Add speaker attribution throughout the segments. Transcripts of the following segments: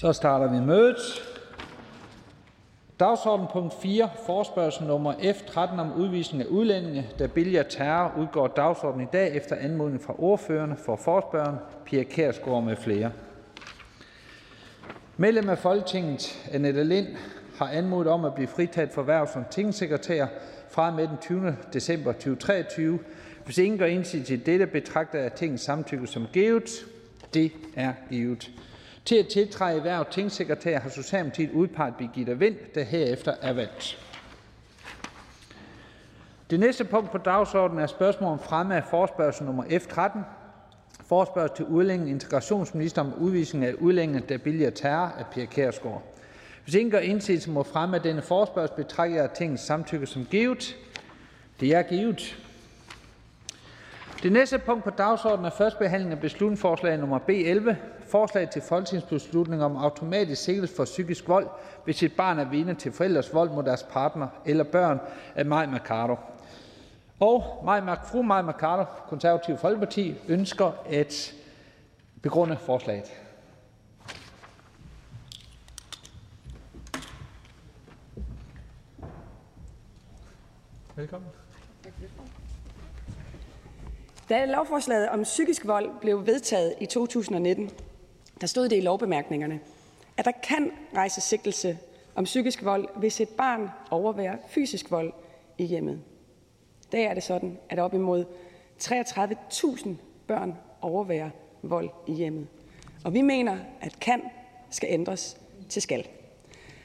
Speaker 1: Så starter vi mødet. Dagsorden punkt 4, forspørgsel nummer F13 om udvisning af udlændinge, der billiger terror, udgår dagsordenen i dag efter anmodning fra ordførerne for forspørgeren, Pia Kærsgaard med flere. Medlem af Folketinget, Annette Lind, har anmodet om at blive fritaget for værv som tingsekretær fra med den 20. december 2023. Hvis ingen gør indsigelse til dette, betragter jeg tingets samtykke som givet. Det er givet. Til at tiltræde hver tingsekretær har Socialdemokratiet udpeget Birgitta Vind, der herefter er valgt. Det næste punkt på dagsordenen er spørgsmål om fremme af forspørgsel nummer F13. Forspørgsel til udlænding integrationsminister om udvisning af udlændinge, der billiger terror af Pia Kærsgaard. Hvis ingen gør indsigelse mod fremme af denne forspørgsel, betragter jeg tingets samtykke som givet. Det er givet. Det næste punkt på dagsordenen er første behandling af beslutningsforslag nummer B 11. Forslag til folketingsbeslutning om automatisk sigtelse for psykisk vold, hvis et barn er vidne til forældres vold mod deres partner eller børn af Maj Mercado. Og Maj, fru Maj Mercado, Konservativ Folkeparti, ønsker at begrunde forslaget. Velkommen.
Speaker 2: Da lovforslaget om psykisk vold blev vedtaget i 2019, der stod det i lovbemærkningerne, at der kan rejse sigtelse om psykisk vold, hvis et barn overværer fysisk vold i hjemmet. I dag er det sådan, at op imod 33.000 børn overværer vold i hjemmet. Og vi mener, at kan skal ændres til skal.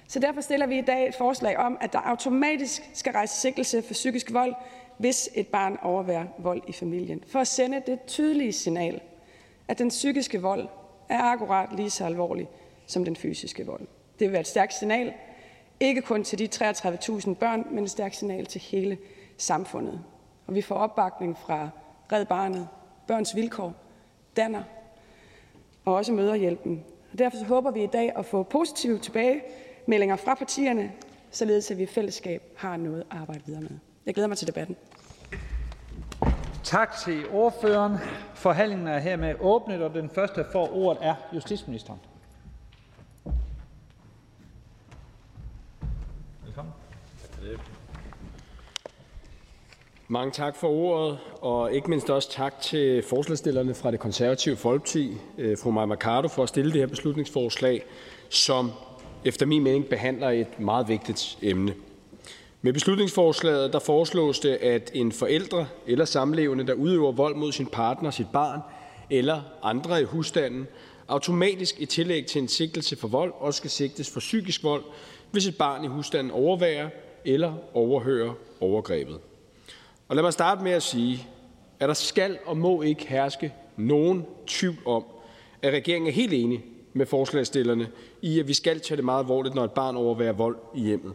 Speaker 2: Så derfor stiller vi i dag et forslag om, at der automatisk skal rejse sigtelse for psykisk vold, hvis et barn overværer vold i familien, for at sende det tydelige signal, at den psykiske vold er akkurat lige så alvorlig som den fysiske vold. Det vil være et stærkt signal, ikke kun til de 33.000 børn, men et stærkt signal til hele samfundet. Og vi får opbakning fra Red Barnet, Børns Vilkår, Danner og også Møderhjælpen. Og derfor så håber vi i dag at få positive tilbagemeldinger fra partierne, således at vi i fællesskab har noget at arbejde videre med. Jeg glæder mig til debatten.
Speaker 1: Tak til ordføreren. Forhandlingen er hermed åbnet, og den første, der får ordet, er justitsministeren. Velkommen.
Speaker 3: Mange tak for ordet, og ikke mindst også tak til forslagsstillerne fra det konservative Folkeparti, øh, fru Maja Mercado, for at stille det her beslutningsforslag, som efter min mening behandler et meget vigtigt emne. Med beslutningsforslaget der foreslås det, at en forældre eller samlevende, der udøver vold mod sin partner, sit barn eller andre i husstanden, automatisk i tillæg til en sigtelse for vold også skal sigtes for psykisk vold, hvis et barn i husstanden overværer eller overhører overgrebet. Og lad mig starte med at sige, at der skal og må ikke herske nogen tvivl om, at regeringen er helt enig med forslagsstillerne i, at vi skal tage det meget alvorligt, når et barn overværer vold i hjemmet.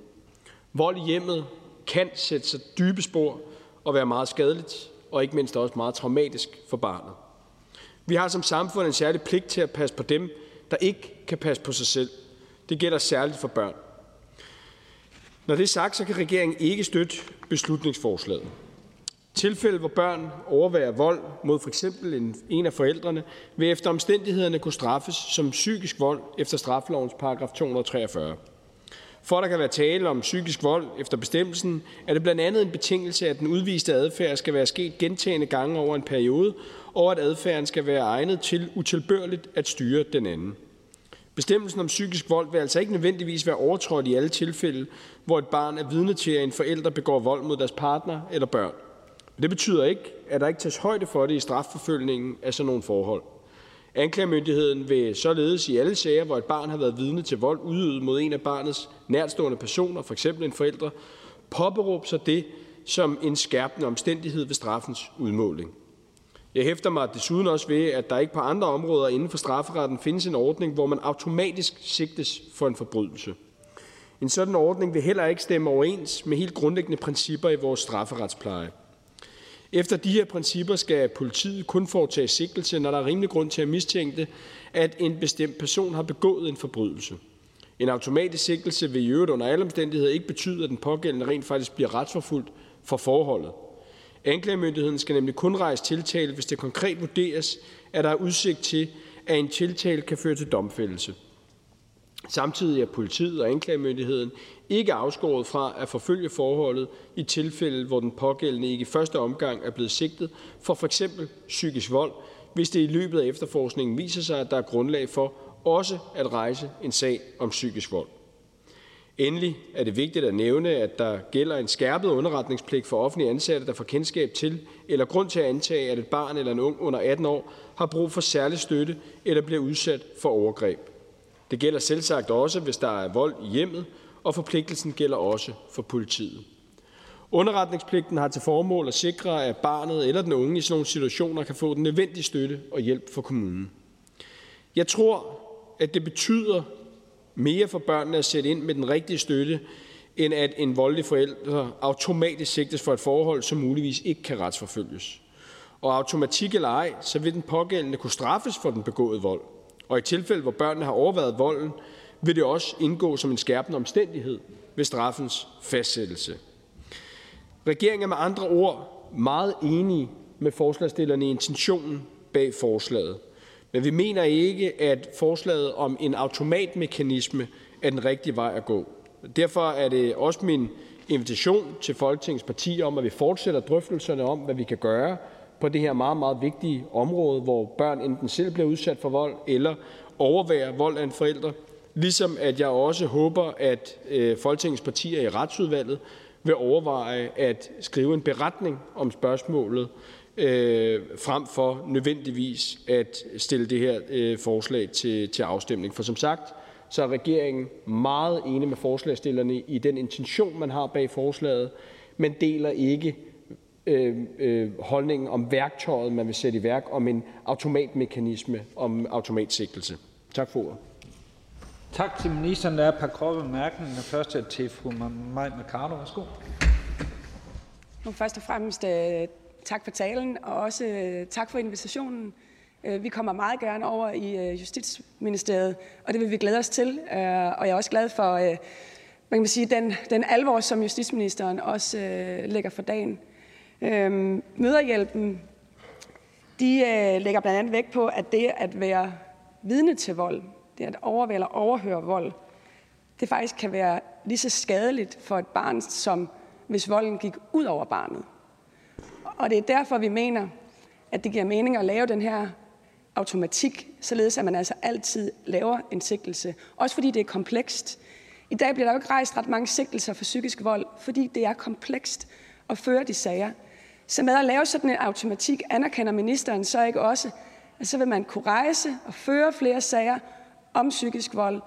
Speaker 3: Vold i hjemmet kan sætte sig dybe spor og være meget skadeligt og ikke mindst også meget traumatisk for barnet. Vi har som samfund en særlig pligt til at passe på dem, der ikke kan passe på sig selv. Det gælder særligt for børn. Når det er sagt, så kan regeringen ikke støtte beslutningsforslaget. Tilfælde, hvor børn overværer vold mod f.eks. En, en af forældrene, vil efter omstændighederne kunne straffes som psykisk vold efter straffelovens paragraf 243. For at der kan være tale om psykisk vold efter bestemmelsen, er det blandt andet en betingelse, at den udviste adfærd skal være sket gentagende gange over en periode, og at adfærden skal være egnet til utilbørligt at styre den anden. Bestemmelsen om psykisk vold vil altså ikke nødvendigvis være overtrådt i alle tilfælde, hvor et barn er vidne til, at en forælder begår vold mod deres partner eller børn. Det betyder ikke, at der ikke tages højde for det i strafforfølgningen af sådan nogle forhold. Anklagemyndigheden vil således i alle sager, hvor et barn har været vidne til vold udøvet mod en af barnets nærtstående personer, f.eks. en forælder, påberåbe sig det som en skærpende omstændighed ved straffens udmåling. Jeg hæfter mig desuden også ved, at der ikke på andre områder inden for strafferetten findes en ordning, hvor man automatisk sigtes for en forbrydelse. En sådan ordning vil heller ikke stemme overens med helt grundlæggende principper i vores strafferetspleje. Efter de her principper skal politiet kun foretage sigtelse, når der er rimelig grund til at mistænke, at en bestemt person har begået en forbrydelse. En automatisk sigtelse vil i øvrigt under alle omstændigheder ikke betyde, at den pågældende rent faktisk bliver retsforfulgt for forholdet. Anklagemyndigheden skal nemlig kun rejse tiltale, hvis det konkret vurderes, at der er udsigt til, at en tiltale kan føre til domfældelse. Samtidig er politiet og anklagemyndigheden ikke afskåret fra at forfølge forholdet i tilfælde, hvor den pågældende ikke i første omgang er blevet sigtet for f.eks. psykisk vold, hvis det i løbet af efterforskningen viser sig, at der er grundlag for også at rejse en sag om psykisk vold. Endelig er det vigtigt at nævne, at der gælder en skærpet underretningspligt for offentlige ansatte, der får kendskab til eller grund til at antage, at et barn eller en ung under 18 år har brug for særlig støtte eller bliver udsat for overgreb. Det gælder selvsagt også, hvis der er vold i hjemmet, og forpligtelsen gælder også for politiet. Underretningspligten har til formål at sikre, at barnet eller den unge i sådan nogle situationer kan få den nødvendige støtte og hjælp fra kommunen. Jeg tror, at det betyder mere for børnene at sætte ind med den rigtige støtte, end at en voldelig forælder automatisk sigtes for et forhold, som muligvis ikke kan retsforfølges. Og automatik eller ej, så vil den pågældende kunne straffes for den begåede vold. Og i tilfælde, hvor børnene har overvejet volden, vil det også indgå som en skærpende omstændighed ved straffens fastsættelse. Regeringen er med andre ord meget enige med forslagsstillerne i intentionen bag forslaget. Men vi mener ikke, at forslaget om en automatmekanisme er den rigtige vej at gå. Derfor er det også min invitation til Folketingets partier om, at vi fortsætter drøftelserne om, hvad vi kan gøre på det her meget, meget vigtige område, hvor børn enten selv bliver udsat for vold eller overværer vold af en forælder, ligesom at jeg også håber, at øh, Folketingets partier i retsudvalget vil overveje at skrive en beretning om spørgsmålet, øh, frem for nødvendigvis at stille det her øh, forslag til, til afstemning. For som sagt, så er regeringen meget enig med forslagsstillerne i den intention, man har bag forslaget, men deler ikke øh, øh, holdningen om værktøjet, man vil sætte i værk, om en automatmekanisme, om automatsigtelse. Tak for ordet.
Speaker 1: Tak til ministeren. Der er et par korte bemærkninger. Først er til fru Maj Mercado. Værsgo.
Speaker 2: Nu først og fremmest øh, tak for talen, og også øh, tak for invitationen. Øh, vi kommer meget gerne over i Justitsministeriet, og det vil vi glæde os til. Og jeg er også glad for man kan sige, den, den alvor, som justitsministeren også lægger for dagen. Øhm, Møderhjælpen de øh, lægger blandt andet vægt på, at det at være vidne til vold, det at overvære eller overhøre vold, det faktisk kan være lige så skadeligt for et barn, som hvis volden gik ud over barnet. Og det er derfor, vi mener, at det giver mening at lave den her automatik, således at man altså altid laver en sigtelse. Også fordi det er komplekst. I dag bliver der jo ikke rejst ret mange sigtelser for psykisk vold, fordi det er komplekst at føre de sager. Så med at lave sådan en automatik, anerkender ministeren så ikke også, at så vil man kunne rejse og føre flere sager om psykisk vold.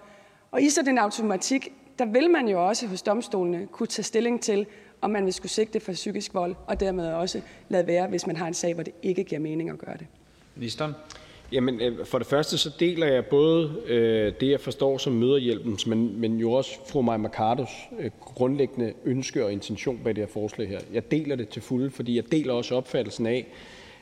Speaker 2: Og i sådan en automatik, der vil man jo også hos domstolene kunne tage stilling til, om man vil skulle sigte for psykisk vold, og dermed også lade være, hvis man har en sag, hvor det ikke giver mening at gøre det.
Speaker 3: Ministeren? Jamen, øh, for det første så deler jeg både øh, det, jeg forstår som møderhjælpens, men, men jo også fru Maja Mercados øh, grundlæggende ønske og intention bag det her forslag her. Jeg deler det til fulde, fordi jeg deler også opfattelsen af,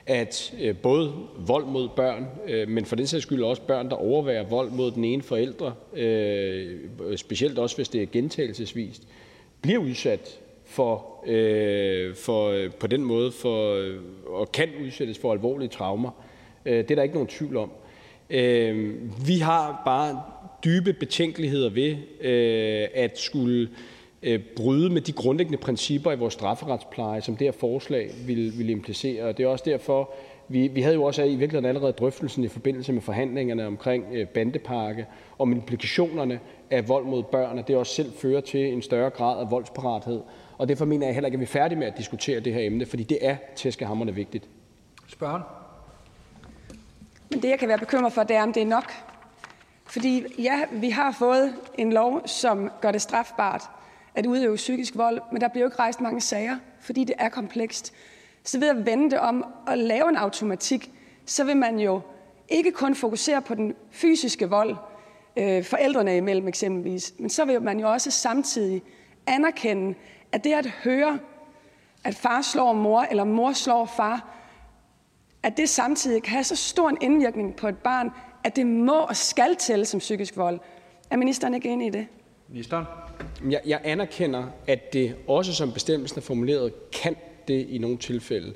Speaker 3: at øh, både vold mod børn, øh, men for den sags skyld også børn, der overværer vold mod den ene forælder, øh, specielt også hvis det er gentagelsesvist, bliver udsat for, øh, for øh, på den måde for, øh, og kan udsættes for alvorlige traumer. Øh, det er der ikke nogen tvivl om. Øh, vi har bare dybe betænkeligheder ved øh, at skulle bryde med de grundlæggende principper i vores strafferetspleje, som det her forslag ville, implicere. Det er også derfor, vi, vi havde jo også i virkeligheden allerede drøftelsen i forbindelse med forhandlingerne omkring bandepakke, om implikationerne af vold mod børn, og det også selv fører til en større grad af voldsparathed. Og derfor mener jeg heller ikke, at vi er færdige med at diskutere det her emne, fordi det er tæskehammerende vigtigt.
Speaker 1: Spørgsmål.
Speaker 2: Men det, jeg kan være bekymret for, det er, om det er nok. Fordi ja, vi har fået en lov, som gør det strafbart at udøve psykisk vold, men der bliver jo ikke rejst mange sager, fordi det er komplekst. Så ved at vende det om og lave en automatik, så vil man jo ikke kun fokusere på den fysiske vold, øh, forældrene imellem eksempelvis, men så vil man jo også samtidig anerkende, at det at høre, at far slår mor, eller mor slår far, at det samtidig kan have så stor en indvirkning på et barn, at det må og skal tælle som psykisk vold. Er ministeren ikke enig i det?
Speaker 3: Ministeren? Jeg, jeg anerkender, at det også som bestemmelsen er formuleret, kan det i nogle tilfælde.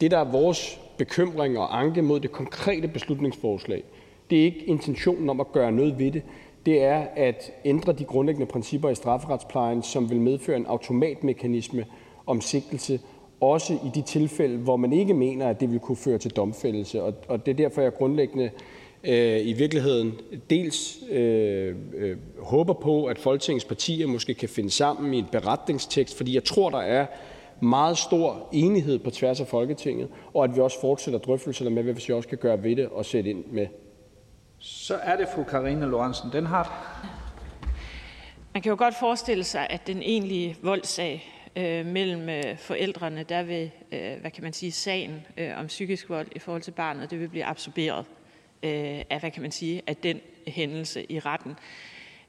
Speaker 3: Det, der er vores bekymring og anke mod det konkrete beslutningsforslag, det er ikke intentionen om at gøre noget ved det. det er at ændre de grundlæggende principper i strafferetsplejen, som vil medføre en automatmekanisme om sigtelse, også i de tilfælde, hvor man ikke mener, at det vil kunne føre til domfældelse. Og det er derfor, jeg grundlæggende øh, i virkeligheden dels øh, øh, håber på, at Folketingets partier måske kan finde sammen i en beretningstekst, fordi jeg tror, der er meget stor enighed på tværs af Folketinget, og at vi også fortsætter drøftelserne med, hvad vi også kan gøre ved det og sætte ind med.
Speaker 1: Så er det fru Karina Lorentzen Denhardt.
Speaker 4: Man kan jo godt forestille sig, at den egentlige voldssag øh, mellem øh, forældrene, der vil, øh, hvad kan man sige, sagen øh, om psykisk vold i forhold til barnet, det vil blive absorberet øh, af, hvad kan man sige, af den hændelse i retten.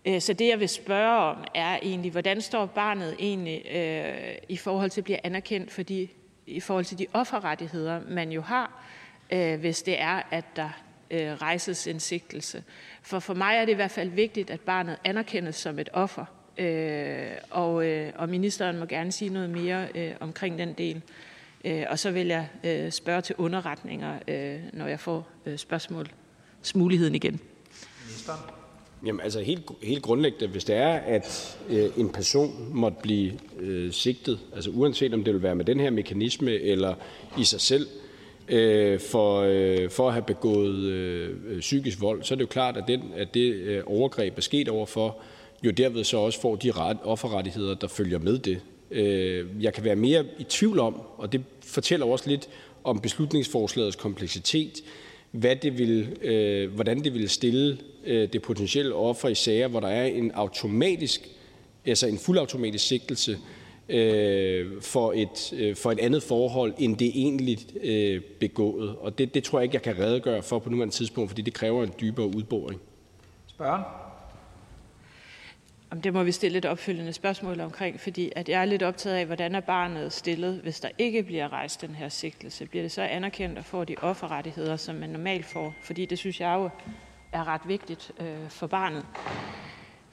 Speaker 4: Øh, så det, jeg vil spørge om, er egentlig, hvordan står barnet egentlig øh, i forhold til at blive anerkendt for de, i forhold til de offerrettigheder, man jo har, øh, hvis det er, at der øh, rejses en sigtelse. For for mig er det i hvert fald vigtigt, at barnet anerkendes som et offer, øh, og, øh, og ministeren må gerne sige noget mere øh, omkring den del. Øh, og så vil jeg øh, spørge til underretninger, øh, når jeg får øh, spørgsmålsmuligheden igen.
Speaker 3: Ministeren. Jamen altså helt, helt grundlæggende, hvis det er, at øh, en person måtte blive øh, sigtet, altså uanset om det vil være med den her mekanisme eller i sig selv, øh, for, øh, for at have begået øh, psykisk vold, så er det jo klart, at, den, at det øh, overgreb er sket overfor, jo derved så også får de ret, offerrettigheder, der følger med det. Øh, jeg kan være mere i tvivl om, og det fortæller også lidt om beslutningsforslagets kompleksitet, hvad det vil, øh, hvordan det vil stille øh, det potentielle offer i sager, hvor der er en automatisk, altså en fuldautomatisk sigtelse øh, for, et, øh, for et andet forhold, end det egentlig øh, begået. Og det, det tror jeg ikke, jeg kan redegøre for på nuværende tidspunkt, fordi det kræver en dybere udboring.
Speaker 1: Spørgen?
Speaker 4: Det må vi stille et opfølgende spørgsmål omkring, fordi at jeg er lidt optaget af, hvordan er barnet stillet, hvis der ikke bliver rejst den her sigtelse. Bliver det så anerkendt og får de offerrettigheder, som man normalt får? Fordi det synes jeg jo er ret vigtigt øh, for barnet.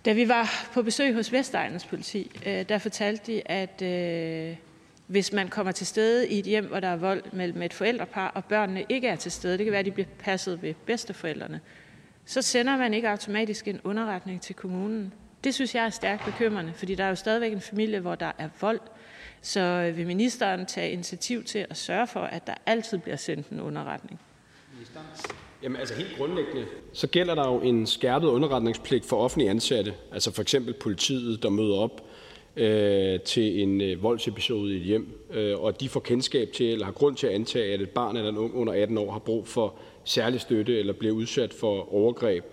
Speaker 4: Da vi var på besøg hos Vestegnens politi, øh, der fortalte de, at øh, hvis man kommer til stede i et hjem, hvor der er vold mellem et forældrepar, og børnene ikke er til stede, det kan være, at de bliver passet ved bedsteforældrene, så sender man ikke automatisk en underretning til kommunen. Det synes jeg er stærkt bekymrende, fordi der er jo stadigvæk en familie, hvor der er vold. Så øh, vil ministeren tage initiativ til at sørge for, at der altid bliver sendt en underretning?
Speaker 3: Jamen altså helt grundlæggende, så gælder der jo en skærpet underretningspligt for offentlige ansatte, altså for eksempel politiet, der møder op øh, til en øh, voldsepisode i et hjem, øh, og de får kendskab til eller har grund til at antage, at et barn eller en ung under 18 år har brug for særlig støtte eller bliver udsat for overgreb,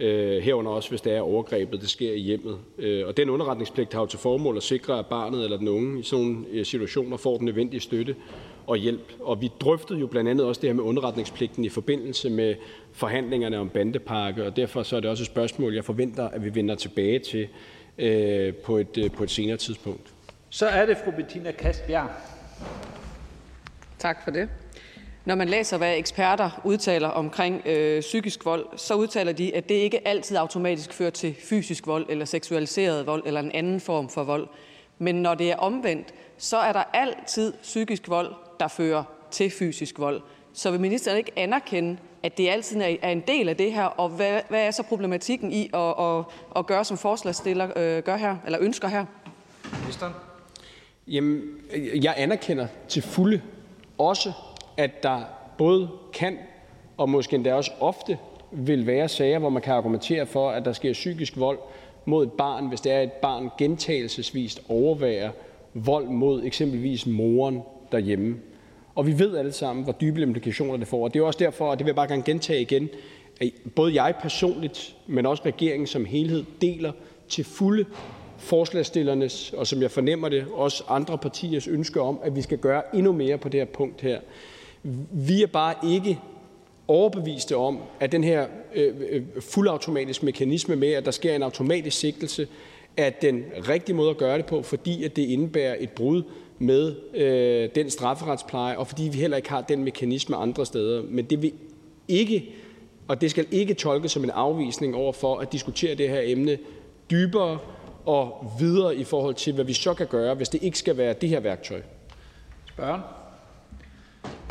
Speaker 3: herunder også hvis det er overgrebet, det sker i hjemmet. Øh, og den underretningspligt har jo til formål at sikre, at barnet eller den unge i sådan nogle øh, situationer får den nødvendige støtte og hjælp. Og vi drøftede jo blandt andet også det her med underretningspligten i forbindelse med forhandlingerne om bandepakke, og derfor så er det også et spørgsmål, jeg forventer, at vi vender tilbage til øh, på, et, øh, på et senere tidspunkt.
Speaker 1: Så er det fru Bettina Kastbjerg.
Speaker 5: Tak for det. Når man læser, hvad eksperter udtaler omkring øh, psykisk vold, så udtaler de, at det ikke altid automatisk fører til fysisk vold eller seksualiseret vold eller en anden form for vold. Men når det er omvendt, så er der altid psykisk vold, der fører til fysisk vold. Så vil ministeren ikke anerkende, at det altid er en del af det her, og hvad, hvad er så problematikken i at, at, at gøre, som forslagsstiller øh, gør her, eller ønsker her?
Speaker 3: Ministeren? Jamen, jeg anerkender til fulde også, at der både kan og måske endda også ofte vil være sager, hvor man kan argumentere for, at der sker psykisk vold mod et barn, hvis det er, at et barn gentagelsesvist overværer vold mod eksempelvis moren derhjemme. Og vi ved alle sammen, hvor dybe implikationer det får. Og det er også derfor, og det vil jeg bare gerne gentage igen, at både jeg personligt, men også regeringen som helhed, deler til fulde forslagstillernes, og som jeg fornemmer det, også andre partiers ønske om, at vi skal gøre endnu mere på det her punkt her. Vi er bare ikke overbeviste om, at den her øh, øh fuldautomatiske mekanisme med, at der sker en automatisk sigtelse, er den rigtige måde at gøre det på, fordi at det indebærer et brud med øh, den strafferetspleje, og fordi vi heller ikke har den mekanisme andre steder. Men det vil ikke, og det skal ikke tolkes som en afvisning over for at diskutere det her emne dybere og videre i forhold til, hvad vi så kan gøre, hvis det ikke skal være det her værktøj.
Speaker 1: Spørgen.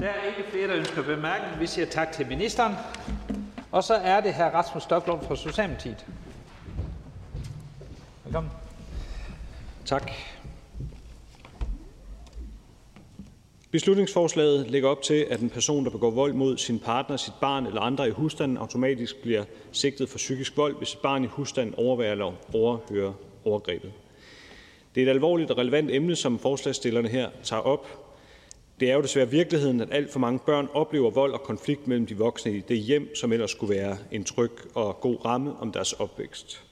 Speaker 1: Der er ikke flere, der ønsker bemærkning. Vi siger tak til ministeren. Og så er det her Rasmus Stoklund fra Socialdemokratiet. Velkommen.
Speaker 6: Tak. Beslutningsforslaget lægger op til, at en person, der begår vold mod sin partner, sit barn eller andre i husstanden, automatisk bliver sigtet for psykisk vold, hvis et barn i husstanden overværer eller overhører overgrebet. Det er et alvorligt og relevant emne, som forslagsstillerne her tager op. Det er jo desværre virkeligheden, at alt for mange børn oplever vold og konflikt mellem de voksne i det hjem, som ellers skulle være en tryg og god ramme om deres opvækst.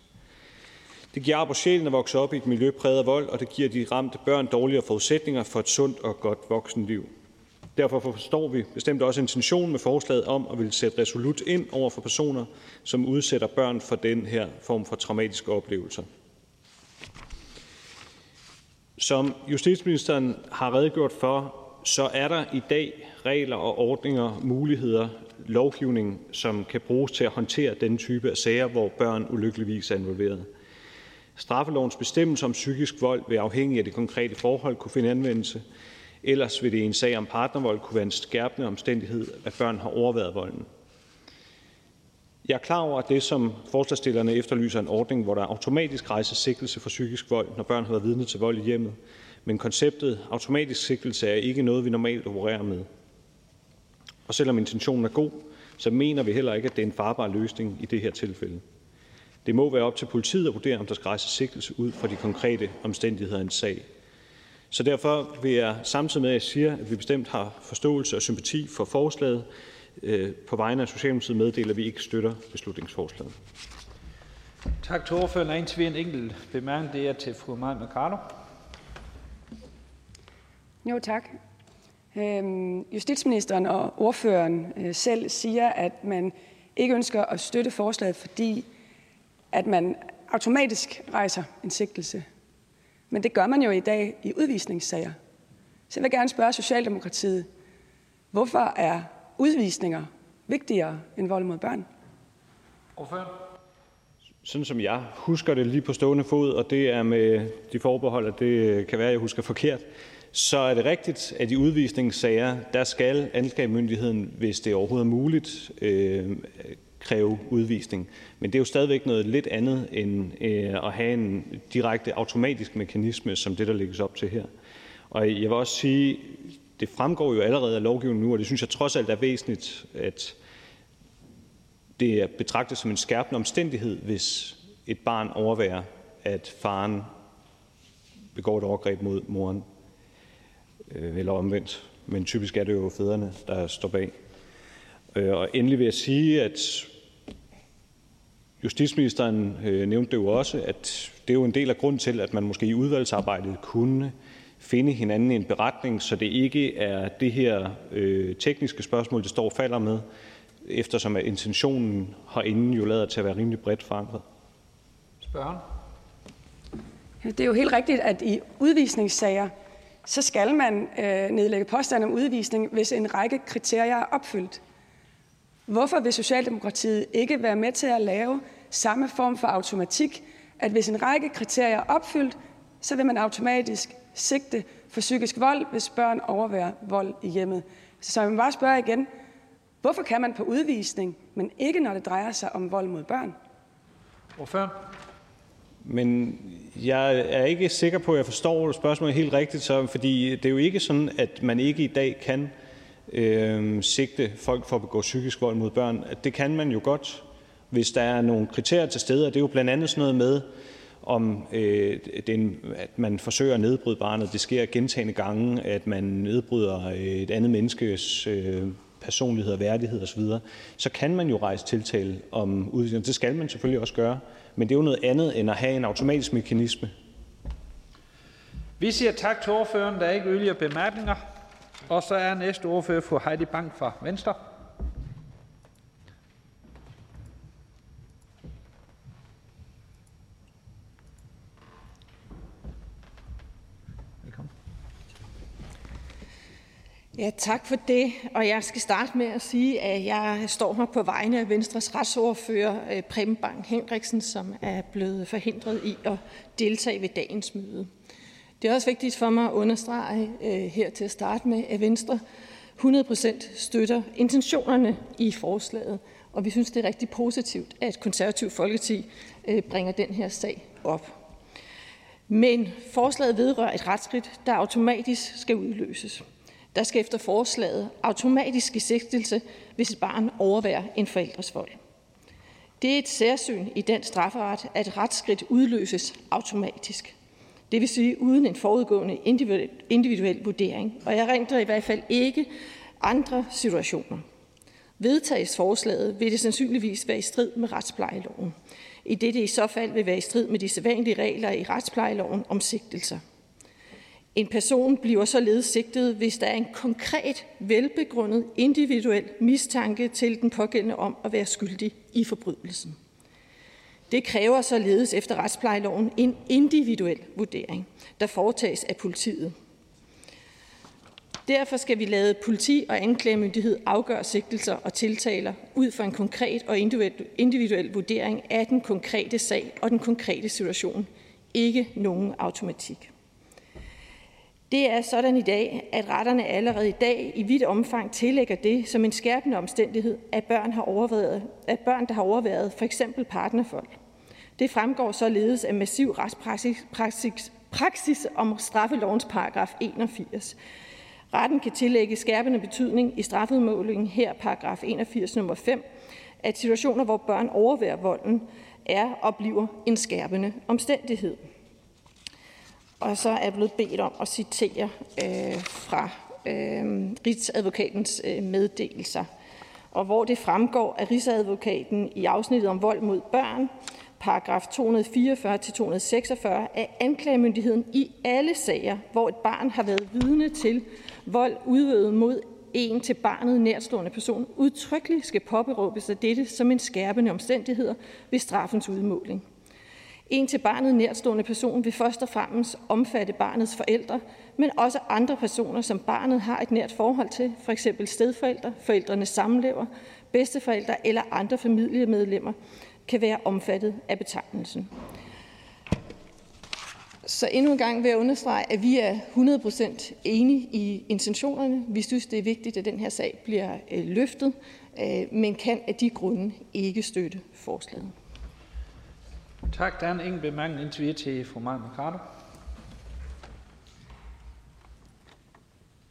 Speaker 6: Det giver ar på sjælen at vokse op i et miljø præget af vold, og det giver de ramte børn dårligere forudsætninger for et sundt og godt voksenliv. Derfor forstår vi bestemt også intentionen med forslaget om at ville sætte resolut ind over for personer, som udsætter børn for den her form for traumatiske oplevelser. Som justitsministeren har redegjort for, er der i dag regler og ordninger, muligheder, lovgivning, som kan bruges til at håndtere den type af sager, hvor børn ulykkeligvis er involveret. Straffelovens bestemmelse om psykisk vold vil afhængig af det konkrete forhold kunne finde anvendelse. Ellers vil det i en sag om partnervold kunne være en skærpende omstændighed, at børn har overværet volden. Jeg er klar over, at det, som forslagsstillerne efterlyser, en ordning, hvor der automatisk rejses sigtelse for psykisk vold, når børn har været vidne til vold i hjemmet. Men konceptet automatisk sigtelse er ikke noget, vi normalt opererer med. Og selvom intentionen er god, så mener vi heller ikke, at det er en farbar løsning i det her tilfælde. Det må være op til politiet at vurdere, om der skal rejses sigtelse ud fra de konkrete omstændigheder i en sag. Så derfor vil jeg samtidig med, at jeg siger, at vi bestemt har forståelse og sympati for forslaget, øh, på vegne af Socialdemokratiet meddele, at vi ikke støtter beslutningsforslaget.
Speaker 1: Tak til ordføreren. Indtil vi en enkelt bemærkning, det er til fru Maja Mercado.
Speaker 2: Jo, tak. Øhm, justitsministeren og ordføreren øh, selv siger, at man ikke ønsker at støtte forslaget, fordi at man automatisk rejser en sigtelse. Men det gør man jo i dag i udvisningssager. Så jeg vil gerne spørge Socialdemokratiet, hvorfor er udvisninger vigtigere end vold mod børn?
Speaker 6: Sådan som jeg husker det lige på stående fod, og det er med de forbehold, at det kan være, at jeg husker forkert, så er det rigtigt, at i udvisningssager, der skal anklagemyndigheden, hvis det overhovedet er muligt, øh, kræve udvisning. Men det er jo stadigvæk noget lidt andet end øh, at have en direkte automatisk mekanisme, som det, der lægges op til her. Og jeg vil også sige, det fremgår jo allerede af lovgivningen nu, og det synes jeg trods alt er væsentligt, at det er betragtet som en skærpende omstændighed, hvis et barn overværer, at faren begår et overgreb mod moren, øh, eller omvendt. Men typisk er det jo fædrene, der står bag. Øh, og endelig vil jeg sige, at justitsministeren øh, nævnte det jo også, at det er jo en del af grunden til, at man måske i udvalgsarbejdet kunne finde hinanden i en beretning, så det ikke er det her øh, tekniske spørgsmål, det står og falder med, eftersom at intentionen herinde jo lader til at være rimelig bredt forankret.
Speaker 1: Spørgen?
Speaker 2: Det er jo helt rigtigt, at i udvisningssager, så skal man øh, nedlægge påstand om udvisning, hvis en række kriterier er opfyldt. Hvorfor vil Socialdemokratiet ikke være med til at lave samme form for automatik, at hvis en række kriterier er opfyldt, så vil man automatisk sigte for psykisk vold, hvis børn overværer vold i hjemmet. Så jeg vil bare spørge igen, hvorfor kan man på udvisning, men ikke når det drejer sig om vold mod børn?
Speaker 1: Hvorfor?
Speaker 6: Men jeg er ikke sikker på, at jeg forstår spørgsmålet helt rigtigt, så, fordi det er jo ikke sådan, at man ikke i dag kan øh, sigte folk for at begå psykisk vold mod børn. Det kan man jo godt, hvis der er nogle kriterier til stede, og det er jo blandt andet sådan noget med, om øh, den, at man forsøger at nedbryde barnet. Det sker gentagende gange, at man nedbryder øh, et andet menneskes øh, personlighed og værdighed osv., så kan man jo rejse tiltale om udvisning. Det skal man selvfølgelig også gøre, men det er jo noget andet end at have en automatisk mekanisme.
Speaker 1: Vi siger tak til ordføreren. Der er ikke yderligere bemærkninger. Og så er næste ordfører fru Heidi Bank fra Venstre.
Speaker 7: Ja, tak for det. Og jeg skal starte med at sige, at jeg står her på vegne af Venstres retsordfører, øh, Preben Bang Henriksen, som er blevet forhindret i at deltage ved dagens møde. Det er også vigtigt for mig at understrege øh, her til at starte med, at Venstre 100% støtter intentionerne i forslaget, og vi synes, det er rigtig positivt, at Konservativ Folkeparti øh, bringer den her sag op. Men forslaget vedrører et retsskridt, der automatisk skal udløses. Der skal efter forslaget automatisk sigtelse, hvis et barn overværer en forældres vold. Det er et særsyn i den strafferet, at retsskridt udløses automatisk. Det vil sige uden en forudgående individuel, vurdering. Og jeg renter i hvert fald ikke andre situationer. Vedtages forslaget, vil det sandsynligvis være i strid med retsplejeloven, i det det i så fald vil være i strid med de sædvanlige regler i retsplejeloven om sigtelser. En person bliver således sigtet, hvis der er en konkret, velbegrundet, individuel mistanke til den pågældende om at være skyldig i forbrydelsen. Det kræver således efter retsplejeloven en individuel vurdering, der foretages af politiet. Derfor skal vi lade politi og anklagemyndighed afgøre sigtelser og tiltaler ud fra en konkret og individuel vurdering af den konkrete sag og den konkrete situation. Ikke nogen automatik. Det er sådan i dag, at retterne allerede i dag i vidt omfang tillægger det som en skærpende omstændighed, at børn, har overværet, at børn der har overværet for eksempel partnerfold. Det fremgår således af massiv retspraksis praksis, praksis om straffelovens paragraf 81. Retten kan tillægge skærpende betydning i strafudmålingen, her paragraf 81 nummer 5, at situationer, hvor børn overværer volden, er og bliver en skærpende omstændighed. Og så er jeg blevet bedt om at citere øh, fra øh, Rigsadvokatens øh, meddelelser, og hvor det fremgår, at Rigsadvokaten i afsnittet om vold mod børn, paragraf 244-246, at anklagemyndigheden i alle sager, hvor et barn har været vidne til vold udøvet mod en til barnet nærstående person, udtrykkeligt skal påberåbe sig dette som en skærpende omstændighed ved straffens udmåling. En til barnet nærstående person vil først og fremmest omfatte barnets forældre, men også andre personer, som barnet har et nært forhold til, f.eks. stedforældre, forældrenes samlever, bedsteforældre eller andre familiemedlemmer, kan være omfattet af betegnelsen. Så endnu en gang vil jeg understrege, at vi er 100% enige i intentionerne. Vi synes, det er vigtigt, at den her sag bliver øh, løftet, øh, men kan af de grunde ikke støtte forslaget.
Speaker 1: Tak. Der er en enkelt bemærkning indtil videre til fru Maja Mercado.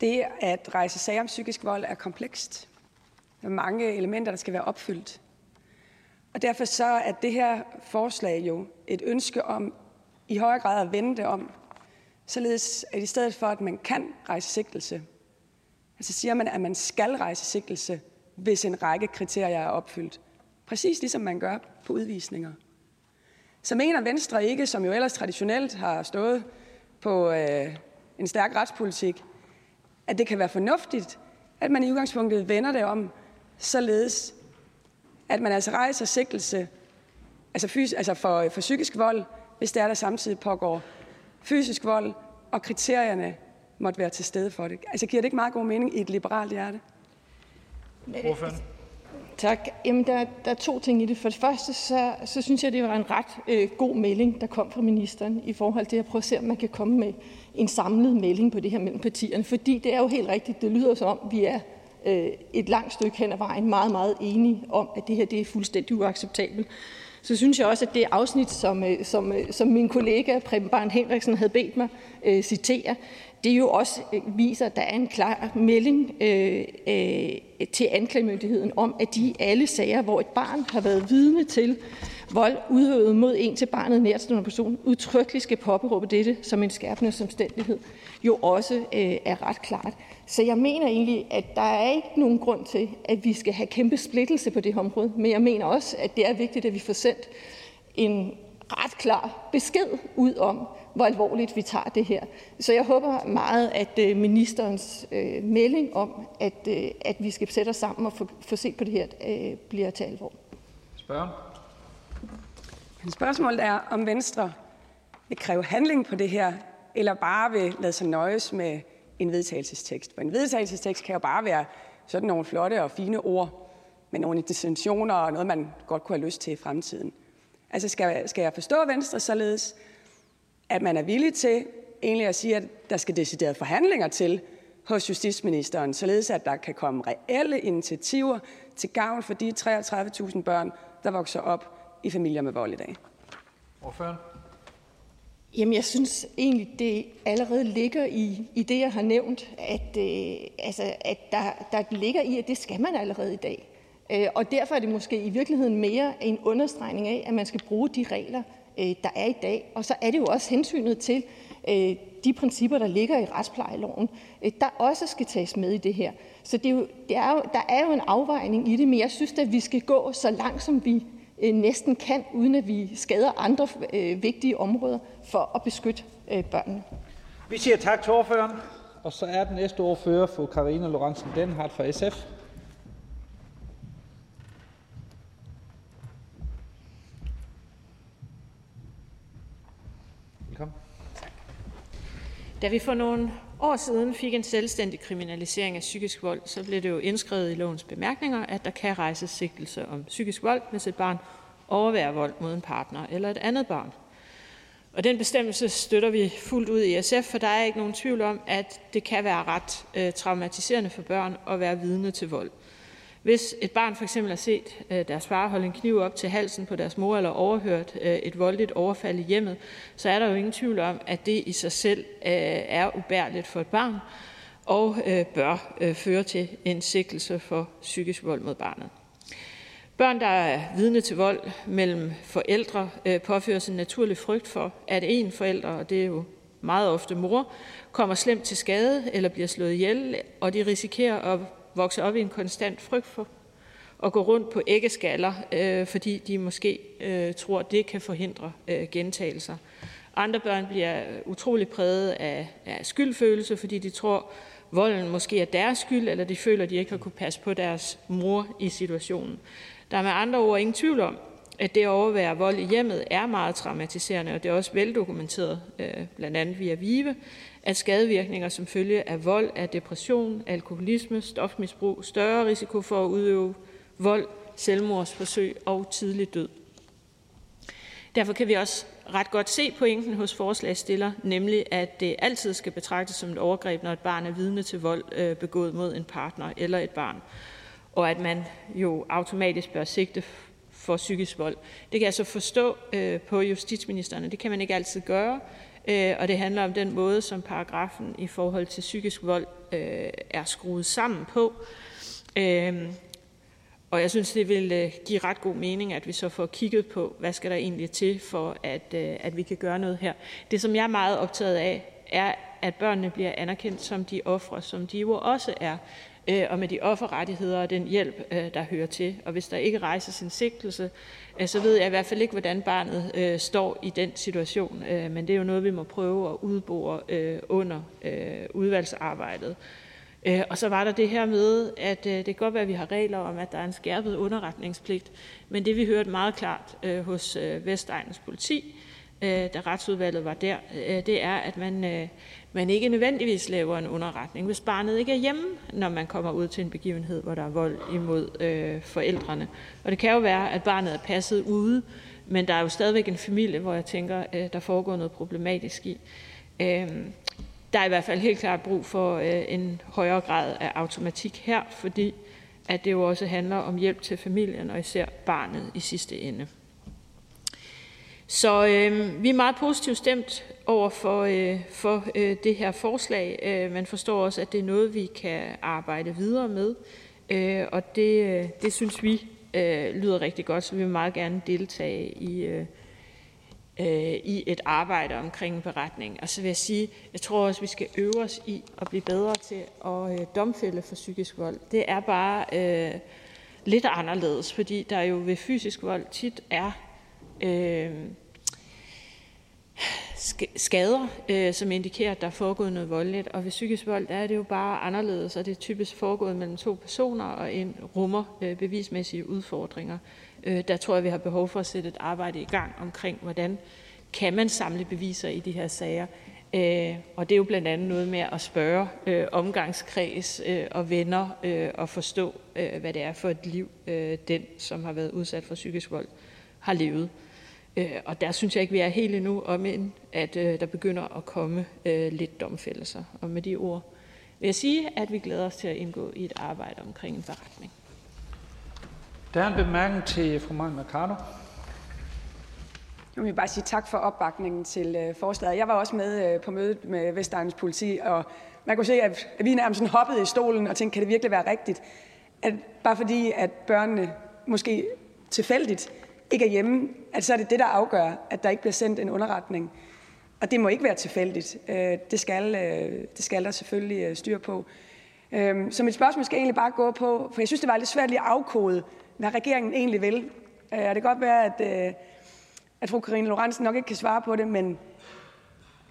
Speaker 2: Det at rejse sager om psykisk vold er komplekst. Der er mange elementer, der skal være opfyldt. Og derfor så er det her forslag jo et ønske om i højere grad at vende det om, således at i stedet for, at man kan rejse sigtelse, så siger man, at man skal rejse sigtelse, hvis en række kriterier er opfyldt. Præcis ligesom man gør på udvisninger. Så mener Venstre ikke, som jo ellers traditionelt har stået på øh, en stærk retspolitik, at det kan være fornuftigt, at man i udgangspunktet vender det om, således at man altså rejser sigtelse altså, fys- altså for, øh, for psykisk vold, hvis det er, der samtidig pågår fysisk vold, og kriterierne måtte være til stede for det. Altså giver det ikke meget god mening i et liberalt hjerte?
Speaker 7: Ordføren. Tak. Jamen, der, der er to ting i det. For det første, så, så synes jeg, det var en ret øh, god melding, der kom fra ministeren i forhold til at prøve at se, om man kan komme med en samlet melding på det her mellem partierne. Fordi det er jo helt rigtigt, det lyder som om, vi er øh, et langt stykke hen ad vejen meget, meget enige om, at det her det er fuldstændig uacceptabelt. Så synes jeg også, at det afsnit, som, øh, som, øh, som min kollega Preben Barn Henriksen havde bedt mig øh, citere, det jo også øh, viser, at der er en klar melding øh, øh, til anklagemyndigheden om, at de alle sager, hvor et barn har været vidne til vold udøvet mod en til barnet nærstående person, udtrykkeligt skal påberåbe dette som en skærpende omstændighed, jo også øh, er ret klart. Så jeg mener egentlig, at der er ikke nogen grund til, at vi skal have kæmpe splittelse på det her område, men jeg mener også, at det er vigtigt, at vi får sendt en ret klar besked ud om, hvor alvorligt vi tager det her. Så jeg håber meget, at øh, ministerens øh, melding om, at, øh, at vi skal sætte os sammen og få, få set på det her, øh, bliver til alvor.
Speaker 1: Spørg.
Speaker 2: Men spørgsmålet er, om Venstre vil kræve handling på det her, eller bare vil lade sig nøjes med en vedtagelsestekst. For en vedtagelsestekst kan jo bare være sådan nogle flotte og fine ord, med nogle intentioner og noget, man godt kunne have lyst til i fremtiden. Altså skal, skal jeg forstå Venstre således, at man er villig til egentlig at sige, at der skal deciderede forhandlinger til hos justitsministeren, således at der kan komme reelle initiativer til gavn for de 33.000 børn, der vokser op i familier med vold i dag.
Speaker 1: Ordføren.
Speaker 7: Jamen, jeg synes egentlig, det allerede ligger i, i det, jeg har nævnt, at, øh, altså, at der, der ligger i, at det skal man allerede i dag. Øh, og derfor er det måske i virkeligheden mere en understregning af, at man skal bruge de regler, Øh, der er i dag. Og så er det jo også hensynet til øh, de principper, der ligger i retsplejeloven, øh, der også skal tages med i det her. Så det er jo, det er jo, der er jo en afvejning i det, men jeg synes, at vi skal gå så langt, som vi næsten kan, uden at vi skader andre vigtige områder for at beskytte børnene.
Speaker 1: Vi siger tak til ordføreren, og så er den næste ordfører fru Karina Lorentzen Denhardt fra SF.
Speaker 4: Da vi for nogle år siden fik en selvstændig kriminalisering af psykisk vold, så blev det jo indskrevet i lovens bemærkninger, at der kan rejses sigtelse om psykisk vold, hvis et barn overværer vold mod en partner eller et andet barn. Og den bestemmelse støtter vi fuldt ud i SF, for der er ikke nogen tvivl om, at det kan være ret øh, traumatiserende for børn at være vidne til vold. Hvis et barn for eksempel har set øh, deres far holde en kniv op til halsen på deres mor eller overhørt øh, et voldeligt overfald i hjemmet, så er der jo ingen tvivl om, at det i sig selv øh, er ubærligt for et barn og bør føre til en sigtelse for psykisk vold mod barnet. Børn, der er vidne til vold mellem forældre, påføres en naturlig frygt for, at en forælder, og det er jo meget ofte mor, kommer slemt til skade eller bliver slået ihjel, og de risikerer at vokse op i en konstant frygt for at gå rundt på æggeskaller, øh, fordi de måske øh, tror, det kan forhindre øh, gentagelser. Andre børn bliver utrolig præget af, af skyldfølelse, fordi de tror, volden måske er deres skyld, eller de føler, at de ikke har kunne passe på deres mor i situationen. Der er med andre ord ingen tvivl om, at det at overvære vold i hjemmet er meget traumatiserende, og det er også veldokumenteret, øh, blandt andet via VIVE, at skadevirkninger som følge af vold er depression, alkoholisme, stofmisbrug, større risiko for at udøve vold, selvmordsforsøg og tidlig død. Derfor kan vi også ret godt se pointen hos forslagstiller, nemlig at det altid skal betragtes som et overgreb, når et barn er vidne til vold øh, begået mod en partner eller et barn, og at man jo automatisk bør sigte for psykisk vold. Det kan jeg så forstå øh, på justitsministeren, det kan man ikke altid gøre, Øh, og det handler om den måde, som paragrafen i forhold til psykisk vold øh, er skruet sammen på. Øh, og jeg synes, det vil give ret god mening, at vi så får kigget på, hvad skal der egentlig til, for at, at vi kan gøre noget her. Det, som jeg er meget optaget af, er, at børnene bliver anerkendt som de ofre, som de jo også er. Øh, og med de offerrettigheder og den hjælp, øh, der hører til. Og hvis der ikke rejses en sigtelse, øh, så ved jeg i hvert fald ikke, hvordan barnet øh, står i den situation. Øh, men det er jo noget, vi må prøve at udbore øh, under udvalgsarbejdet. Og så var der det her med, at det kan godt være, at vi har regler om, at der er en skærpet underretningspligt, men det vi hørte meget klart hos Vestegnens politi, da retsudvalget var der, det er, at man man ikke nødvendigvis laver en underretning, hvis barnet ikke er hjemme, når man kommer ud til en begivenhed, hvor der er vold imod øh, forældrene. Og det kan jo være, at barnet er passet ude, men der er jo stadigvæk en familie, hvor jeg tænker, øh, der foregår noget problematisk i. Øh, der er i hvert fald helt klart brug for øh, en højere grad af automatik her, fordi at det jo også handler om hjælp til familien og især barnet i sidste ende. Så øh, vi er meget positivt stemt over for, øh, for øh, det her forslag. Øh, man forstår også, at det er noget, vi kan arbejde videre med, øh, og det, øh, det synes vi øh, lyder rigtig godt, så vi vil meget gerne deltage i, øh, øh, i et arbejde omkring en beretning. Og så vil jeg sige, jeg tror også, vi skal øve os i at blive bedre til at øh, domfælde for psykisk vold. Det er bare øh, lidt anderledes, fordi der jo ved fysisk vold tit er øh, skader, øh, som indikerer, at der er foregået noget voldeligt. Og ved psykisk vold der er det jo bare anderledes, og det er typisk foregået mellem to personer og en rummer øh, bevismæssige udfordringer. Øh, der tror jeg, vi har behov for at sætte et arbejde i gang omkring, hvordan kan man samle beviser i de her sager. Øh, og det er jo blandt andet noget med at spørge øh, omgangskreds øh, og venner øh, og forstå, øh, hvad det er for et liv, øh, den, som har været udsat for psykisk vold, har levet. Øh, og der synes jeg ikke, vi er helt endnu, om end at øh, der begynder at komme øh, lidt domfældelser. Og med de ord vil jeg sige, at vi glæder os til at indgå i et arbejde omkring en forretning.
Speaker 1: Der er en bemærkning til fru Maja Mercado.
Speaker 2: Jeg vil bare sige tak for opbakningen til øh, forslaget. Jeg var også med øh, på mødet med Vestegnens politi, og man kunne se, at vi nærmest hoppede i stolen og tænkte, kan det virkelig være rigtigt? At bare fordi, at børnene måske tilfældigt ikke er hjemme, at så er det det, der afgør, at der ikke bliver sendt en underretning. Og det må ikke være tilfældigt. Øh, det skal, øh, det skal der selvfølgelig øh, styr på. Øhm, så mit spørgsmål skal egentlig bare gå på, for jeg synes, det var lidt svært lige at afkode, hvad regeringen egentlig vil. Og øh, det kan godt være, at at fru Karine Lorentzen nok ikke kan svare på det, men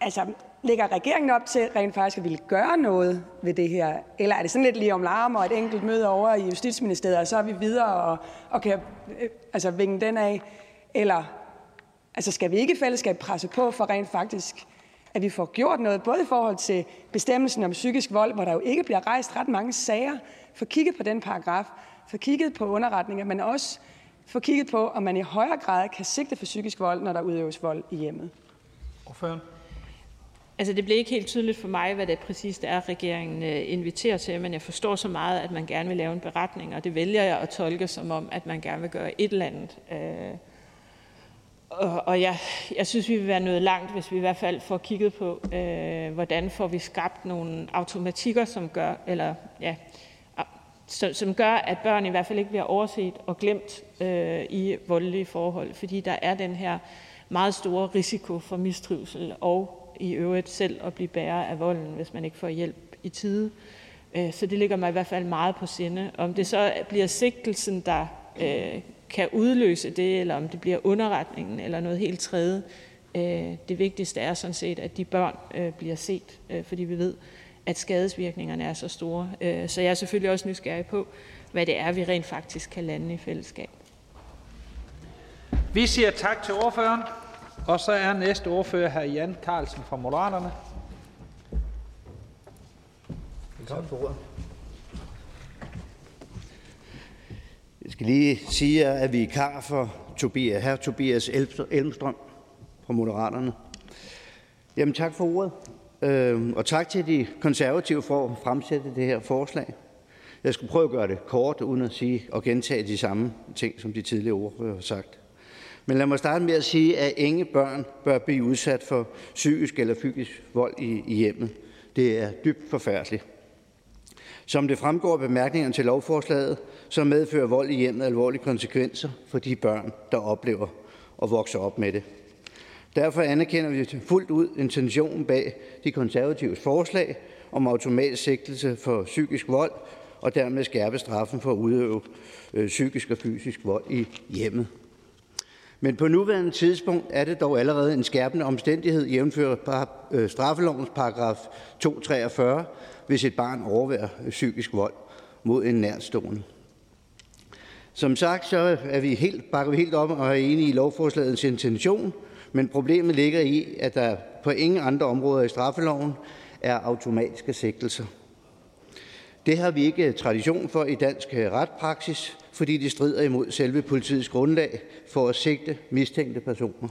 Speaker 2: altså, lægger regeringen op til rent faktisk at ville gøre noget ved det her? Eller er det sådan lidt lige om larm og et enkelt møde over i Justitsministeriet, og så er vi videre og, og kan øh, altså, vinge den af? Eller altså, skal vi ikke i fællesskab presse på for rent faktisk, at vi får gjort noget, både i forhold til bestemmelsen om psykisk vold, hvor der jo ikke bliver rejst ret mange sager, for kigget på den paragraf, for kigget på underretninger, men også få kigget på, om man i højere grad kan sigte for psykisk vold, når der udøves vold i hjemmet.
Speaker 4: Ordføren. Altså, det blev ikke helt tydeligt for mig, hvad det præcist er, regeringen øh, inviterer til, men jeg forstår så meget, at man gerne vil lave en beretning, og det vælger jeg at tolke som om, at man gerne vil gøre et eller andet. Øh, og, og jeg, jeg synes, vi vil være noget langt, hvis vi i hvert fald får kigget på, øh, hvordan får vi skabt nogle automatikker, som gør, eller ja, som gør, at børn i hvert fald ikke bliver overset og glemt øh, i voldelige forhold, fordi der er den her meget store risiko for mistrivsel og i øvrigt selv at blive bærer af volden, hvis man ikke får hjælp i tide. Øh, så det ligger mig i hvert fald meget på sinde. Om det så bliver sigtelsen, der øh, kan udløse det, eller om det bliver underretningen eller noget helt tredje. Øh, det vigtigste er sådan set, at de børn øh, bliver set, fordi vi ved, at skadesvirkningerne er så store. Øh, så jeg er selvfølgelig også nysgerrig på, hvad det er, vi rent faktisk kan lande i fællesskab.
Speaker 1: Vi siger tak til ordføreren. Og så er næste ordfører her Jan Carlsen fra Moderaterne.
Speaker 8: Tak for ordet. Jeg skal lige sige, at vi er kar for Tobias, her Tobias Elmstrøm fra Moderaterne. Jamen tak for ordet. Øhm, og tak til de konservative for at fremsætte det her forslag. Jeg skal prøve at gøre det kort, uden at sige og gentage de samme ting, som de tidligere ordfører har sagt. Men lad mig starte med at sige, at ingen børn bør blive udsat for psykisk eller fysisk vold i, i hjemmet. Det er dybt forfærdeligt. Som det fremgår af bemærkningerne til lovforslaget, så medfører vold i hjemmet alvorlige konsekvenser for de børn, der oplever og vokser op med det. Derfor anerkender vi fuldt ud intentionen bag de konservatives forslag om automatisk sigtelse for psykisk vold og dermed skærpe straffen for at udøve øh, psykisk og fysisk vold i hjemmet. Men på nuværende tidspunkt er det dog allerede en skærpende omstændighed jævnfører øh, straffelovens paragraf 243, hvis et barn overværer psykisk vold mod en nærstående. Som sagt så er vi helt, bakker vi helt op og er enige i lovforslagets intention, men problemet ligger i, at der på ingen andre områder i straffeloven er automatiske sigtelser. Det har vi ikke tradition for i dansk øh, retpraksis, fordi det strider imod selve politiets grundlag for at sigte mistænkte personer.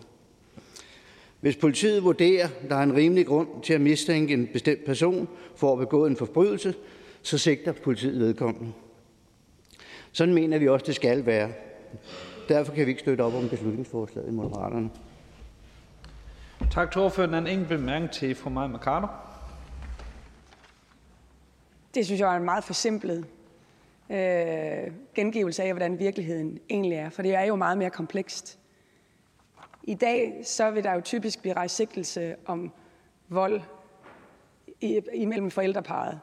Speaker 8: Hvis politiet vurderer, at der er en rimelig grund til at mistænke en bestemt person for at begå en forbrydelse, så sigter politiet vedkommende. Sådan mener vi også, det skal være. Derfor kan vi ikke støtte op om beslutningsforslaget i Moderaterne.
Speaker 1: Tak til ordføreren. En enkelt bemærkning til fru Maja Mercado.
Speaker 2: Det synes jeg er en meget forsimplet øh, gengivelse af, hvordan virkeligheden egentlig er, for det er jo meget mere komplekst. I dag så vil der jo typisk blive rejst sigtelse om vold i, imellem forældreparet.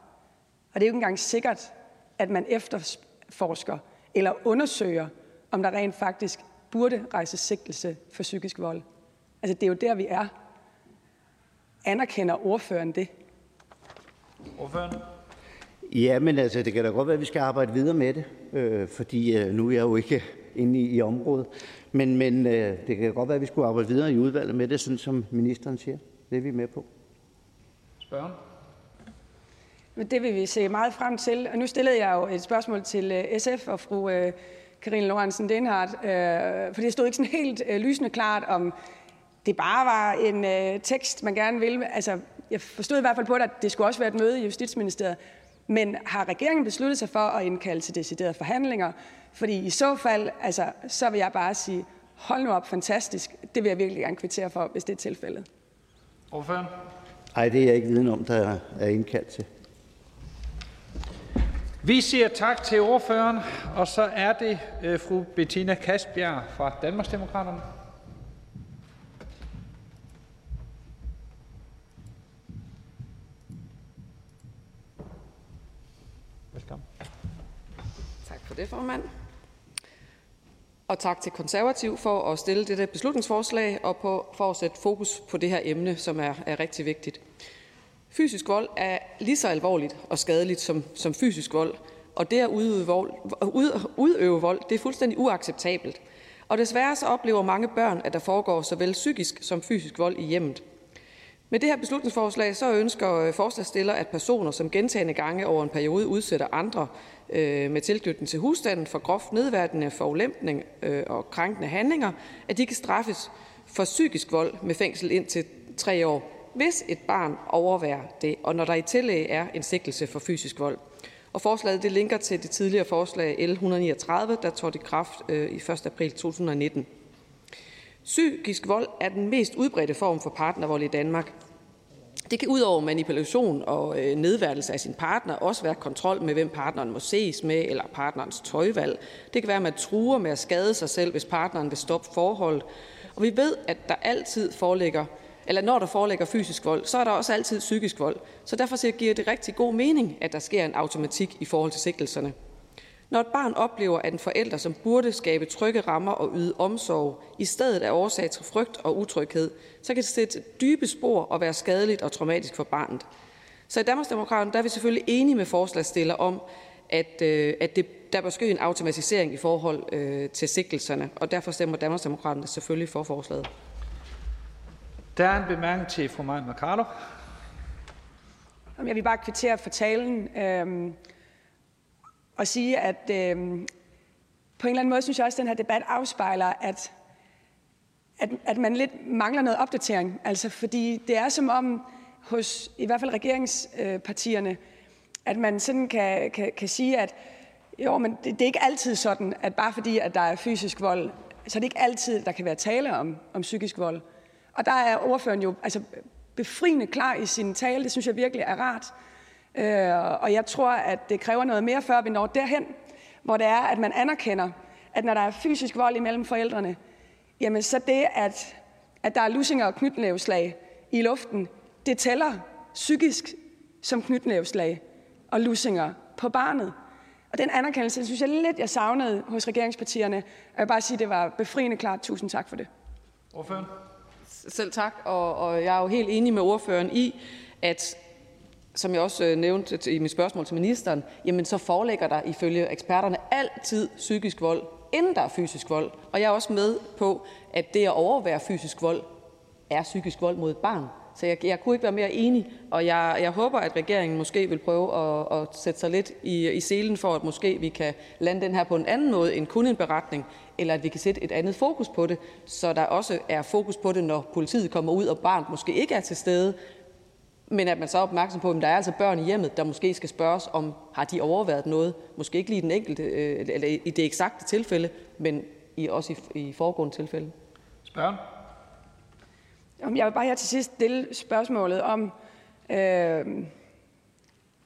Speaker 2: Og det er jo ikke engang sikkert, at man efterforsker eller undersøger, om der rent faktisk burde rejse sigtelse for psykisk vold. Altså, det er jo der, vi er. Anerkender ordføreren det?
Speaker 1: Ordføreren?
Speaker 8: Ja, men altså, det kan da godt være, at vi skal arbejde videre med det, øh, fordi øh, nu er jeg jo ikke inde i, i området. Men, men øh, det kan godt være, at vi skulle arbejde videre i udvalget med det, sådan som ministeren siger. Det er vi med på.
Speaker 1: Spørgen?
Speaker 2: Det vil vi se meget frem til. Og nu stillede jeg jo et spørgsmål til øh, SF og fru øh, Karine Lorentzen Denhardt, øh, for det stod ikke sådan helt øh, lysende klart, om det bare var en øh, tekst, man gerne ville. Altså, jeg forstod i hvert fald på det, at det skulle også være et møde i Justitsministeriet. Men har regeringen besluttet sig for at indkalde til deciderede forhandlinger? Fordi i så fald, altså, så vil jeg bare sige, hold nu op, fantastisk. det vil jeg virkelig gerne kvittere for, hvis det er tilfældet.
Speaker 1: Ordføreren?
Speaker 8: Nej, det er jeg ikke viden om, der er indkaldt til.
Speaker 1: Vi siger tak til ordføreren, og så er det øh, fru Bettina Kasbjerg fra Danmarksdemokraterne.
Speaker 5: Det, formand. Og tak til Konservativ for at stille dette beslutningsforslag og på, for at sætte fokus på det her emne, som er, er rigtig vigtigt. Fysisk vold er lige så alvorligt og skadeligt som, som fysisk vold, og det at udøve vold, ud, udøve vold, det er fuldstændig uacceptabelt. Og desværre så oplever mange børn, at der foregår såvel psykisk som fysisk vold i hjemmet. Med det her beslutningsforslag så ønsker øh, forslagsstiller, at personer, som gentagende gange over en periode udsætter andre øh, med tilknytning til husstanden for groft nedværdende, forulempning øh, og krænkende handlinger, at de kan straffes for psykisk vold med fængsel indtil tre år, hvis et barn overværer det, og når der i tillæg er en sigtelse for fysisk vold. Og forslaget det linker til det tidligere forslag L 139, der trådte i kraft øh, i 1. april 2019. Psykisk vold er den mest udbredte form for partnervold i Danmark. Det kan ud over manipulation og øh, nedværdelse af sin partner også være kontrol med, hvem partneren må ses med, eller partnerens tøjvalg. Det kan være, at man truer med at skade sig selv, hvis partneren vil stoppe forholdet. Og vi ved, at der altid foreligger eller når der foreligger fysisk vold, så er der også altid psykisk vold. Så derfor giver det rigtig god mening, at der sker en automatik i forhold til sigtelserne. Når et barn oplever, at en forælder, som burde skabe trygge rammer og yde omsorg, i stedet er årsag til frygt og utryghed, så kan det sætte dybe spor og være skadeligt og traumatisk for barnet. Så i Danmarksdemokraterne der er vi selvfølgelig enige med forslagstiller om, at, øh, at det, der bør ske en automatisering i forhold øh, til sigtelserne, og derfor stemmer Danmarksdemokraterne selvfølgelig for forslaget.
Speaker 1: Der er en bemærkning til fru Maja Mercado.
Speaker 2: Jeg vil bare kvittere for talen øhm, og sige, at øh, på en eller anden måde synes jeg også, at den her debat afspejler, at, at, at man lidt mangler noget opdatering. Altså, fordi det er som om hos i hvert fald regeringspartierne, at man sådan kan, kan, kan sige, at jo, men det, det er ikke altid sådan, at bare fordi, at der er fysisk vold, så er det ikke altid, der kan være tale om, om psykisk vold. Og der er ordføreren jo altså, befriende klar i sin tale. Det synes jeg virkelig er rart. Øh, og jeg tror, at det kræver noget mere, før vi når derhen, hvor det er, at man anerkender, at når der er fysisk vold imellem forældrene, jamen så det, at, at der er lusinger og knytnæveslag i luften, det tæller psykisk som knytnæveslag og lusinger på barnet. Og den anerkendelse, synes jeg lidt, jeg savnede hos regeringspartierne. Jeg vil bare sige, at det var befriende klart. Tusind tak for det.
Speaker 1: Ordføren?
Speaker 5: Selv tak, og, og jeg er jo helt enig med ordføreren i, at som jeg også øh, nævnte i mit spørgsmål til ministeren, jamen så forelægger der ifølge eksperterne altid psykisk vold, inden der er fysisk vold. Og jeg er også med på, at det at overvære fysisk vold er psykisk vold mod et barn. Så jeg, jeg kunne ikke være mere enig, og jeg, jeg håber, at regeringen måske vil prøve at, at sætte sig lidt i, i selen for, at måske vi kan lande den her på en anden måde end kun en beretning, eller at vi kan sætte et andet fokus på det, så der også er fokus på det, når politiet kommer ud, og barnet måske ikke er til stede, men at man så er opmærksom på, at der er altså børn i hjemmet, der måske skal spørges om, har de overvejet noget? Måske ikke lige den enkelte, øh, eller i det eksakte tilfælde, men i, også i, i foregående tilfælde.
Speaker 1: Spørgen?
Speaker 2: Jeg vil bare her til sidst stille spørgsmålet om, øh,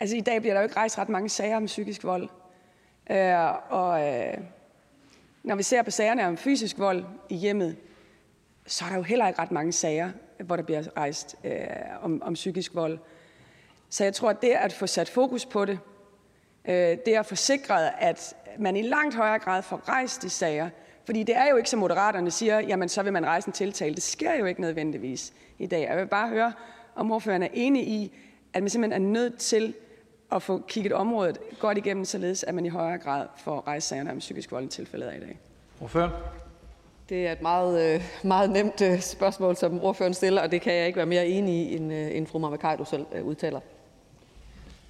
Speaker 2: altså i dag bliver der jo ikke rejst ret mange sager om psykisk vold. Øh, og øh, når vi ser på sagerne om fysisk vold i hjemmet, så er der jo heller ikke ret mange sager, hvor der bliver rejst øh, om, om psykisk vold. Så jeg tror, at det at få sat fokus på det, øh, det at få sikret, at man i langt højere grad får rejst de sager, fordi det er jo ikke, som moderaterne siger, jamen så vil man rejse en tiltale. Det sker jo ikke nødvendigvis i dag. Jeg vil bare høre, om ordføreren er enig i, at man simpelthen er nødt til at få kigget området godt igennem, således at man i højere grad får rejst sagerne om psykisk vold i tilfældet af i dag.
Speaker 1: Ordfører?
Speaker 5: Det er et meget, øh, meget nemt øh, spørgsmål, som ordføreren stiller, og det kan jeg ikke være mere enig i, end, øh, end fru Mamakajdo selv udtaler.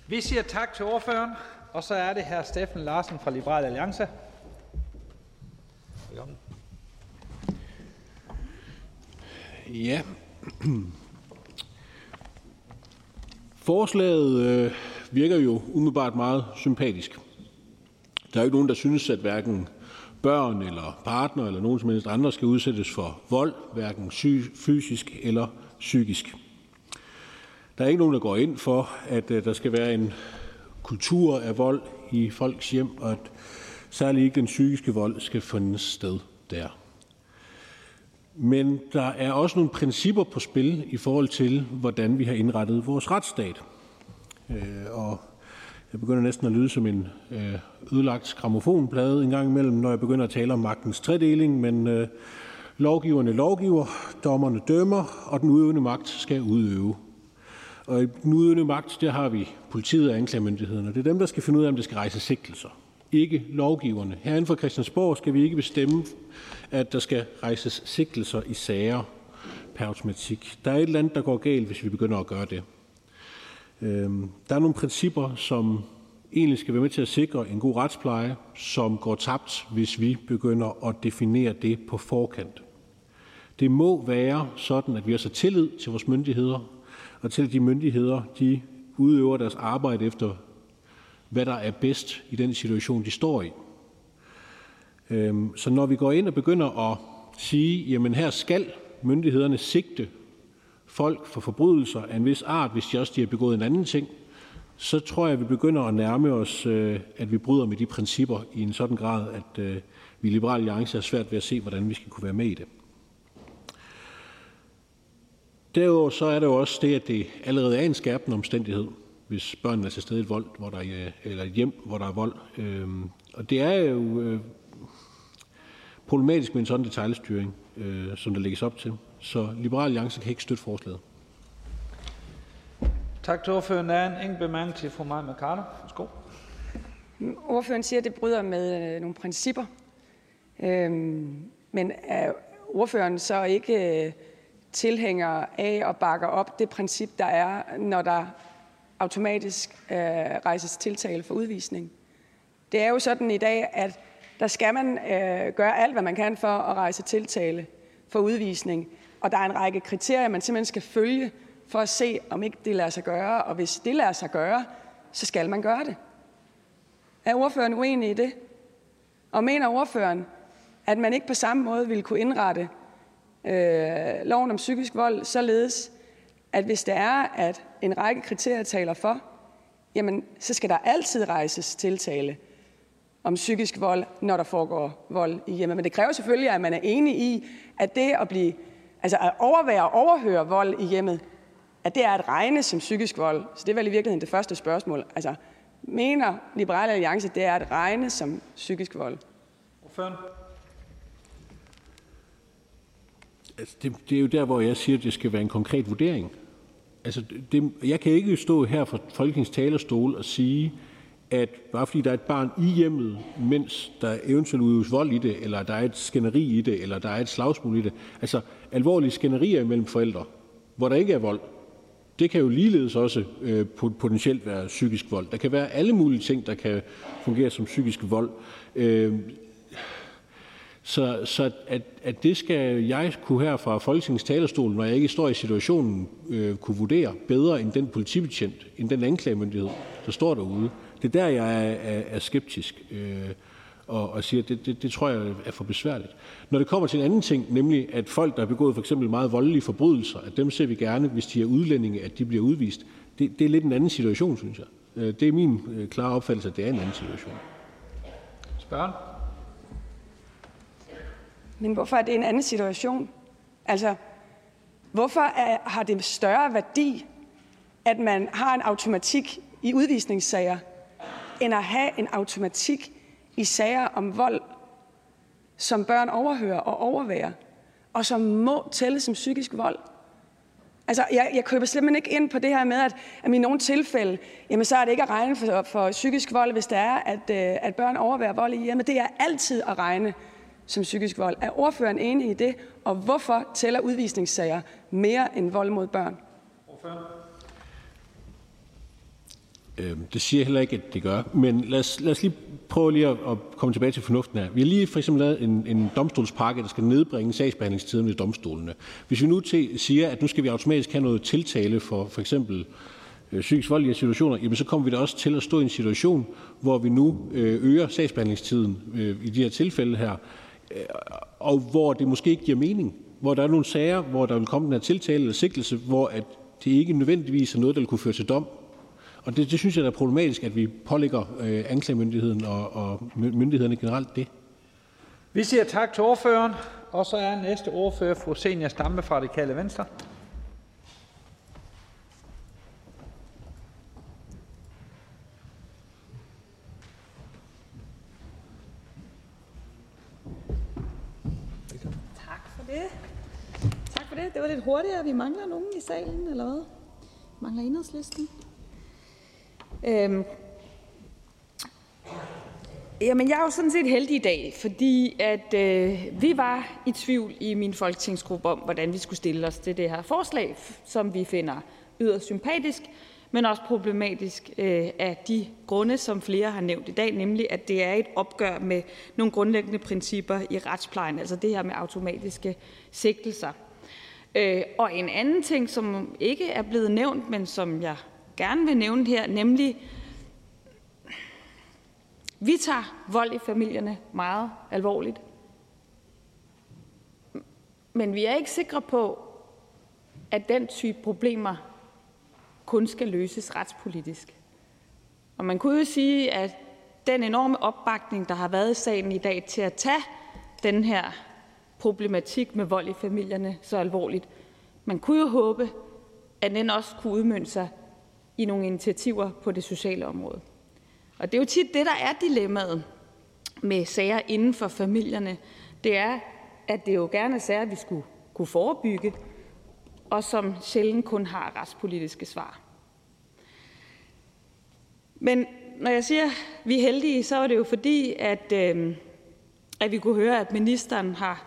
Speaker 1: Vi siger tak til ordføreren, og så er det her Steffen Larsen fra Liberal Alliance. Velkommen.
Speaker 9: Ja. Forslaget øh, virker jo umiddelbart meget sympatisk. Der er jo ikke nogen, der synes, at hverken børn eller partner eller nogen som helst andre skal udsættes for vold, hverken fysisk eller psykisk. Der er ikke nogen, der går ind for, at øh, der skal være en kultur af vold i folks hjem, og at særligt ikke den psykiske vold skal finde sted der. Men der er også nogle principper på spil i forhold til, hvordan vi har indrettet vores retsstat. Øh, og jeg begynder næsten at lyde som en øh, ødelagt gramofonplade en gang imellem, når jeg begynder at tale om magtens tredeling, men øh, lovgiverne lovgiver, dommerne dømmer, og den udøvende magt skal udøve. Og i den udøvende magt, der har vi politiet og anklagemyndigheden, og det er dem, der skal finde ud af, om det skal rejse sigtelser. Ikke lovgiverne. Herinde for Christiansborg skal vi ikke bestemme, at der skal rejses sigtelser i sager per automatik. Der er et eller andet, der går galt, hvis vi begynder at gøre det. Øhm, der er nogle principper, som egentlig skal være med til at sikre en god retspleje, som går tabt, hvis vi begynder at definere det på forkant. Det må være sådan, at vi har så tillid til vores myndigheder, og til at de myndigheder de udøver deres arbejde efter, hvad der er bedst i den situation, de står i. Øhm, så når vi går ind og begynder at sige, jamen her skal myndighederne sigte folk for forbrydelser af en vis art, hvis de også de har begået en anden ting, så tror jeg, at vi begynder at nærme os, øh, at vi bryder med de principper i en sådan grad, at øh, vi i Liberale Alliance er svært ved at se, hvordan vi skal kunne være med i det. Derudover så er det jo også det, at det allerede er en skærpende omstændighed, hvis børnene er til stede i et, vold, hvor der er, eller et hjem, hvor der er vold. Øhm, og det er jo problematisk med en sådan detaljstyring, som der lægges op til. Så Liberal Alliance kan ikke støtte forslaget.
Speaker 1: Tak til ordføreren. Der er en enkelt bemærkning til fru Maja Mercado. Værsgo.
Speaker 2: Ordføreren siger, at det bryder med øh, nogle principper. Øhm, men er ordføreren så ikke øh, tilhænger af og bakker op det princip, der er, når der automatisk øh, rejses tiltale for udvisning? Det er jo sådan i dag, at der skal man øh, gøre alt, hvad man kan for at rejse tiltale for udvisning. Og der er en række kriterier, man simpelthen skal følge for at se, om ikke det lader sig gøre. Og hvis det lader sig gøre, så skal man gøre det. Er ordføreren uenig i det? Og mener ordføreren, at man ikke på samme måde ville kunne indrette øh, loven om psykisk vold således, at hvis det er, at en række kriterier taler for, jamen så skal der altid rejses tiltale om psykisk vold, når der foregår vold i hjemmet. Men det kræver selvfølgelig, at man er enig i, at det at blive altså at overvære og overhøre vold i hjemmet, at det er at regne som psykisk vold. Så det er vel i virkeligheden det første spørgsmål. Altså, mener Liberale Alliance, det er at regne som psykisk vold? Ordføren?
Speaker 9: Altså, det, det er jo der, hvor jeg siger, at det skal være en konkret vurdering. Altså, det, jeg kan ikke stå her fra Folketingets talerstol og sige, at bare fordi der er et barn i hjemmet, mens der eventuelt udøves vold i det, eller der er et skænderi i det, eller der er et slagsmål i det, altså alvorlige skænderier mellem forældre, hvor der ikke er vold, det kan jo ligeledes også øh, potentielt være psykisk vold. Der kan være alle mulige ting, der kan fungere som psykisk vold. Øh, så så at, at det skal jeg kunne her fra Folketingets talerstol, når jeg ikke står i situationen, øh, kunne vurdere bedre end den politibetjent, end den anklagemyndighed, der står derude. Det er der, jeg er, er, er skeptisk øh, og, og siger, at det, det, det tror jeg er for besværligt. Når det kommer til en anden ting, nemlig at folk, der har begået for eksempel meget voldelige forbrydelser, at dem ser vi gerne, hvis de er udlændinge, at de bliver udvist. Det, det er lidt en anden situation, synes jeg. Øh, det er min øh, klare opfattelse, at det er en anden situation.
Speaker 1: Spørgen?
Speaker 2: Men hvorfor er det en anden situation? Altså, hvorfor er, har det større værdi, at man har en automatik i udvisningssager, end at have en automatik i sager om vold, som børn overhører og overværer, og som må tælle som psykisk vold. Altså, jeg, jeg køber simpelthen ikke ind på det her med, at, at i nogle tilfælde, jamen, så er det ikke at regne for, for psykisk vold, hvis det er, at, øh, at børn overværer vold i hjemmet. Det er altid at regne som psykisk vold. Er ordføreren enig i det? Og hvorfor tæller udvisningssager mere end vold mod børn? Ordfører.
Speaker 9: Øh, det siger jeg heller ikke, at det gør. Men lad os, lad os lige prøve lige at, at komme tilbage til fornuften her. Vi har lige for eksempel lavet en, en domstolspakke, der skal nedbringe sagsbehandlingstiden ved domstolene. Hvis vi nu til, siger, at nu skal vi automatisk have noget tiltale for for eksempel øh, psykisk voldelige i situationer, jamen så kommer vi da også til at stå i en situation, hvor vi nu øh, øger sagsbehandlingstiden øh, i de her tilfælde her, øh, og hvor det måske ikke giver mening. Hvor der er nogle sager, hvor der vil komme den her tiltale eller sigtelse, hvor at det ikke nødvendigvis er noget, der vil kunne føre til dom. Og det, det synes jeg er problematisk, at vi pålægger øh, anklagemyndigheden og, og myndighederne generelt det.
Speaker 1: Vi siger tak til ordføreren, og så er næste ordfører fru Senior Stampe fra Det Kalde Venstre.
Speaker 10: det. Tak for det. Det var lidt hurtigere. Vi mangler nogen i salen, eller hvad? Mangler enhedslisten. Øhm. Jamen, jeg er jo sådan set heldig i dag, fordi at øh, vi var i tvivl i min folketingsgruppe om, hvordan vi skulle stille os til det her forslag, som vi finder yderst sympatisk, men også problematisk øh, af de grunde, som flere har nævnt i dag, nemlig at det er et opgør med nogle grundlæggende principper i retsplejen, altså det her med automatiske sigtelser. Øh, og en anden ting, som ikke er blevet nævnt, men som jeg gerne vil nævne her, nemlig vi tager vold i familierne meget alvorligt. Men vi er ikke sikre på, at den type problemer kun skal løses retspolitisk. Og man kunne jo sige, at den enorme opbakning, der har været i sagen i dag til at tage den her problematik med vold i familierne så alvorligt, man kunne jo håbe, at den også kunne udmønte sig i nogle initiativer på det sociale område. Og det er jo tit det, der er dilemmaet med sager inden for familierne. Det er, at det jo gerne er sager, vi skulle kunne forebygge, og som sjældent kun har retspolitiske svar. Men når jeg siger, at vi er heldige, så er det jo fordi, at, øh, at vi kunne høre, at ministeren har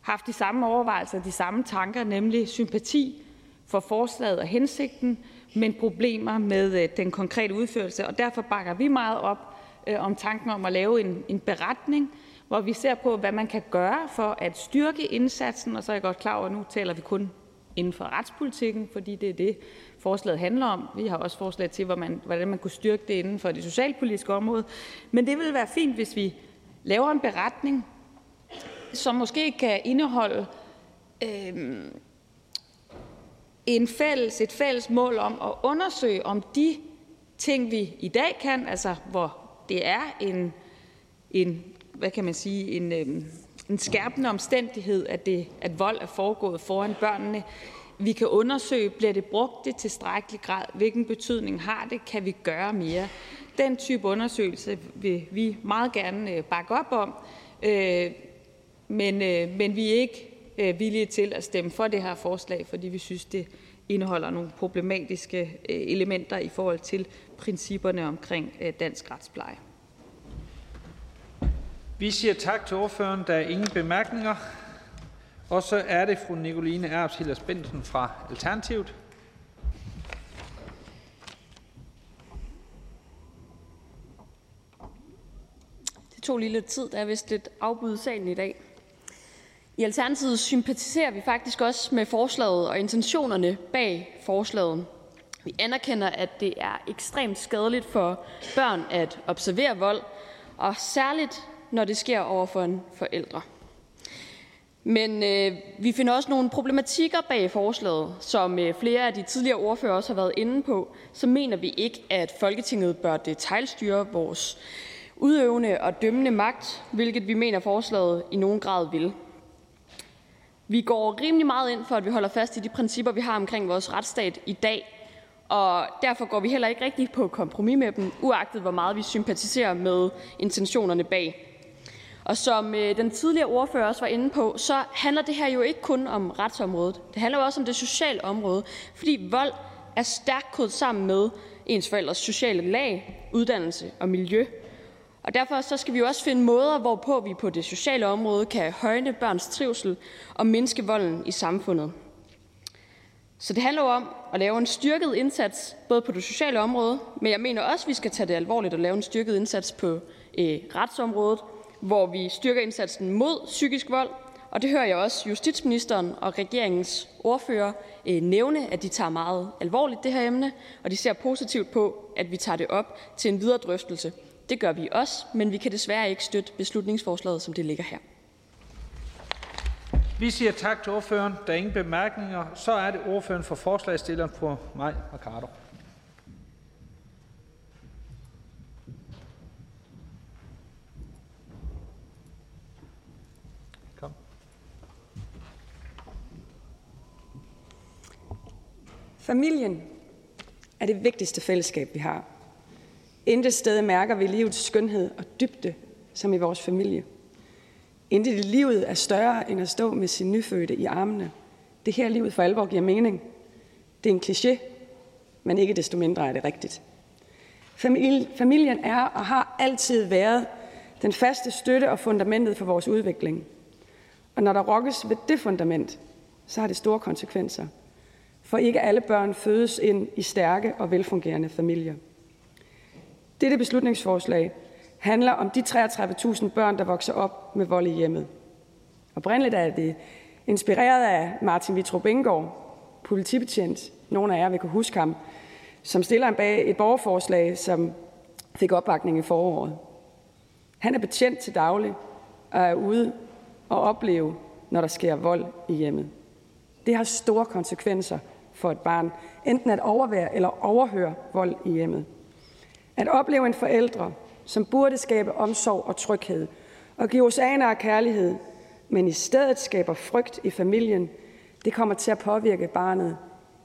Speaker 10: haft de samme overvejelser, de samme tanker, nemlig sympati for forslaget og hensigten, men problemer med øh, den konkrete udførelse. Og derfor bakker vi meget op øh, om tanken om at lave en, en beretning, hvor vi ser på, hvad man kan gøre for at styrke indsatsen. Og så er jeg godt klar over, at nu taler vi kun inden for retspolitikken, fordi det er det, forslaget handler om. Vi har også forslag til, hvordan man kunne styrke det inden for det socialpolitiske område. Men det vil være fint, hvis vi laver en beretning, som måske kan indeholde øh, en fælles, et fælles mål om at undersøge, om de ting, vi i dag kan, altså hvor det er en, en hvad kan man sige, en, øhm, en skærpende omstændighed, at, det, at vold er foregået foran børnene. Vi kan undersøge, bliver det brugt i tilstrækkelig grad? Hvilken betydning har det? Kan vi gøre mere? Den type undersøgelse vil vi meget gerne øh, bakke op om, øh, men, øh, men vi er ikke villige til at stemme for det her forslag, fordi vi synes, det indeholder nogle problematiske elementer i forhold til principperne omkring dansk retspleje.
Speaker 1: Vi siger tak til ordføreren. Der er ingen bemærkninger. Og så er det fru Nicoline Erbs Hillers Bensen fra Alternativet.
Speaker 11: Det tog lige lidt tid, der er vist lidt afbud sagen i dag. I Alternativet sympatiserer vi faktisk også med forslaget og intentionerne bag forslaget. Vi anerkender, at det er ekstremt skadeligt for børn at observere vold, og særligt når det sker over for en forældre. Men øh, vi finder også nogle problematikker bag forslaget, som øh, flere af de tidligere ordfører også har været inde på. Så mener vi ikke, at Folketinget bør detaljstyre vores udøvende og dømmende magt, hvilket vi mener forslaget i nogen grad vil. Vi går rimelig meget ind for, at vi holder fast i de principper, vi har omkring vores retsstat i dag, og derfor går vi heller ikke rigtig på kompromis med dem, uagtet hvor meget vi sympatiserer med intentionerne bag og som øh, den tidligere ordfører også var inde på, så handler det her jo ikke kun om retsområdet. Det handler jo også om det sociale område, fordi vold er stærkt kodet sammen med ens forældres sociale lag, uddannelse og miljø. Og derfor så skal vi jo også finde måder, hvorpå vi på det sociale område kan højne børns trivsel og mindske volden i samfundet. Så det handler jo om at lave en styrket indsats, både på det sociale område, men jeg mener også, at vi skal tage det alvorligt og lave en styrket indsats på øh, retsområdet, hvor vi styrker indsatsen mod psykisk vold, og det hører jeg også justitsministeren og regeringens ordfører øh, nævne, at de tager meget alvorligt det her emne, og de ser positivt på, at vi tager det op til en videre drøftelse. Det gør vi også, men vi kan desværre ikke støtte beslutningsforslaget, som det ligger her.
Speaker 1: Vi siger tak til ordføreren. Der er ingen bemærkninger. Så er det ordføreren for forslagsstilleren, fru Mai Mercado.
Speaker 2: Familien er det vigtigste fællesskab, vi har. Intet sted mærker vi livets skønhed og dybde som i vores familie. Intet i livet er større end at stå med sin nyfødte i armene. Det her livet for alvor giver mening. Det er en kliché, men ikke desto mindre er det rigtigt. Familien er og har altid været den faste støtte og fundamentet for vores udvikling. Og når der rokkes ved det fundament, så har det store konsekvenser. For ikke alle børn fødes ind i stærke og velfungerende familier. Dette beslutningsforslag handler om de 33.000 børn, der vokser op med vold i hjemmet. Oprindeligt er det inspireret af Martin Vitrup Bengård, politibetjent. Nogle af jer vil kunne huske ham, som stiller en bag et borgerforslag, som fik opbakning i foråret. Han er betjent til daglig og er ude og opleve, når der sker vold i hjemmet. Det har store konsekvenser for et barn, enten at overvære eller overhøre vold i hjemmet. At opleve en forældre, som burde skabe omsorg og tryghed og give oceaner af kærlighed, men i stedet skaber frygt i familien, det kommer til at påvirke barnet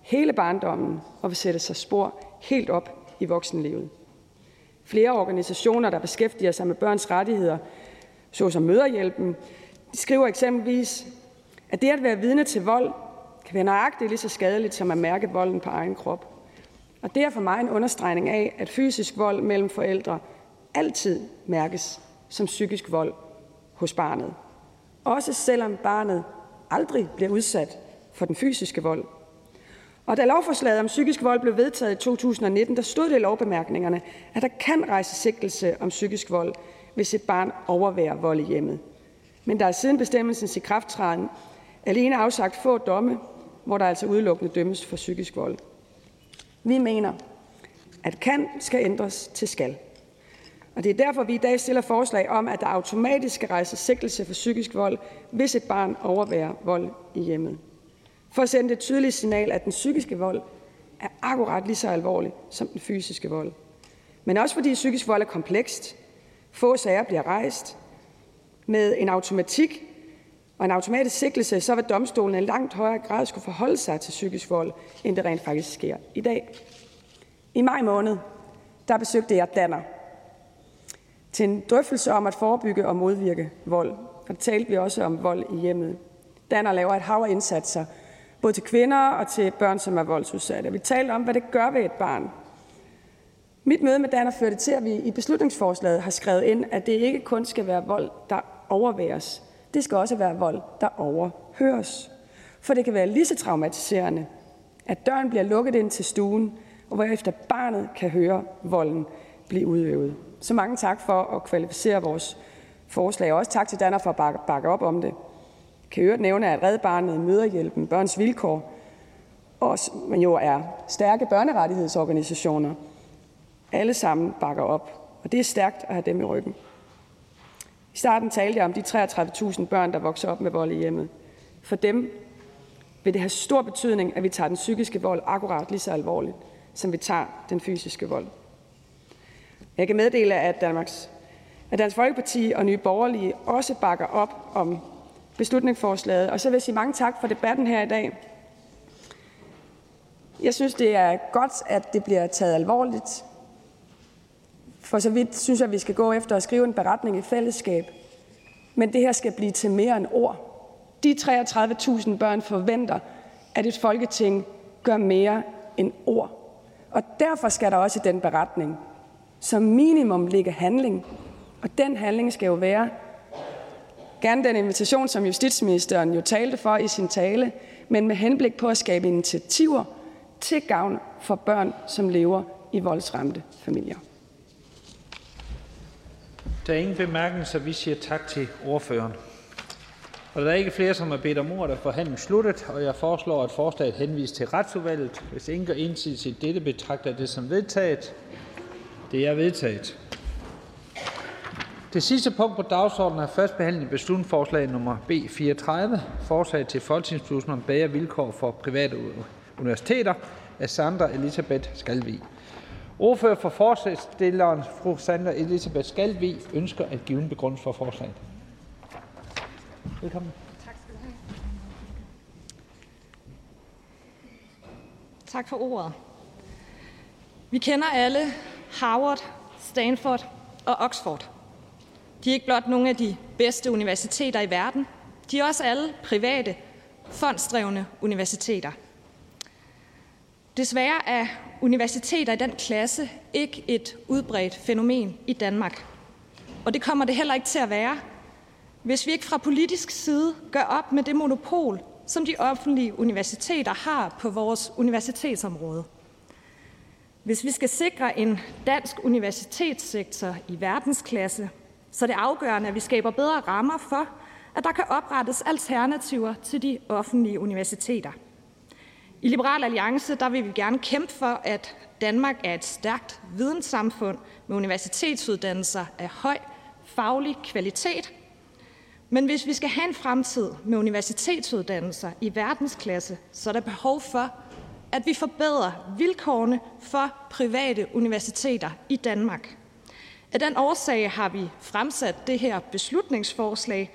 Speaker 2: hele barndommen og vil sætte sig spor helt op i voksenlivet. Flere organisationer, der beskæftiger sig med børns rettigheder, såsom Møderhjælpen, de skriver eksempelvis, at det at være vidne til vold kan være nøjagtigt lige så skadeligt som at mærke volden på egen krop. Og det er for mig en understregning af, at fysisk vold mellem forældre altid mærkes som psykisk vold hos barnet. Også selvom barnet aldrig bliver udsat for den fysiske vold. Og da lovforslaget om psykisk vold blev vedtaget i 2019, der stod det i lovbemærkningerne, at der kan rejse sigtelse om psykisk vold, hvis et barn overværer vold i hjemmet. Men der er siden bestemmelsens i krafttræden alene afsagt få domme, hvor der altså udelukkende dømmes for psykisk vold. Vi mener, at kan skal ændres til skal. Og det er derfor, vi i dag stiller forslag om, at der automatisk skal rejses sigtelse for psykisk vold, hvis et barn overværer vold i hjemmet. For at sende det tydelige signal, at den psykiske vold er akkurat lige så alvorlig som den fysiske vold. Men også fordi psykisk vold er komplekst. Få sager bliver rejst. Med en automatik og en automatisk sigtelse, så vil domstolen i langt højere grad skulle forholde sig til psykisk vold, end det rent faktisk sker i dag. I maj måned, der besøgte jeg Danner til en drøftelse om at forebygge og modvirke vold. Og der talte vi også om vold i hjemmet. Danner laver et hav af indsatser, både til kvinder og til børn, som er voldsudsatte. Vi talte om, hvad det gør ved et barn. Mit møde med Danner førte til, at vi i beslutningsforslaget har skrevet ind, at det ikke kun skal være vold, der overværes, det skal også være vold, der overhøres. For det kan være lige så traumatiserende, at døren bliver lukket ind til stuen, og hvorefter barnet kan høre volden blive udøvet. Så mange tak for at kvalificere vores forslag, og også tak til Danner for at bakke op om det. Jeg kan øvrigt nævne, at Red Barnet, Møderhjælpen, Børns Vilkår, også, men jo er stærke børnerettighedsorganisationer, alle sammen bakker op. Og det er stærkt at have dem i ryggen. I starten talte jeg om de 33.000 børn, der vokser op med vold i hjemmet. For dem vil det have stor betydning, at vi tager den psykiske vold akkurat lige så alvorligt, som vi tager den fysiske vold. Jeg kan meddele, at, Danmarks, at Dansk Folkeparti og Nye Borgerlige også bakker op om beslutningsforslaget. Og så vil jeg sige mange tak for debatten her i dag. Jeg synes, det er godt, at det bliver taget alvorligt. For så vidt synes jeg, at vi skal gå efter at skrive en beretning i fællesskab. Men det her skal blive til mere end ord. De 33.000 børn forventer, at et folketing gør mere end ord. Og derfor skal der også i den beretning som minimum ligge handling. Og den handling skal jo være gerne den invitation, som justitsministeren jo talte for i sin tale, men med henblik på at skabe initiativer til gavn for børn, som lever i voldsramte familier.
Speaker 1: Der er ingen bemærkninger, så vi siger tak til ordføreren. Og der er ikke flere, som har bedt om ordet, er forhandlingen sluttet, og jeg foreslår, at forslaget henvises til retsudvalget. Hvis ingen gør indsigelse i dette, betragter det som vedtaget. Det er vedtaget. Det sidste punkt på dagsordenen er først behandling af beslutningsforslag nummer B 34, forslag til folketingsbeslutning om bedre vilkår for private universiteter af Sandra Elisabeth Skalvig. Ordfører for forslagstilleren, fru Sandra Elisabeth Skalvig, ønsker at give en begrundelse for forslaget. Velkommen.
Speaker 12: Tak skal du have. Tak for ordet. Vi kender alle Harvard, Stanford og Oxford. De er ikke blot nogle af de bedste universiteter i verden, de er også alle private, fondsdrevne universiteter. Desværre er universiteter i den klasse ikke et udbredt fænomen i Danmark. Og det kommer det heller ikke til at være, hvis vi ikke fra politisk side gør op med det monopol, som de offentlige universiteter har på vores universitetsområde. Hvis vi skal sikre en dansk universitetssektor i verdensklasse, så er det afgørende, at vi skaber bedre rammer for, at der kan oprettes alternativer til de offentlige universiteter. I Liberal Alliance der vil vi gerne kæmpe for, at Danmark er et stærkt videnssamfund med universitetsuddannelser af høj faglig kvalitet. Men hvis vi skal have en fremtid med universitetsuddannelser i verdensklasse, så er der behov for, at vi forbedrer vilkårene for private universiteter i Danmark. Af den årsag har vi fremsat det her beslutningsforslag,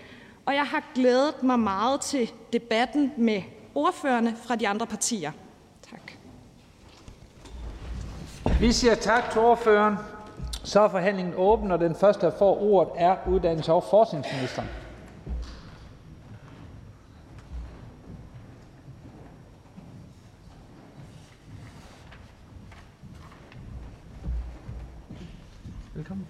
Speaker 12: og jeg har glædet mig meget til debatten med ordførerne fra de andre partier. Tak.
Speaker 1: Vi siger tak til ordføreren. Så er forhandlingen åben, og den første, der får ordet, er uddannelses- og forskningsministeren. Velkommen.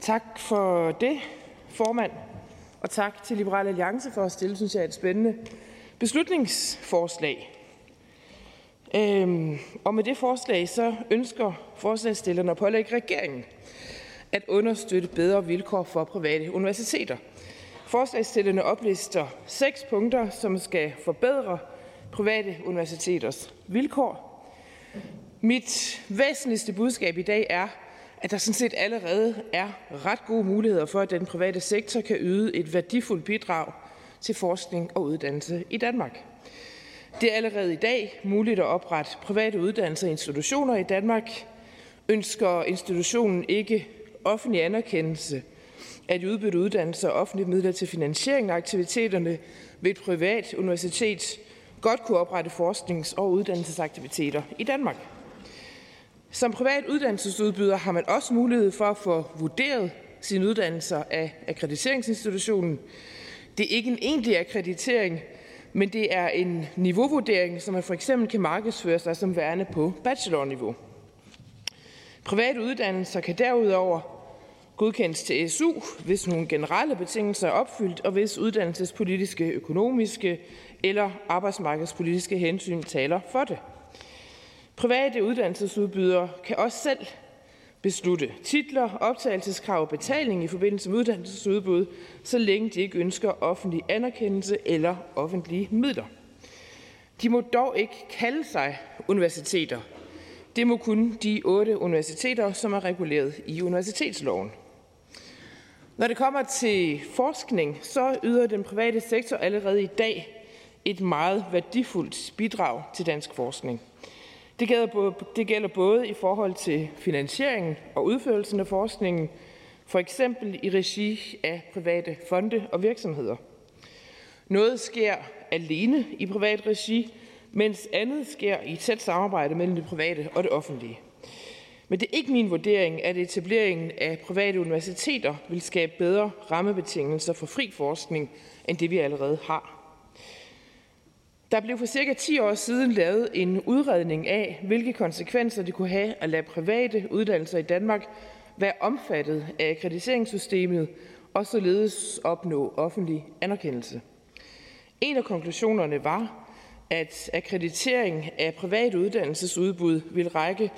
Speaker 13: Tak for det, formand, og tak til Liberal Alliance for at stille, synes jeg, et spændende beslutningsforslag. Øhm, og med det forslag så ønsker forslagsstillerne at pålægge regeringen at understøtte bedre vilkår for private universiteter. Forslagsstillerne oplister seks punkter, som skal forbedre private universiteters vilkår. Mit væsentligste budskab i dag er, at der sådan set allerede er ret gode muligheder for, at den private sektor kan yde et værdifuldt bidrag til forskning og uddannelse i Danmark. Det er allerede i dag muligt at oprette private uddannelser og institutioner i Danmark. Ønsker institutionen ikke offentlig anerkendelse af de udbytte uddannelser og offentlige midler til finansiering af aktiviteterne ved et privat universitet godt kunne oprette forsknings- og uddannelsesaktiviteter i Danmark. Som privat uddannelsesudbyder har man også mulighed for at få vurderet sine uddannelser af akkrediteringsinstitutionen. Det er ikke en egentlig akkreditering, men det er en niveauvurdering, som man for eksempel kan markedsføre sig som værende på bachelorniveau. Private uddannelser kan derudover godkendes til SU, hvis nogle generelle betingelser er opfyldt, og hvis uddannelsespolitiske, økonomiske eller arbejdsmarkedspolitiske hensyn taler for det. Private uddannelsesudbydere kan også selv beslutte titler, optagelseskrav og betaling i forbindelse med uddannelsesudbud, så længe de ikke ønsker offentlig anerkendelse eller offentlige midler. De må dog ikke kalde sig universiteter. Det må kun de otte universiteter, som er reguleret i universitetsloven. Når det kommer til forskning, så yder den private sektor allerede i dag et meget værdifuldt bidrag til dansk forskning. Det gælder, både, det gælder både i forhold til finansieringen og udførelsen af forskningen, for eksempel i regi af private fonde og virksomheder. Noget sker alene i privat regi, mens andet sker i tæt samarbejde mellem det private og det offentlige. Men det er ikke min vurdering, at etableringen af private universiteter vil skabe bedre rammebetingelser for fri forskning, end det vi allerede har. Der blev for cirka 10 år siden lavet en udredning af, hvilke konsekvenser det kunne have at lade private uddannelser i Danmark være omfattet af akkrediteringssystemet og således opnå offentlig anerkendelse. En af konklusionerne var, at akkreditering af private uddannelsesudbud vil række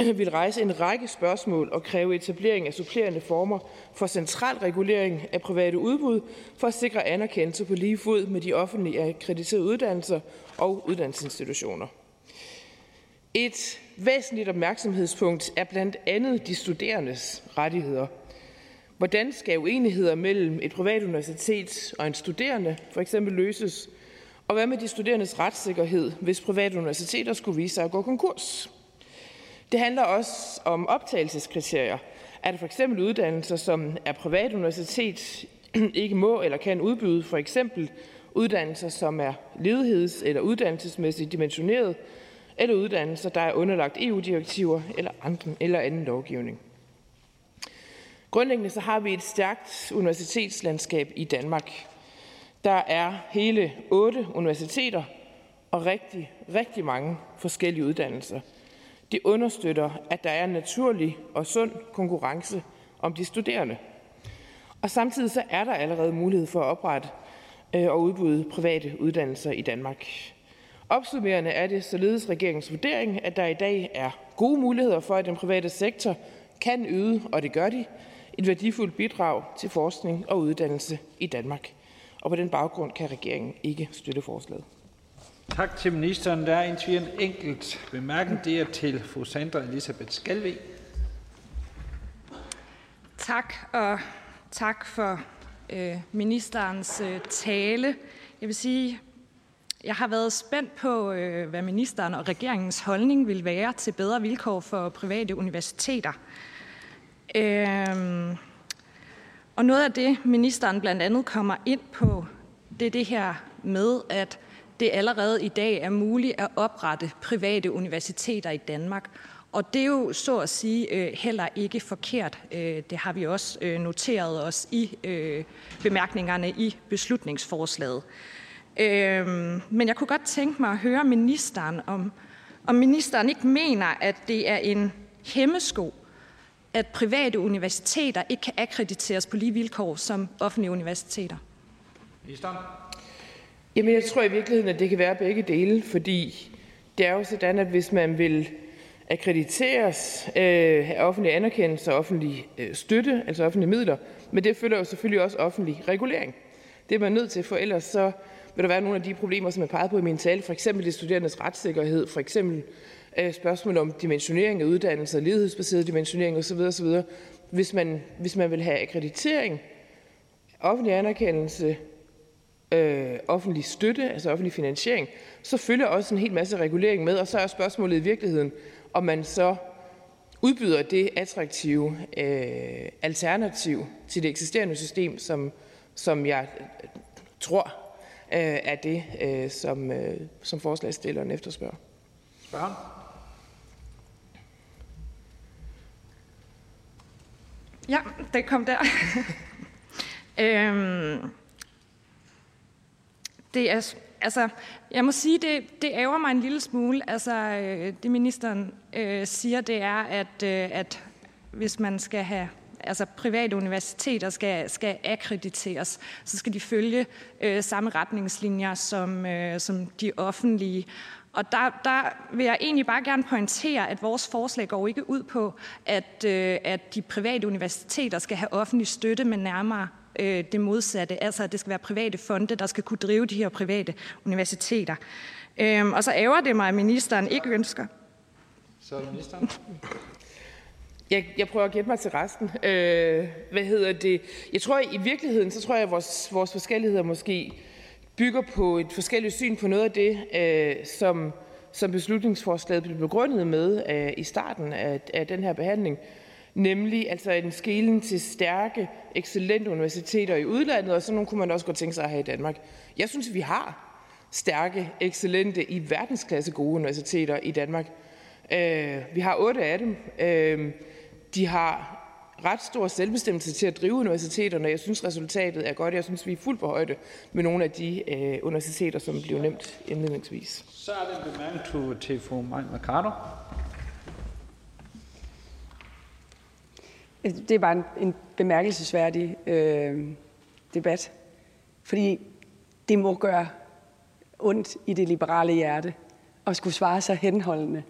Speaker 13: vil rejse en række spørgsmål og kræve etablering af supplerende former for central regulering af private udbud for at sikre anerkendelse på lige fod med de offentlige akkrediterede uddannelser og uddannelsesinstitutioner. Et væsentligt opmærksomhedspunkt er blandt andet de studerendes rettigheder. Hvordan skal uenigheder mellem et privat universitet og en studerende for eksempel løses? Og hvad med de studerendes retssikkerhed, hvis private universiteter skulle vise sig at gå konkurs? Det handler også om optagelseskriterier. Er der for eksempel uddannelser, som er privat universitet ikke må eller kan udbyde, for eksempel uddannelser, som er ledigheds- eller uddannelsesmæssigt dimensioneret, eller uddannelser, der er underlagt EU-direktiver eller, andre, eller anden lovgivning. Grundlæggende så har vi et stærkt universitetslandskab i Danmark. Der er hele otte universiteter og rigtig, rigtig mange forskellige uddannelser. Det understøtter, at der er en naturlig og sund konkurrence om de studerende. Og samtidig så er der allerede mulighed for at oprette øh, og udbyde private uddannelser i Danmark. Opsummerende er det således regeringens vurdering, at der i dag er gode muligheder for, at den private sektor kan yde, og det gør de, et værdifuldt bidrag til forskning og uddannelse i Danmark. Og på den baggrund kan regeringen ikke støtte forslaget.
Speaker 1: Tak til ministeren. Der er indtil en enkelt bemærkning. Det er til fru Sandra Elisabeth Skalvig.
Speaker 12: Tak, og tak for øh, ministerens øh, tale. Jeg vil sige, jeg har været spændt på, øh, hvad ministeren og regeringens holdning vil være til bedre vilkår for private universiteter. Øh, og noget af det, ministeren blandt andet kommer ind på, det er det her med, at det allerede i dag er muligt at oprette private universiteter i Danmark. Og det er jo så at sige øh, heller ikke forkert. Øh, det har vi også øh, noteret os i øh, bemærkningerne i beslutningsforslaget. Øh, men jeg kunne godt tænke mig at høre ministeren, om, om ministeren ikke mener, at det er en hemmesko, at private universiteter ikke kan akkrediteres på lige vilkår som offentlige universiteter.
Speaker 13: Ministeren? Jamen, jeg tror i virkeligheden, at det kan være begge dele, fordi det er jo sådan, at hvis man vil akkrediteres, øh, have offentlig anerkendelse og offentlig øh, støtte, altså offentlige midler, men det følger jo selvfølgelig også offentlig regulering. Det er man nødt til, for ellers så vil der være nogle af de problemer, som jeg pegede på i min tale, for eksempel det studerendes retssikkerhed, for eksempel øh, spørgsmål om dimensionering af uddannelser, ledighedsbaseret dimensionering osv. osv. Hvis, man, hvis man vil have akkreditering, offentlig anerkendelse, øh, offentlig støtte, altså offentlig finansiering, så følger også en hel masse regulering med, og så er spørgsmålet i virkeligheden, om man så udbyder det attraktive øh, alternativ til det eksisterende system, som, som jeg tror øh, er det, øh, som, øh, som forslagsstilleren efterspørger. Spørgen?
Speaker 12: Ja, det kom der. øhm, det er, altså, jeg må sige, det, det ærger mig en lille smule. Altså, øh, det ministeren øh, siger, det er, at, øh, at hvis man skal have altså private universiteter skal, skal akkrediteres, så skal de følge øh, samme retningslinjer som, øh, som de offentlige. Og der, der vil jeg egentlig bare gerne pointere, at vores forslag går ikke ud på, at, øh, at de private universiteter skal have offentlig støtte, men nærmere øh, det modsatte, altså at det skal være private fonde, der skal kunne drive de her private universiteter. Øhm, og så ærger det mig, at ministeren ikke ønsker.
Speaker 1: Så er ministeren.
Speaker 13: Jeg, jeg prøver at gætte mig til resten. Øh, hvad hedder det? Jeg tror i virkeligheden, så tror jeg, at vores, vores forskelligheder måske bygger på et forskelligt syn på noget af det, øh, som, som beslutningsforslaget blev begrundet med øh, i starten af, af den her behandling nemlig altså en skelen til stærke, excellente universiteter i udlandet, og sådan nogle kunne man også godt tænke sig at have i Danmark. Jeg synes, vi har stærke, excellente, i verdensklasse gode universiteter i Danmark. Øh, vi har otte af dem. Øh, de har ret stor selvbestemmelse til at drive universiteterne. Jeg synes, resultatet er godt. Jeg synes, vi er fuldt på højde med nogle af de øh, universiteter, som blev nemt indledningsvis.
Speaker 1: Så er det en bemærkning til fru Maja Mercado.
Speaker 2: Det er bare en, en bemærkelsesværdig øh, debat, fordi det må gøre ondt i det liberale hjerte at skulle svare sig henholdende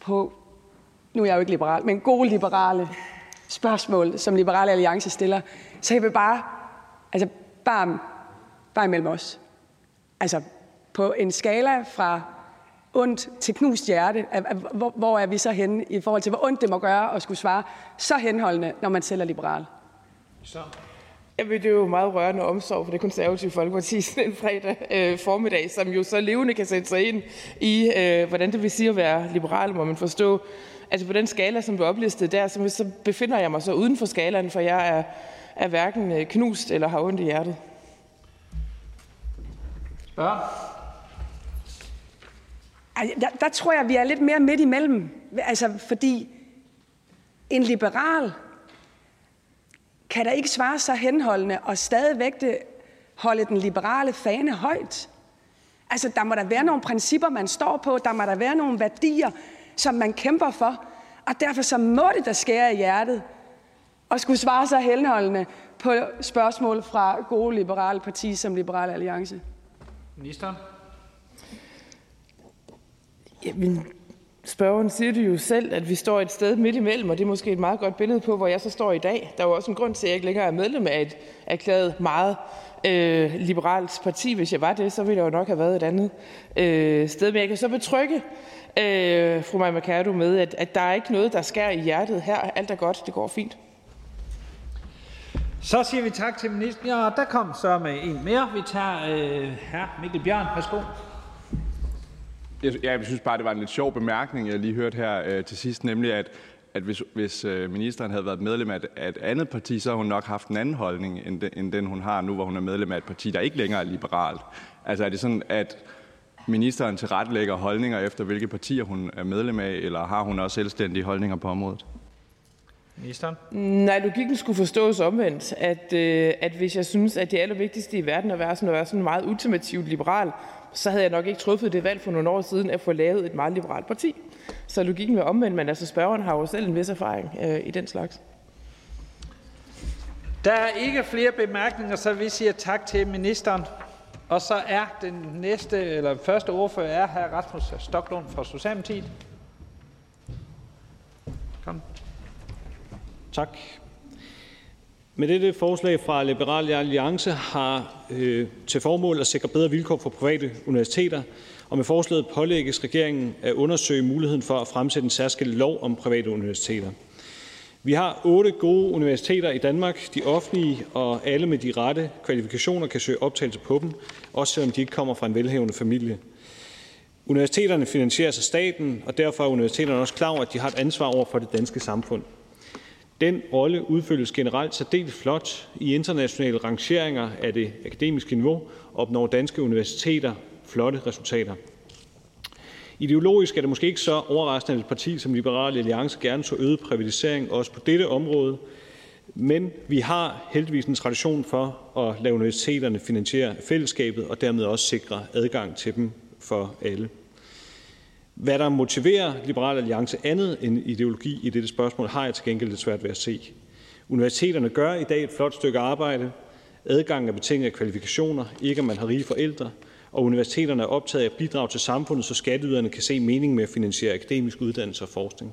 Speaker 2: på nu er jeg jo ikke liberal, men gode liberale spørgsmål, som Liberale Alliance stiller. Så jeg vil bare, altså bare, bare imellem os. Altså på en skala fra ondt til knust hjerte, hvor, hvor er vi så henne i forhold til, hvor ondt det må gøre at skulle svare så henholdende, når man selv er liberal?
Speaker 13: Så. Jamen, det er jo meget rørende omsorg for det konservative Folkeparti sådan en fredag øh, formiddag, som jo så levende kan sætte sig ind i, øh, hvordan det vil sige at være liberal, må man forstå. Altså på den skala, som du oplistede der, så, så befinder jeg mig så uden for skalaen, for jeg er, er hverken øh, knust eller har ondt i hjertet.
Speaker 1: Spørg.
Speaker 2: Der, der tror jeg, vi er lidt mere midt imellem. Altså, fordi en liberal kan da ikke svare sig henholdende og stadigvæk holde den liberale fane højt. Altså, der må der være nogle principper, man står på. Der må der være nogle værdier, som man kæmper for. Og derfor så må det da skære i hjertet og skulle svare sig henholdende på spørgsmål fra gode liberale partier som Liberale Alliance.
Speaker 1: Minister?
Speaker 13: Jamen, spørgeren siger det jo selv, at vi står et sted midt imellem, og det er måske et meget godt billede på, hvor jeg så står i dag. Der er jo også en grund til, at jeg ikke længere er medlem af et erklæret meget øh, liberalt parti. Hvis jeg var det, så ville jeg jo nok have været et andet øh, sted. Men jeg kan så betrygge øh, fru Maja Mercado med, at, at der er ikke noget, der skærer i hjertet her. Alt er godt, det går fint.
Speaker 1: Så siger vi tak til ministeren. Ja, der kom så med en mere. Vi tager øh, her Mikkel Bjørn. Værsgo.
Speaker 14: Jeg, jeg synes bare, det var en lidt sjov bemærkning, jeg lige hørte her øh, til sidst, nemlig at, at hvis, hvis øh, ministeren havde været medlem af et, af et andet parti, så havde hun nok haft en anden holdning, end, de, end den hun har nu, hvor hun er medlem af et parti, der ikke længere er liberalt. Altså er det sådan, at ministeren tilrettelægger holdninger efter, hvilke partier hun er medlem af, eller har hun også selvstændige holdninger på området?
Speaker 1: Ministeren?
Speaker 13: Nej, logikken skulle forstås omvendt, at, øh, at hvis jeg synes, at det allervigtigste i verden er at være sådan, at være sådan meget ultimativt liberal, så havde jeg nok ikke truffet det valg for nogle år siden at få lavet et meget liberalt parti. Så logikken vil omvendt, men altså spørgeren har jo selv en vis erfaring øh, i den slags.
Speaker 1: Der er ikke flere bemærkninger, så vi siger tak til ministeren. Og så er den næste, eller første ordfører er her Rasmus Stoklund fra Socialdemokratiet. Kom.
Speaker 6: Tak. Med dette forslag fra Liberal Alliance har øh, til formål at sikre bedre vilkår for private universiteter, og med forslaget pålægges regeringen at undersøge muligheden for at fremsætte en særskilt lov om private universiteter. Vi har otte gode universiteter i Danmark. De offentlige og alle med de rette kvalifikationer kan søge optagelse på dem, også selvom de ikke kommer fra en velhavende familie. Universiteterne finansieres af staten, og derfor er universiteterne også klar over, at de har et ansvar over for det danske samfund. Den rolle udfyldes generelt særdeles flot. I internationale rangeringer af det akademiske niveau opnår danske universiteter flotte resultater. Ideologisk er det måske ikke så overraskende, at et parti som Liberal Alliance gerne så øget privatisering også på dette område, men vi har heldigvis en tradition for at lade universiteterne finansiere fællesskabet og dermed også sikre adgang til dem for alle. Hvad der motiverer Liberal Alliance andet end ideologi i dette spørgsmål, har jeg til gengæld lidt svært ved at se. Universiteterne gør i dag et flot stykke arbejde. Adgangen er betinget af kvalifikationer, ikke om man har rige forældre, og universiteterne er optaget af at bidrage til samfundet, så skatteyderne kan se mening med at finansiere akademisk uddannelse og forskning.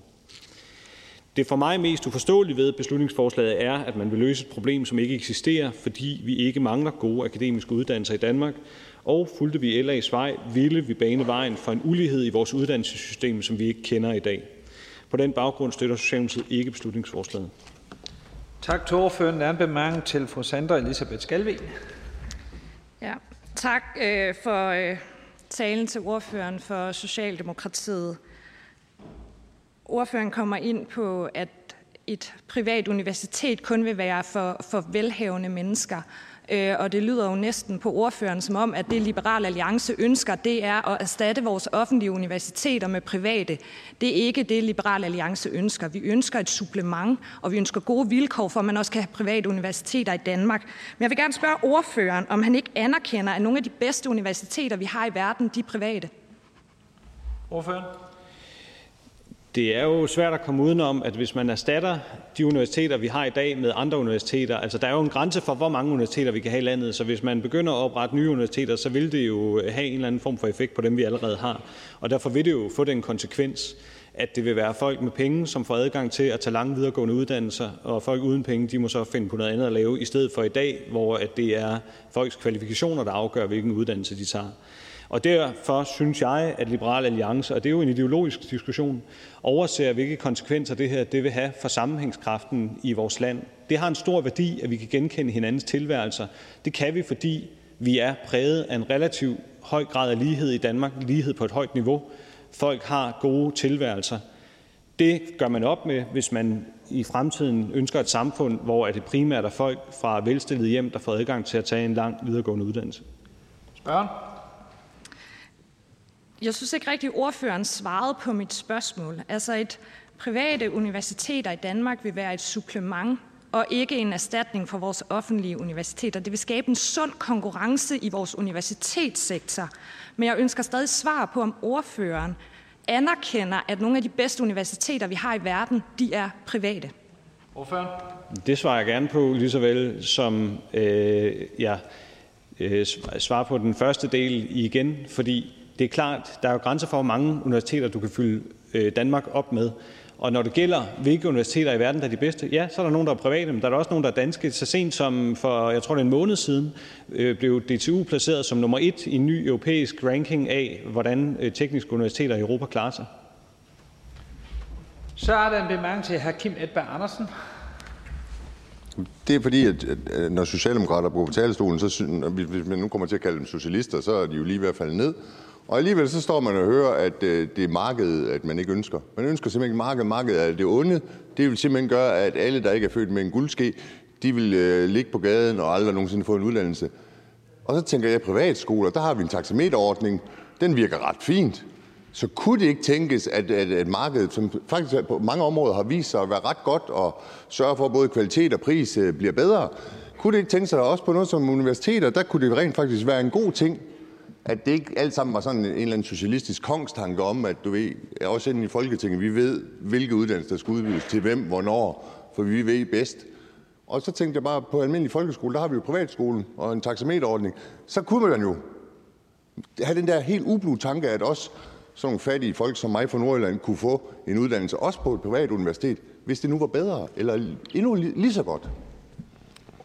Speaker 6: Det for mig mest uforståelige ved beslutningsforslaget er, at man vil løse et problem, som ikke eksisterer, fordi vi ikke mangler gode akademiske uddannelser i Danmark, og fulgte vi LA's vej, ville vi bane vejen for en ulighed i vores uddannelsessystem, som vi ikke kender i dag. På den baggrund støtter Socialdemokratiet ikke beslutningsforslaget.
Speaker 1: Tak til ordføreren. Der er en bemærkning til fru Sandra Elisabeth Skalvig.
Speaker 12: Ja, tak øh, for øh, talen til ordføreren for Socialdemokratiet. Ordføreren kommer ind på, at et privat universitet kun vil være for, for velhavende mennesker. Øh, og det lyder jo næsten på ordføreren som om, at det Liberal Alliance ønsker, det er at erstatte vores offentlige universiteter med private. Det er ikke det, Liberal Alliance ønsker. Vi ønsker et supplement, og vi ønsker gode vilkår for, at man også kan have private universiteter i Danmark. Men jeg vil gerne spørge ordføreren, om han ikke anerkender, at nogle af de bedste universiteter, vi har i verden, de er private.
Speaker 1: Ordføreren?
Speaker 6: Det er jo svært at komme udenom, at hvis man erstatter de universiteter, vi har i dag, med andre universiteter – altså, der er jo en grænse for, hvor mange universiteter vi kan have i landet, så hvis man begynder at oprette nye universiteter, så vil det jo have en eller anden form for effekt på dem, vi allerede har, og derfor vil det jo få den konsekvens, at det vil være folk med penge, som får adgang til at tage lange videregående uddannelser, og folk uden penge de må så finde på noget andet at lave, i stedet for i dag, hvor at det er folks kvalifikationer, der afgør, hvilken uddannelse de tager. Og derfor synes jeg, at Liberal Alliance, og det er jo en ideologisk diskussion, overser, hvilke konsekvenser det her det vil have for sammenhængskraften i vores land. Det har en stor værdi, at vi kan genkende hinandens tilværelser. Det kan vi, fordi vi er præget af en relativt høj grad af lighed i Danmark, lighed på et højt niveau. Folk har gode tilværelser. Det gør man op med, hvis man i fremtiden ønsker et samfund, hvor det primært er folk fra velstillede hjem, der får adgang til at tage en lang videregående uddannelse.
Speaker 1: Spørgen?
Speaker 12: Jeg synes ikke rigtig, ordføreren svarede på mit spørgsmål. Altså et private universiteter i Danmark vil være et supplement og ikke en erstatning for vores offentlige universiteter. Det vil skabe en sund konkurrence i vores universitetssektor. Men jeg ønsker stadig svar på, om ordføreren anerkender, at nogle af de bedste universiteter, vi har i verden, de er private.
Speaker 1: Ordføreren?
Speaker 6: Det svarer jeg gerne på, lige så vel som øh, jeg øh, svarer på den første del igen, fordi det er klart, der er jo grænser for, hvor mange universiteter du kan fylde øh, Danmark op med. Og når det gælder, hvilke universiteter i verden der er de bedste, ja, så er der nogen, der er private, men der er der også nogen, der er danske. Så sent som for, jeg tror det er en måned siden, øh, blev DTU placeret som nummer et i en ny europæisk ranking af, hvordan øh, tekniske universiteter i Europa klarer sig.
Speaker 1: Så er der en bemærkning til hr. Kim Edberg Andersen.
Speaker 15: Det er fordi, at, når Socialdemokrater bruger på talerstolen, så hvis man nu kommer til at kalde dem socialister, så er de jo lige ved at falde ned. Og alligevel så står man og hører, at øh, det er markedet, at man ikke ønsker. Man ønsker simpelthen ikke markedet. Markedet er det onde. Det vil simpelthen gøre, at alle, der ikke er født med en guldske, de vil øh, ligge på gaden og aldrig nogensinde få en uddannelse. Og så tænker jeg, privatskoler, der har vi en taxameterordning. Den virker ret fint. Så kunne det ikke tænkes, at, at, at markedet, som faktisk på mange områder har vist sig at være ret godt og sørge for, at både kvalitet og pris øh, bliver bedre, kunne det ikke tænke sig også på noget som universiteter, der kunne det rent faktisk være en god ting, at det ikke alt sammen var sådan en eller anden socialistisk kongstanke om, at du ved, også inde i Folketinget, vi ved, hvilke uddannelser der skal udbydes til hvem, hvornår, for vi ved bedst. Og så tænkte jeg bare, på almindelig folkeskole, der har vi jo privatskolen og en taxameterordning. Så kunne man jo have den der helt ublu tanke, at også sådan nogle fattige folk som mig fra Nordjylland kunne få en uddannelse, også på et privat universitet, hvis det nu var bedre, eller endnu lige så godt.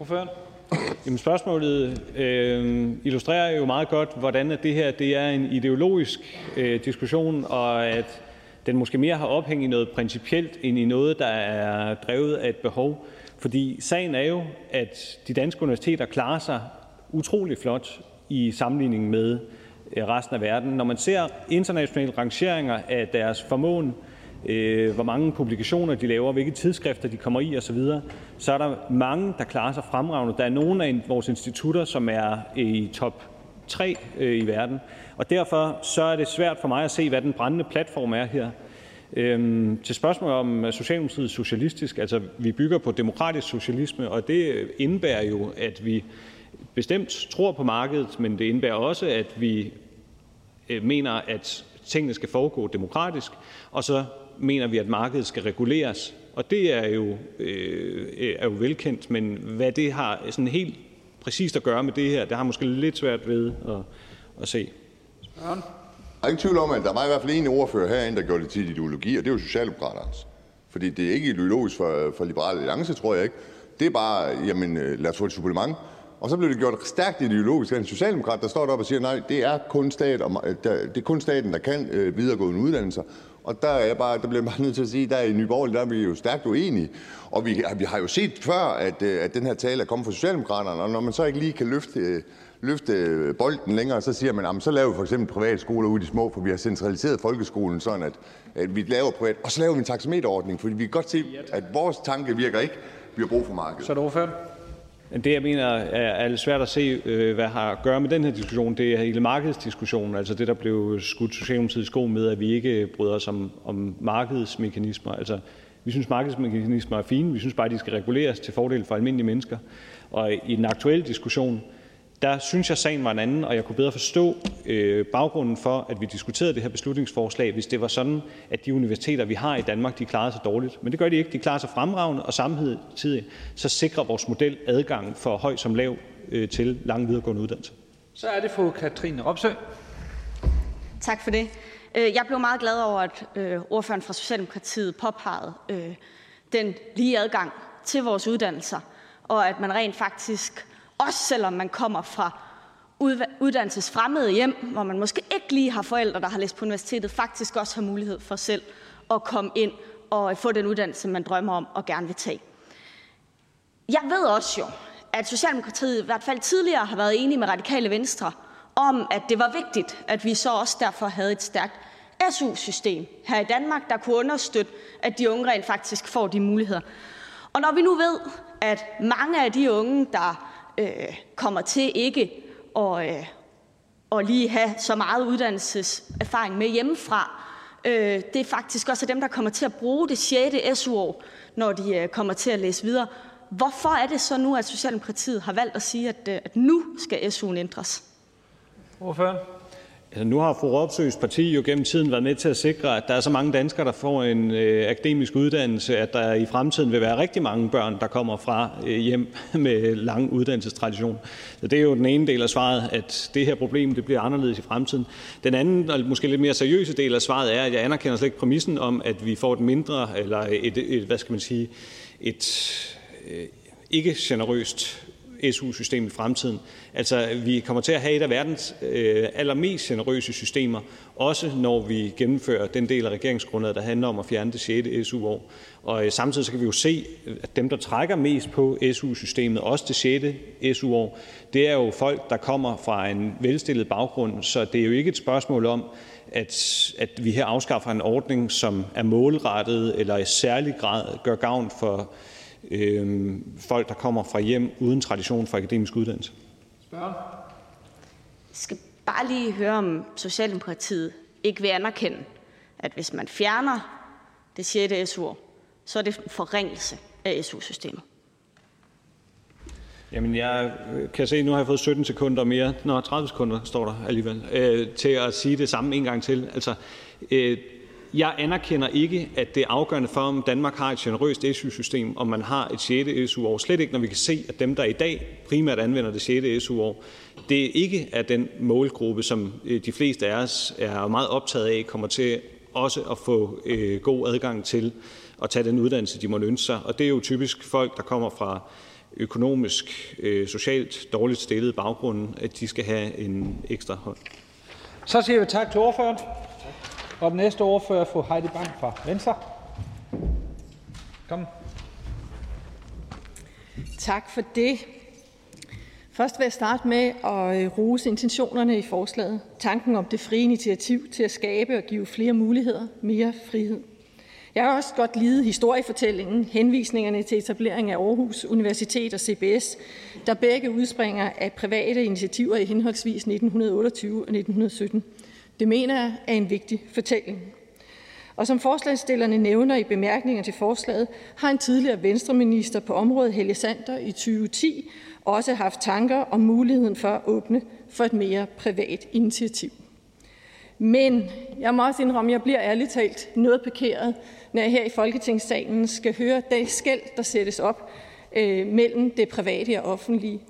Speaker 6: Ordføreren? Jamen spørgsmålet øh, illustrerer jo meget godt, hvordan at det her det er en ideologisk øh, diskussion, og at den måske mere har ophæng i noget principielt, end i noget, der er drevet af et behov. Fordi sagen er jo, at de danske universiteter klarer sig utrolig flot i sammenligning med øh, resten af verden. Når man ser internationale rangeringer af deres formåen, øh, hvor mange publikationer de laver, hvilke tidsskrifter de kommer i osv., så er der mange, der klarer sig fremragende. Der er nogle af vores institutter, som er i top 3 øh, i verden, og derfor så er det svært for mig at se, hvad den brændende platform er her. Øhm, til spørgsmålet om Socialdemokratiet er socialistisk, altså vi bygger på demokratisk socialisme, og det indebærer jo, at vi bestemt tror på markedet, men det indebærer også, at vi øh, mener, at tingene skal foregå demokratisk, og så mener vi, at markedet skal reguleres. Og det er jo, øh, er jo velkendt, men hvad det har sådan helt præcist at gøre med det her, det har måske lidt svært ved at, at se.
Speaker 15: Der er ingen tvivl om, at der var i hvert fald en ordfører herinde, der gjorde det til ideologi, og det er jo Socialdemokraternes. Fordi det er ikke ideologisk for, for Liberale Alliance, tror jeg ikke. Det er bare, jamen øh, lad os få et supplement. Og så blev det gjort stærkt ideologisk af en socialdemokrat, der står deroppe og siger, nej, det er kun, stat og, det er kun staten, der kan øh, videregående uddannelser. Og der, er jeg bare, der bliver jeg bare nødt til at sige, der i Nye Borgerlige, der er vi jo stærkt uenige. Og vi, vi har jo set før, at, øh, at den her tale er kommet fra Socialdemokraterne, og når man så ikke lige kan løfte, øh, løfte bolden længere, så siger man, jamen, så laver vi for eksempel private skoler ude i de små, for vi har centraliseret folkeskolen sådan, at, at vi laver privat, og så laver vi en taxameterordning, fordi vi kan godt se, at vores tanke virker ikke, vi har brug for markedet.
Speaker 1: Så er det ordføreren.
Speaker 6: Det, jeg mener er lidt svært at se, øh, hvad har at gøre med den her diskussion, det er hele markedsdiskussionen, altså det, der blev skudt Socialdemokratiet i sko med, at vi ikke bryder os om, om markedsmekanismer. Altså, vi synes, markedsmekanismer er fine. Vi synes bare, de skal reguleres til fordel for almindelige mennesker. Og i den aktuelle diskussion, der synes jeg, sagen var en anden, og jeg kunne bedre forstå øh, baggrunden for, at vi diskuterede det her beslutningsforslag, hvis det var sådan, at de universiteter, vi har i Danmark, de klarede sig dårligt. Men det gør de ikke. De klarer sig fremragende, og samtidig så sikrer vores model adgang for høj som lav øh, til lange videregående uddannelser.
Speaker 1: Så er det fru Katrine Ropsø.
Speaker 16: Tak for det. Øh, jeg blev meget glad over, at øh, ordføreren fra Socialdemokratiet påpegede øh, den lige adgang til vores uddannelser, og at man rent faktisk, også selvom man kommer fra uddannelsesfremmede hjem, hvor man måske ikke lige har forældre, der har læst på universitetet, faktisk også har mulighed for selv at komme ind og få den uddannelse, man drømmer om og gerne vil tage. Jeg ved også jo, at Socialdemokratiet i hvert fald tidligere har været enige med Radikale Venstre om, at det var vigtigt, at vi så også derfor havde et stærkt SU-system her i Danmark, der kunne understøtte, at de unge rent faktisk får de muligheder. Og når vi nu ved, at mange af de unge, der øh, kommer til ikke at, øh, at lige have så meget uddannelseserfaring med hjemmefra, øh, det er faktisk også dem, der kommer til at bruge det 6. SU-år, når de øh, kommer til at læse videre. Hvorfor er det så nu, at Socialdemokratiet har valgt at sige, at, øh, at nu skal SU'en ændres?
Speaker 6: Hvorfor? Altså, nu har fru parti jo gennem tiden været med til at sikre, at der er så mange danskere, der får en øh, akademisk uddannelse, at der i fremtiden vil være rigtig mange børn, der kommer fra øh, hjem med lang uddannelsestradition. Så det er jo den ene del af svaret, at det her problem det bliver anderledes i fremtiden. Den anden og måske lidt mere seriøse del af svaret er, at jeg anerkender slet ikke præmissen om, at vi får et mindre, eller et, et hvad skal man sige, et øh, ikke generøst SU-system i fremtiden. Altså, vi kommer til at have et af verdens øh, allermest generøse systemer, også når vi gennemfører den del af regeringsgrundlaget, der handler om at fjerne det 6. SU-år. Og øh, samtidig så kan vi jo se, at dem, der trækker mest på SU-systemet, også det 6. SU-år, det er jo folk, der kommer fra en velstillet baggrund. Så det er jo ikke et spørgsmål om, at, at vi her afskaffer en ordning, som er målrettet eller i særlig grad gør gavn for folk, der kommer fra hjem uden tradition for akademisk uddannelse.
Speaker 16: Jeg skal bare lige høre, om Socialdemokratiet ikke vil anerkende, at hvis man fjerner det 6. SU, så er det en forringelse af SU-systemet.
Speaker 6: Jamen, jeg øh, kan se, nu har jeg fået 17 sekunder mere. Nå, 30 sekunder står der alligevel, øh, til at sige det samme en gang til. Altså, øh, jeg anerkender ikke, at det er afgørende for, om Danmark har et generøst SU-system, om man har et 6. SU-år. Slet ikke, når vi kan se, at dem, der i dag primært anvender det 6. SU-år, det ikke er den målgruppe, som øh, de fleste af os er meget optaget af, kommer til også at få øh, god adgang til at tage den uddannelse, de må ønske sig. Og det er jo typisk folk, der kommer fra økonomisk, øh, socialt dårligt stillede baggrunden, at de skal have en ekstra hånd.
Speaker 1: Så siger vi tak til ordføreren. Og den næste ordfører er fru Heidi Bank fra Venstre. Kom.
Speaker 7: Tak for det. Først vil jeg starte med at øh, rose intentionerne i forslaget. Tanken om det frie initiativ til at skabe og give flere muligheder, mere frihed. Jeg har også godt lide historiefortællingen, henvisningerne til etablering af Aarhus Universitet og CBS, der begge udspringer af private initiativer i henholdsvis 1928 og 1917. Det mener jeg er en vigtig fortælling. Og som forslagsstillerne nævner i bemærkninger til forslaget, har en tidligere venstreminister på området, Helge Sander, i 2010 også haft tanker om muligheden for at åbne for et mere privat initiativ. Men jeg må også indrømme, at jeg bliver ærligt talt noget parkeret, når jeg her i Folketingssalen skal høre det skæld, der sættes op øh, mellem det private og offentlige.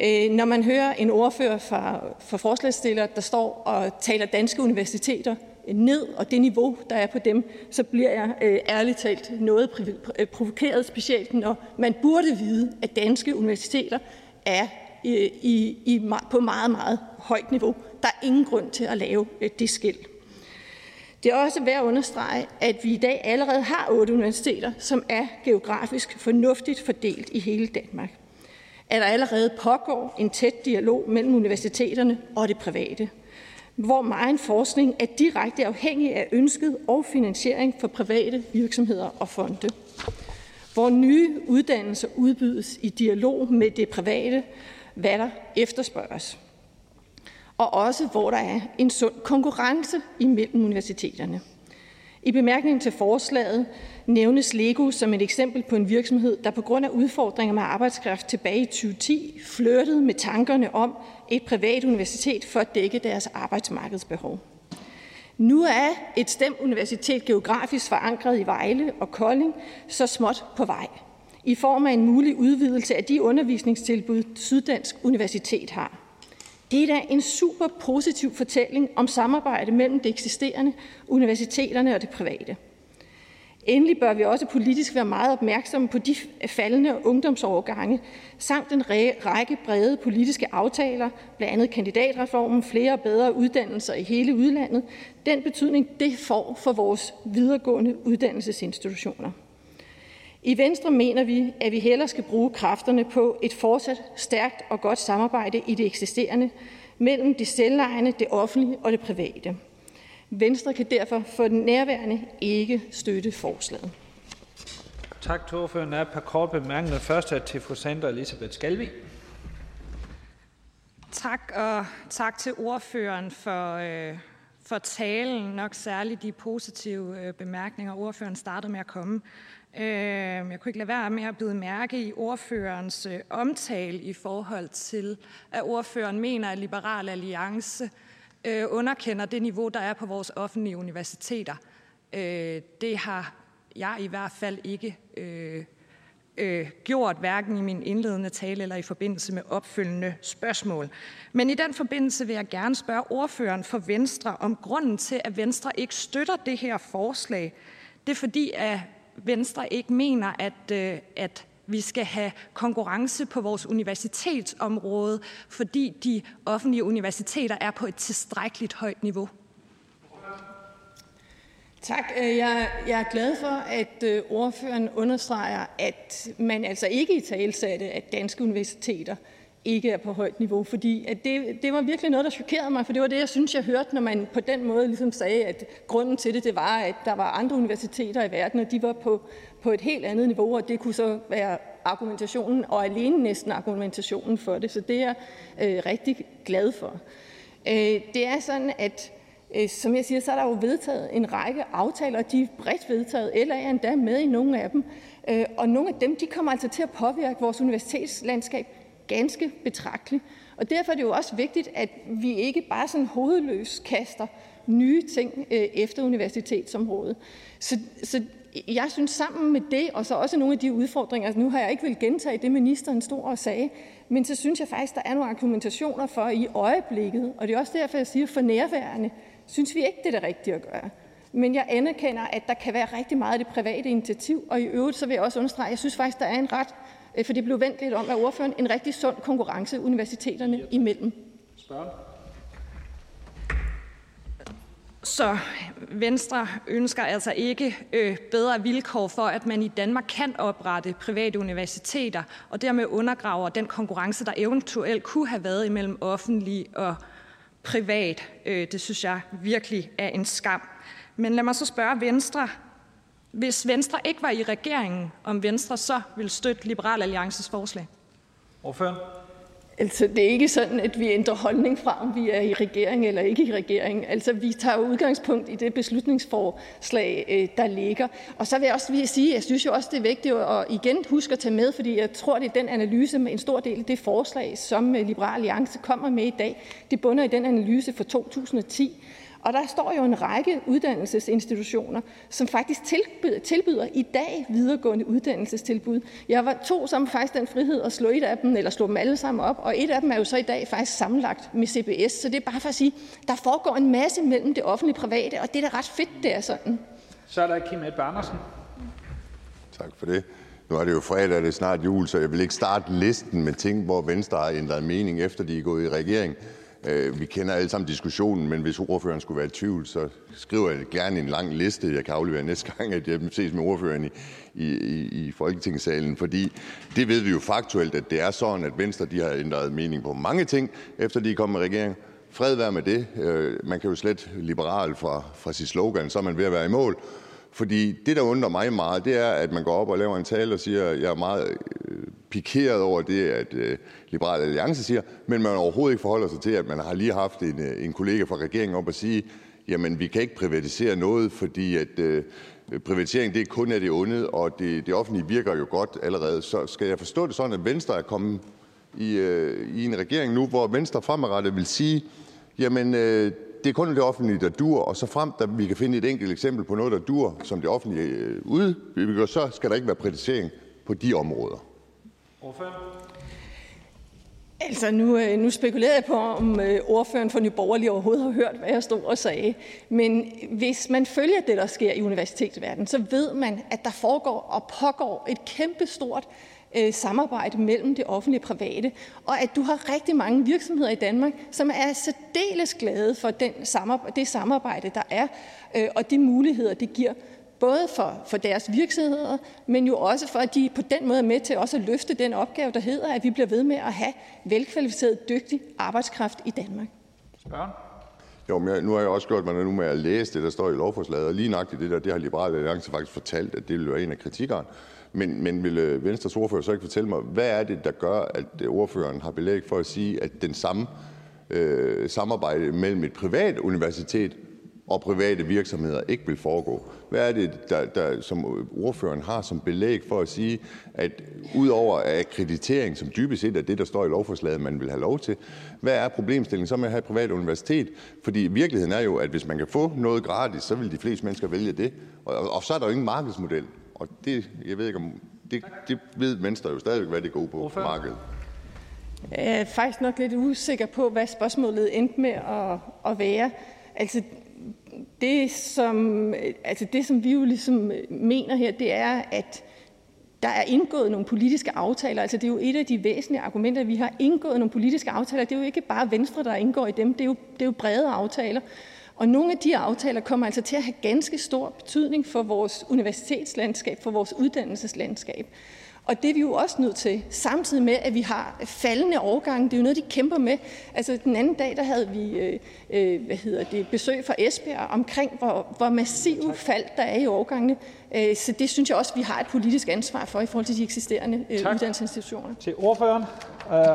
Speaker 7: Øh, når man hører en ordfører fra, fra forslagsstiller, der står og taler danske universiteter ned, og det niveau, der er på dem, så bliver jeg øh, ærligt talt noget øh, provokeret, specielt når man burde vide, at danske universiteter er øh, i, i, i, på meget, meget højt niveau. Der er ingen grund til at lave øh, det skæld. Det er også værd at understrege, at vi i dag allerede har otte universiteter, som er geografisk fornuftigt fordelt i hele Danmark at der allerede pågår en tæt dialog mellem universiteterne og det private, hvor meget forskning er direkte afhængig af ønsket og finansiering for private virksomheder og fonde, hvor nye uddannelser udbydes i dialog med det private, hvad der efterspørges, og også hvor der er en sund konkurrence imellem universiteterne. I bemærkningen til forslaget nævnes LEGO som et eksempel på en virksomhed, der på grund af udfordringer med arbejdskraft tilbage i 2010 flirtede med tankerne om et privat universitet for at dække deres arbejdsmarkedsbehov. Nu er et STEM-universitet geografisk forankret i Vejle og Kolding så småt på vej i form af en mulig udvidelse af de undervisningstilbud, Syddansk Universitet har. Det er da en super positiv fortælling om samarbejde mellem det eksisterende, universiteterne og det private. Endelig bør vi også politisk være meget opmærksomme på de faldende ungdomsovergange, samt en række brede politiske aftaler, blandt andet kandidatreformen, flere og bedre uddannelser i hele udlandet, den betydning, det får for vores videregående uddannelsesinstitutioner. I Venstre mener vi, at vi hellere skal bruge kræfterne på et fortsat stærkt og godt samarbejde i det eksisterende mellem det selvejende, det offentlige og det private. Venstre kan derfor for den nærværende ikke støtte forslaget.
Speaker 1: Tak til ordføreren. Der er et par korte bemærkninger. Først er til fru Sandra Elisabeth Skalvig.
Speaker 12: Tak, og tak til ordføreren for, øh, for talen, nok særligt de positive øh, bemærkninger, ordføreren startede med at komme. Øh, jeg kunne ikke lade være med at bide mærke i ordførerens øh, omtale i forhold til, at ordføreren mener, at Liberal Alliance øh, underkender det niveau, der er på vores offentlige universiteter. Øh, det har jeg i hvert fald ikke øh, øh, gjort, hverken i min indledende tale eller i forbindelse med opfølgende spørgsmål. Men i den forbindelse vil jeg gerne spørge ordføreren for Venstre om grunden til, at Venstre ikke støtter det her forslag. Det er fordi, at Venstre ikke mener, at, øh, at vi skal have konkurrence på vores universitetsområde, fordi de offentlige universiteter er på et tilstrækkeligt højt niveau.
Speaker 7: Tak. Øh, jeg, jeg er glad for, at øh, ordføreren understreger, at man altså ikke i talsatte, at danske universiteter ikke er på højt niveau, fordi at det, det var virkelig noget, der chokerede mig, for det var det, jeg synes, jeg hørte, når man på den måde ligesom sagde, at grunden til det, det var, at der var andre universiteter i verden, og de var på, på et helt andet niveau, og det kunne så være argumentationen, og alene næsten argumentationen for det. Så det er jeg øh, rigtig glad for. Øh, det er sådan, at øh, som jeg siger, så er der jo vedtaget en række aftaler, og de er bredt vedtaget. LA er endda med i nogle af dem. Øh, og nogle af dem de kommer altså til at påvirke vores universitetslandskab ganske betragteligt. Og derfor er det jo også vigtigt, at vi ikke bare sådan hovedløst kaster nye ting øh, efter universitetsområdet. Så, så jeg synes sammen med det, og så også nogle af de udfordringer, altså nu har jeg ikke vil gentage det, ministeren stod og sagde, men så synes jeg faktisk, der er nogle argumentationer for i øjeblikket, og det er også derfor, jeg siger for nærværende, synes vi ikke, det er det rigtige at gøre. Men jeg anerkender, at der kan være rigtig meget af det private initiativ, og i øvrigt så vil jeg også understrege, at jeg synes faktisk, der er en ret for det blev vendt lidt om af ordføreren, en rigtig sund konkurrence universiteterne imellem. Spørgen.
Speaker 12: Så Venstre ønsker altså ikke øh, bedre vilkår for, at man i Danmark kan oprette private universiteter, og dermed undergraver den konkurrence, der eventuelt kunne have været imellem offentlig og privat. Øh, det synes jeg virkelig er en skam. Men lad mig så spørge Venstre, hvis Venstre ikke var i regeringen, om Venstre så vil støtte Liberal Alliances forslag?
Speaker 7: Ordføren. Altså, det er ikke sådan, at vi ændrer holdning fra, om vi er i regering eller ikke i regering. Altså, vi tager udgangspunkt i det beslutningsforslag, øh, der ligger. Og så vil jeg også sige, jeg synes jo også, det er vigtigt at igen huske at tage med, fordi jeg tror, det er den analyse med en stor del af det forslag, som øh, Liberal Alliance kommer med i dag. Det bunder i den analyse fra 2010. Og der står jo en række uddannelsesinstitutioner, som faktisk tilbyder, tilbyder i dag videregående uddannelsestilbud. Jeg var to som faktisk den frihed at slå et af dem, eller slå dem alle sammen op, og et af dem er jo så i dag faktisk sammenlagt med CBS. Så det er bare for at sige, der foregår en masse mellem det offentlige og private, og det er da ret fedt, det er sådan.
Speaker 1: Så er der Kim Edberg Andersen.
Speaker 15: Tak for det. Nu er det jo fredag, og det er snart jul, så jeg vil ikke starte listen med ting, hvor Venstre har ændret mening, efter de er gået i regering. Øh, vi kender alle sammen diskussionen, men hvis ordføreren skulle være i tvivl, så skriver jeg gerne en lang liste, jeg kan aflevere næste gang, at jeg ses med ordføreren i, i, i Folketingssalen. Fordi det ved vi jo faktuelt, at det er sådan, at Venstre de har ændret mening på mange ting, efter de er kommet med regeringen. Fred være med det. Øh, man kan jo slet liberal fra, fra sit slogan, så er man ved at være i mål. Fordi det, der undrer mig meget, det er, at man går op og laver en tale og siger, at jeg er meget øh, pikeret over det, at øh, Liberal Alliance siger, men man overhovedet ikke forholder sig til, at man har lige haft en, øh, en kollega fra regeringen op og sige, jamen vi kan ikke privatisere noget, fordi at privatisering det kun er det onde, og det, det offentlige virker jo godt allerede. Så skal jeg forstå det sådan, at Venstre er kommet i, i en regering nu, hvor Venstre fremadrettet vil sige, jamen det er kun det offentlige, der dur, og så frem, at vi kan finde et enkelt eksempel på noget, der dur, som det offentlige øh, udbygger, så skal der ikke være privatisering på de områder.
Speaker 7: Altså, nu, øh, nu spekulerer jeg på, om øh, ordføreren for Nye Borgerlige overhovedet har hørt, hvad jeg stod og sagde. Men hvis man følger det, der sker i universitetsverdenen, så ved man, at der foregår og pågår et kæmpestort øh, samarbejde mellem det offentlige og private, og at du har rigtig mange virksomheder i Danmark, som er særdeles glade for den samarbejde, det samarbejde, der er, øh, og de muligheder, det giver både for, for deres virksomheder, men jo også for, at de på den måde er med til også at løfte den opgave, der hedder, at vi bliver ved med at have velkvalificeret, dygtig arbejdskraft i Danmark.
Speaker 15: Spørgen? Jo, men jeg, nu har jeg også gjort mig nu med at læse det, der står i lovforslaget, og lige nøjagtigt det der, det har Liberale Alliance faktisk fortalt, at det vil være en af kritikerne. Men, men vil øh, Venstres ordfører så ikke fortælle mig, hvad er det, der gør, at øh, ordføreren har belæg for at sige, at den samme øh, samarbejde mellem et privat universitet og private virksomheder ikke vil foregå? Hvad er det, der, der, som øh, ordføreren har som belæg for at sige, at udover akkreditering, som dybest set er det, der står i lovforslaget, man vil have lov til, hvad er problemstillingen så med at have et privat universitet? Fordi virkeligheden er jo, at hvis man kan få noget gratis, så vil de fleste mennesker vælge det. Og, og så er der jo ingen markedsmodel. Og det, jeg ved ikke om, det, det ved Venstre jo stadigvæk, hvad det går på på markedet.
Speaker 7: Jeg er faktisk nok lidt usikker på, hvad spørgsmålet endte med at, at være. Altså, det som, altså det, som vi jo ligesom mener her, det er, at der er indgået nogle politiske aftaler. Altså, det er jo et af de væsentlige argumenter, vi har indgået nogle politiske aftaler. Det er jo ikke bare Venstre, der indgår i dem. Det er jo, det er jo brede aftaler. Og nogle af de aftaler kommer altså til at have ganske stor betydning for vores universitetslandskab, for vores uddannelseslandskab. Og det er vi jo også nødt til, samtidig med, at vi har faldende årgange. Det er jo noget, de kæmper med. Altså den anden dag, der havde vi øh, øh hvad hedder det, besøg fra Esbjerg omkring, hvor, hvor massive fald der er i årgangene. Øh, så det synes jeg også, vi har et politisk ansvar for i forhold til de eksisterende øh, uddannelsesinstitutioner.
Speaker 1: til ordføreren.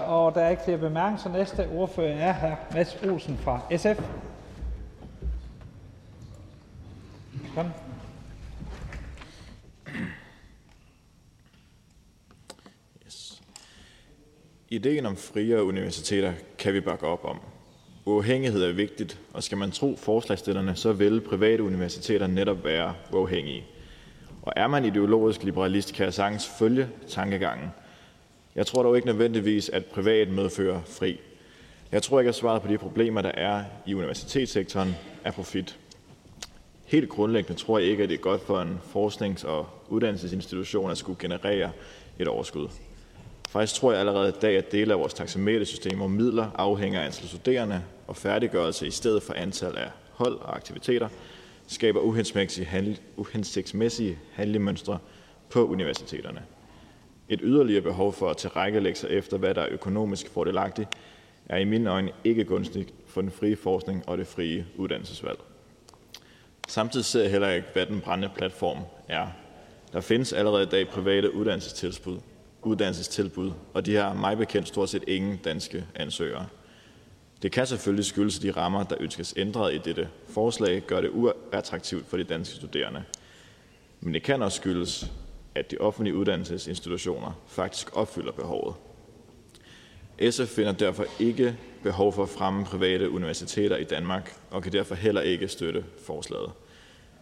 Speaker 1: Og der er ikke flere bemærkninger. Næste ordfører er hr. Mads Olsen fra SF. Kom.
Speaker 17: Ideen om friere universiteter kan vi bakke op om. Uafhængighed er vigtigt, og skal man tro forslagstillerne, så vil private universiteter netop være uafhængige. Og er man ideologisk liberalist, kan jeg sagtens følge tankegangen. Jeg tror dog ikke nødvendigvis, at privat medfører fri. Jeg tror ikke, at svaret på de problemer, der er i universitetssektoren, er profit. Helt grundlæggende tror jeg ikke, at det er godt for en forsknings- og uddannelsesinstitution at skulle generere et overskud. Faktisk tror jeg allerede i dag, at dele af vores taxametersystem, hvor midler afhænger af antal studerende og færdiggørelse i stedet for antal af hold og aktiviteter, skaber uhensigtsmæssige, handel, uhensigtsmæssige handlemønstre på universiteterne. Et yderligere behov for at tilrækkelægge sig efter, hvad der er økonomisk fordelagtigt, er i mine øjne ikke gunstigt for den frie forskning og det frie uddannelsesvalg. Samtidig ser jeg heller ikke, hvad den brændende platform er. Der findes allerede i dag private uddannelsestilbud, uddannelsestilbud, og de har mig bekendt stort set ingen danske ansøgere. Det kan selvfølgelig skyldes de rammer, der ønskes ændret i dette forslag, gør det uattraktivt for de danske studerende. Men det kan også skyldes, at de offentlige uddannelsesinstitutioner faktisk opfylder behovet. SF finder derfor ikke behov for at fremme private universiteter i Danmark, og kan derfor heller ikke støtte forslaget.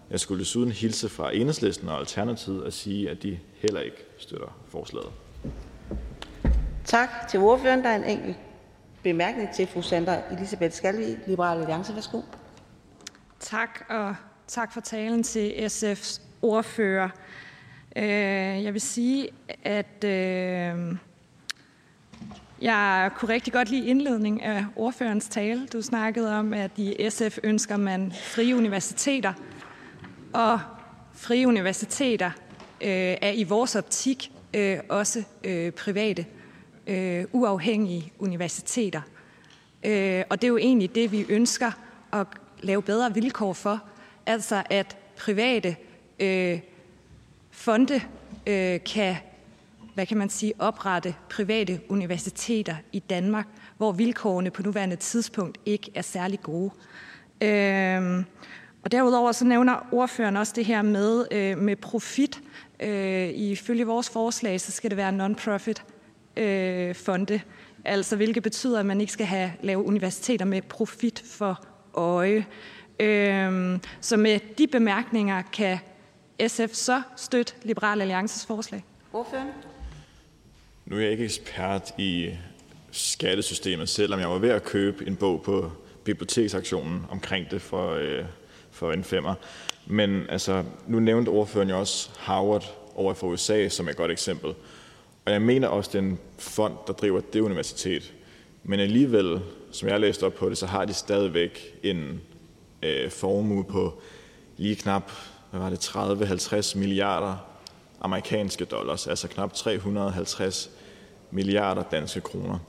Speaker 17: Jeg skulle desuden hilse fra Enhedslisten og Alternativet og sige, at de heller ikke støtter forslaget.
Speaker 18: Tak til ordføreren. Der er en enkelt bemærkning til fru Sandra Elisabeth Skalvig, Liberal Alliance. Værsgo.
Speaker 12: Tak, og tak for talen til SF's ordfører. Øh, jeg vil sige, at øh, jeg kunne rigtig godt lide indledning af ordførens tale. Du snakkede om, at i SF ønsker man frie universiteter, og frie universiteter øh, er i vores optik øh, også øh, private, øh, uafhængige universiteter. Øh, og det er jo egentlig det, vi ønsker at lave bedre vilkår for, altså at private øh, fonde øh, kan hvad kan man sige, oprette private universiteter i Danmark, hvor vilkårene på nuværende tidspunkt ikke er særlig gode. Øhm, og derudover så nævner ordføreren også det her med, øh, med profit. Øh, ifølge vores forslag, så skal det være non-profit øh, fonde, altså hvilket betyder, at man ikke skal have lave universiteter med profit for øje. Øh, så med de bemærkninger kan SF så støtte Liberal Alliances forslag.
Speaker 18: Ordføreren?
Speaker 17: Nu er jeg ikke ekspert i skattesystemet, selvom jeg var ved at købe en bog på biblioteksaktionen omkring det for, øh, for en femmer. Men altså, nu nævnte ordføreren jo også Harvard over for USA som et godt eksempel. Og jeg mener også, det er en fond, der driver det universitet. Men alligevel, som jeg læste op på det, så har de stadigvæk en øh, formue på lige knap hvad var det, 30-50 milliarder amerikanske dollars, altså knap 350 milliarder danske kroner.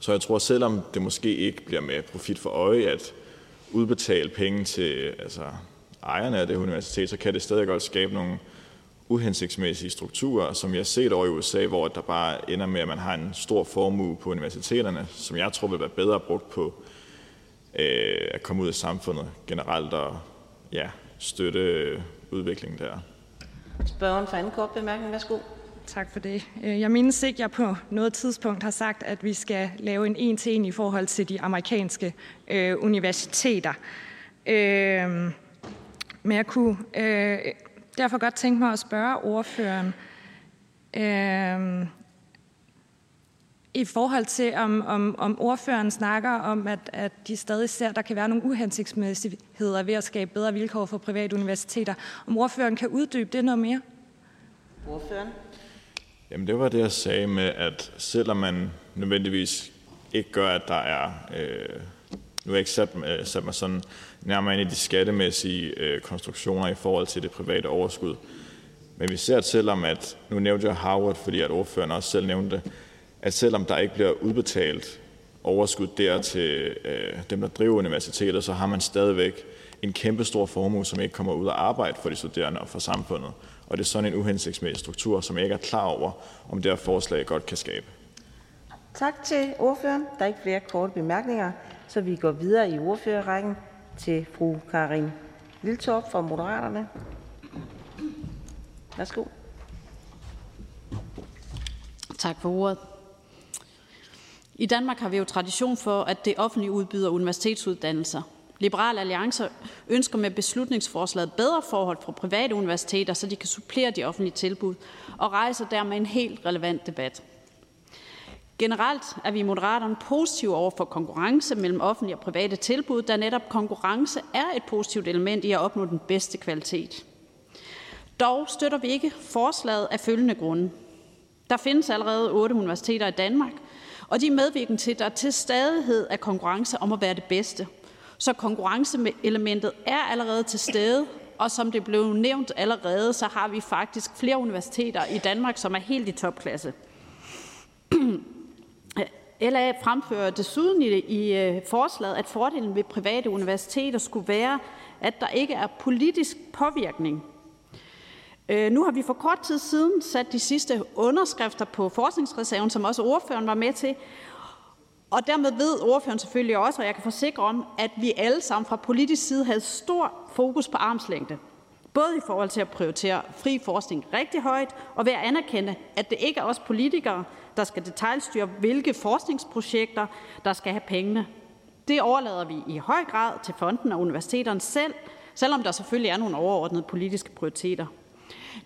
Speaker 17: Så jeg tror, selvom det måske ikke bliver med profit for øje at udbetale penge til altså, ejerne af det universitet, så kan det stadig godt skabe nogle uhensigtsmæssige strukturer, som jeg har set over i USA, hvor der bare ender med, at man har en stor formue på universiteterne, som jeg tror vil være bedre brugt på øh, at komme ud af samfundet generelt og ja, støtte udviklingen der.
Speaker 18: Spørgeren for anden kort bemærkning. Værsgo.
Speaker 12: Tak for det. Øh, jeg mindes ikke, at jeg på noget tidspunkt har sagt, at vi skal lave en en-til-en i forhold til de amerikanske øh, universiteter. Øh, men jeg kunne øh, derfor godt tænke mig at spørge ordføreren, øh, i forhold til, om, om, om ordføreren snakker om, at, at de stadig ser, at der kan være nogle uhensigtsmæssigheder ved at skabe bedre vilkår for private universiteter. Om ordføreren kan uddybe det noget mere?
Speaker 18: Ordføreren?
Speaker 17: Jamen det var det, jeg sagde med, at selvom man nødvendigvis ikke gør, at der er... Øh, nu har jeg ikke sat, øh, sat mig sådan nærmere ind i de skattemæssige øh, konstruktioner i forhold til det private overskud. Men vi ser, at selvom at, nu nævnte jeg Harvard, fordi at ordføreren også selv nævnte det, at selvom der ikke bliver udbetalt overskud der til øh, dem, der driver universiteter, så har man stadigvæk en kæmpe stor formue, som ikke kommer ud og arbejde for de studerende og for samfundet. Og det er sådan en uhensigtsmæssig struktur, som jeg ikke er klar over, om det her forslag godt kan skabe.
Speaker 18: Tak til ordføreren. Der er ikke flere korte bemærkninger, så vi går videre i ordførerrækken til fru Karin Liltorp fra Moderaterne. Værsgo.
Speaker 19: Tak for ordet. I Danmark har vi jo tradition for, at det offentlige udbyder universitetsuddannelser. Liberal Alliance ønsker med beslutningsforslaget bedre forhold for private universiteter, så de kan supplere de offentlige tilbud, og rejser dermed en helt relevant debat. Generelt er vi i Moderaterne positive over for konkurrence mellem offentlige og private tilbud, da netop konkurrence er et positivt element i at opnå den bedste kvalitet. Dog støtter vi ikke forslaget af følgende grunde. Der findes allerede otte universiteter i Danmark, og de er medvirkende til, at der til stadighed er konkurrence om at være det bedste. Så konkurrenceelementet er allerede til stede, og som det blev nævnt allerede, så har vi faktisk flere universiteter i Danmark, som er helt i topklasse. LA fremfører desuden i, i øh, forslaget, at fordelen ved private universiteter skulle være, at der ikke er politisk påvirkning Øh, nu har vi for kort tid siden sat de sidste underskrifter på forskningsreserven, som også ordføreren var med til. Og dermed ved ordføreren selvfølgelig også, og jeg kan forsikre om, at vi alle sammen fra politisk side havde stor fokus på armslængde. Både i forhold til at prioritere fri forskning rigtig højt, og ved at anerkende, at det ikke er os politikere, der skal detaljstyre, hvilke forskningsprojekter, der skal have pengene. Det overlader vi i høj grad til fonden og universiteterne selv, selvom der selvfølgelig er nogle overordnede politiske prioriteter.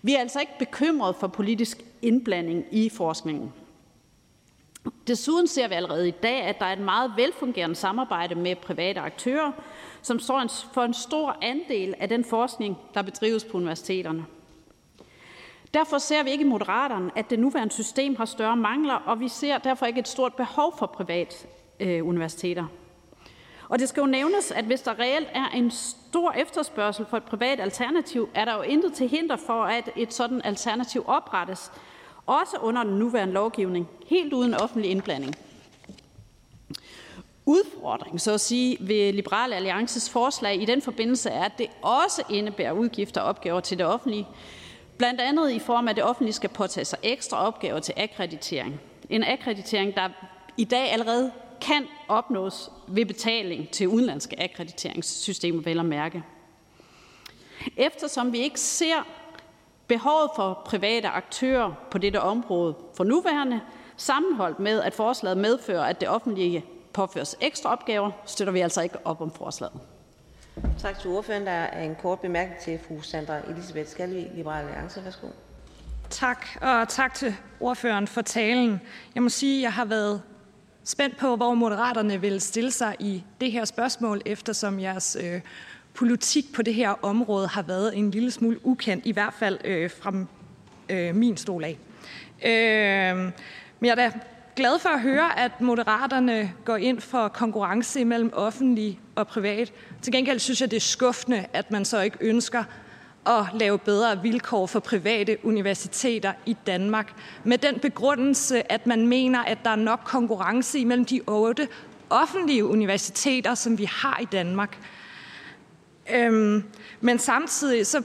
Speaker 19: Vi er altså ikke bekymret for politisk indblanding i forskningen. Desuden ser vi allerede i dag, at der er et meget velfungerende samarbejde med private aktører, som står for en stor andel af den forskning, der bedrives på universiteterne. Derfor ser vi ikke i Moderaterne, at det nuværende system har større mangler, og vi ser derfor ikke et stort behov for privat øh, universiteter. Og det skal jo nævnes, at hvis der reelt er en stor efterspørgsel for et privat alternativ, er der jo intet til hinder for, at et sådan alternativ oprettes, også under den nuværende lovgivning, helt uden offentlig indblanding. Udfordringen, så at sige, ved Liberale Alliances forslag i den forbindelse er, at det også indebærer udgifter og opgaver til det offentlige, blandt andet i form af, at det offentlige skal påtage sig ekstra opgaver til akkreditering. En akkreditering, der i dag allerede kan opnås ved betaling til udenlandske akkrediteringssystemer, vel at mærke. Eftersom vi ikke ser behovet for private aktører på dette område for nuværende, sammenholdt med, at forslaget medfører, at det offentlige påføres ekstra opgaver, støtter vi altså ikke op om forslaget.
Speaker 18: Tak til ordføreren. Der er en kort bemærkning til fru Sandra Elisabeth Skalvig, Liberale Alliance. Værsgo.
Speaker 12: Tak, og tak til ordføreren for talen. Jeg må sige, at jeg har været spændt på, hvor Moderaterne vil stille sig i det her spørgsmål, eftersom jeres øh, politik på det her område har været en lille smule ukendt, i hvert fald øh, fra øh, min stol af. Øh, men jeg er da glad for at høre, at Moderaterne går ind for konkurrence mellem offentlig og privat. Til gengæld synes jeg, det er skuffende, at man så ikke ønsker at lave bedre vilkår for private universiteter i Danmark, med den begrundelse, at man mener, at der er nok konkurrence imellem de otte offentlige universiteter, som vi har i Danmark. Øhm, men samtidig så øh,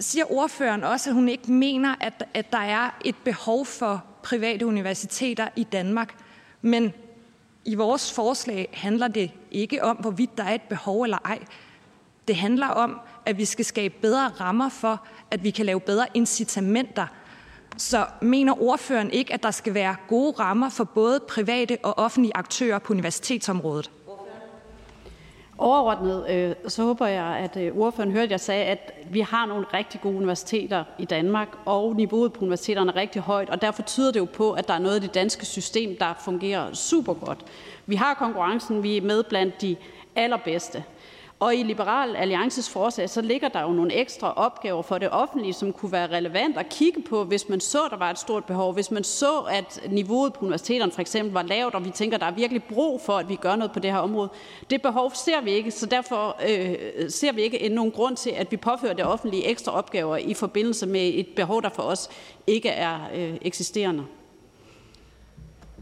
Speaker 12: siger ordføreren også, at hun ikke mener, at, at der er et behov for private universiteter i Danmark. Men i vores forslag handler det ikke om, hvorvidt der er et behov eller ej. Det handler om, at vi skal skabe bedre rammer for, at vi kan lave bedre incitamenter. Så mener ordføreren ikke, at der skal være gode rammer for både private og offentlige aktører på universitetsområdet?
Speaker 19: Overordnet øh, så håber jeg, at øh, ordføreren hørte, at jeg sagde, at vi har nogle rigtig gode universiteter i Danmark, og niveauet på universiteterne er rigtig højt, og derfor tyder det jo på, at der er noget af det danske system, der fungerer super godt. Vi har konkurrencen, vi er med blandt de allerbedste. Og i Liberal Alliances forslag, så ligger der jo nogle ekstra opgaver for det offentlige, som kunne være relevant at kigge på, hvis man så, der var et stort behov. Hvis man så, at niveauet på universiteterne for eksempel var lavt, og vi tænker, der er virkelig brug for, at vi gør noget på det her område. Det behov ser vi ikke, så derfor øh, ser vi ikke nogen grund til, at vi påfører det offentlige ekstra opgaver i forbindelse med et behov, der for os ikke er øh, eksisterende.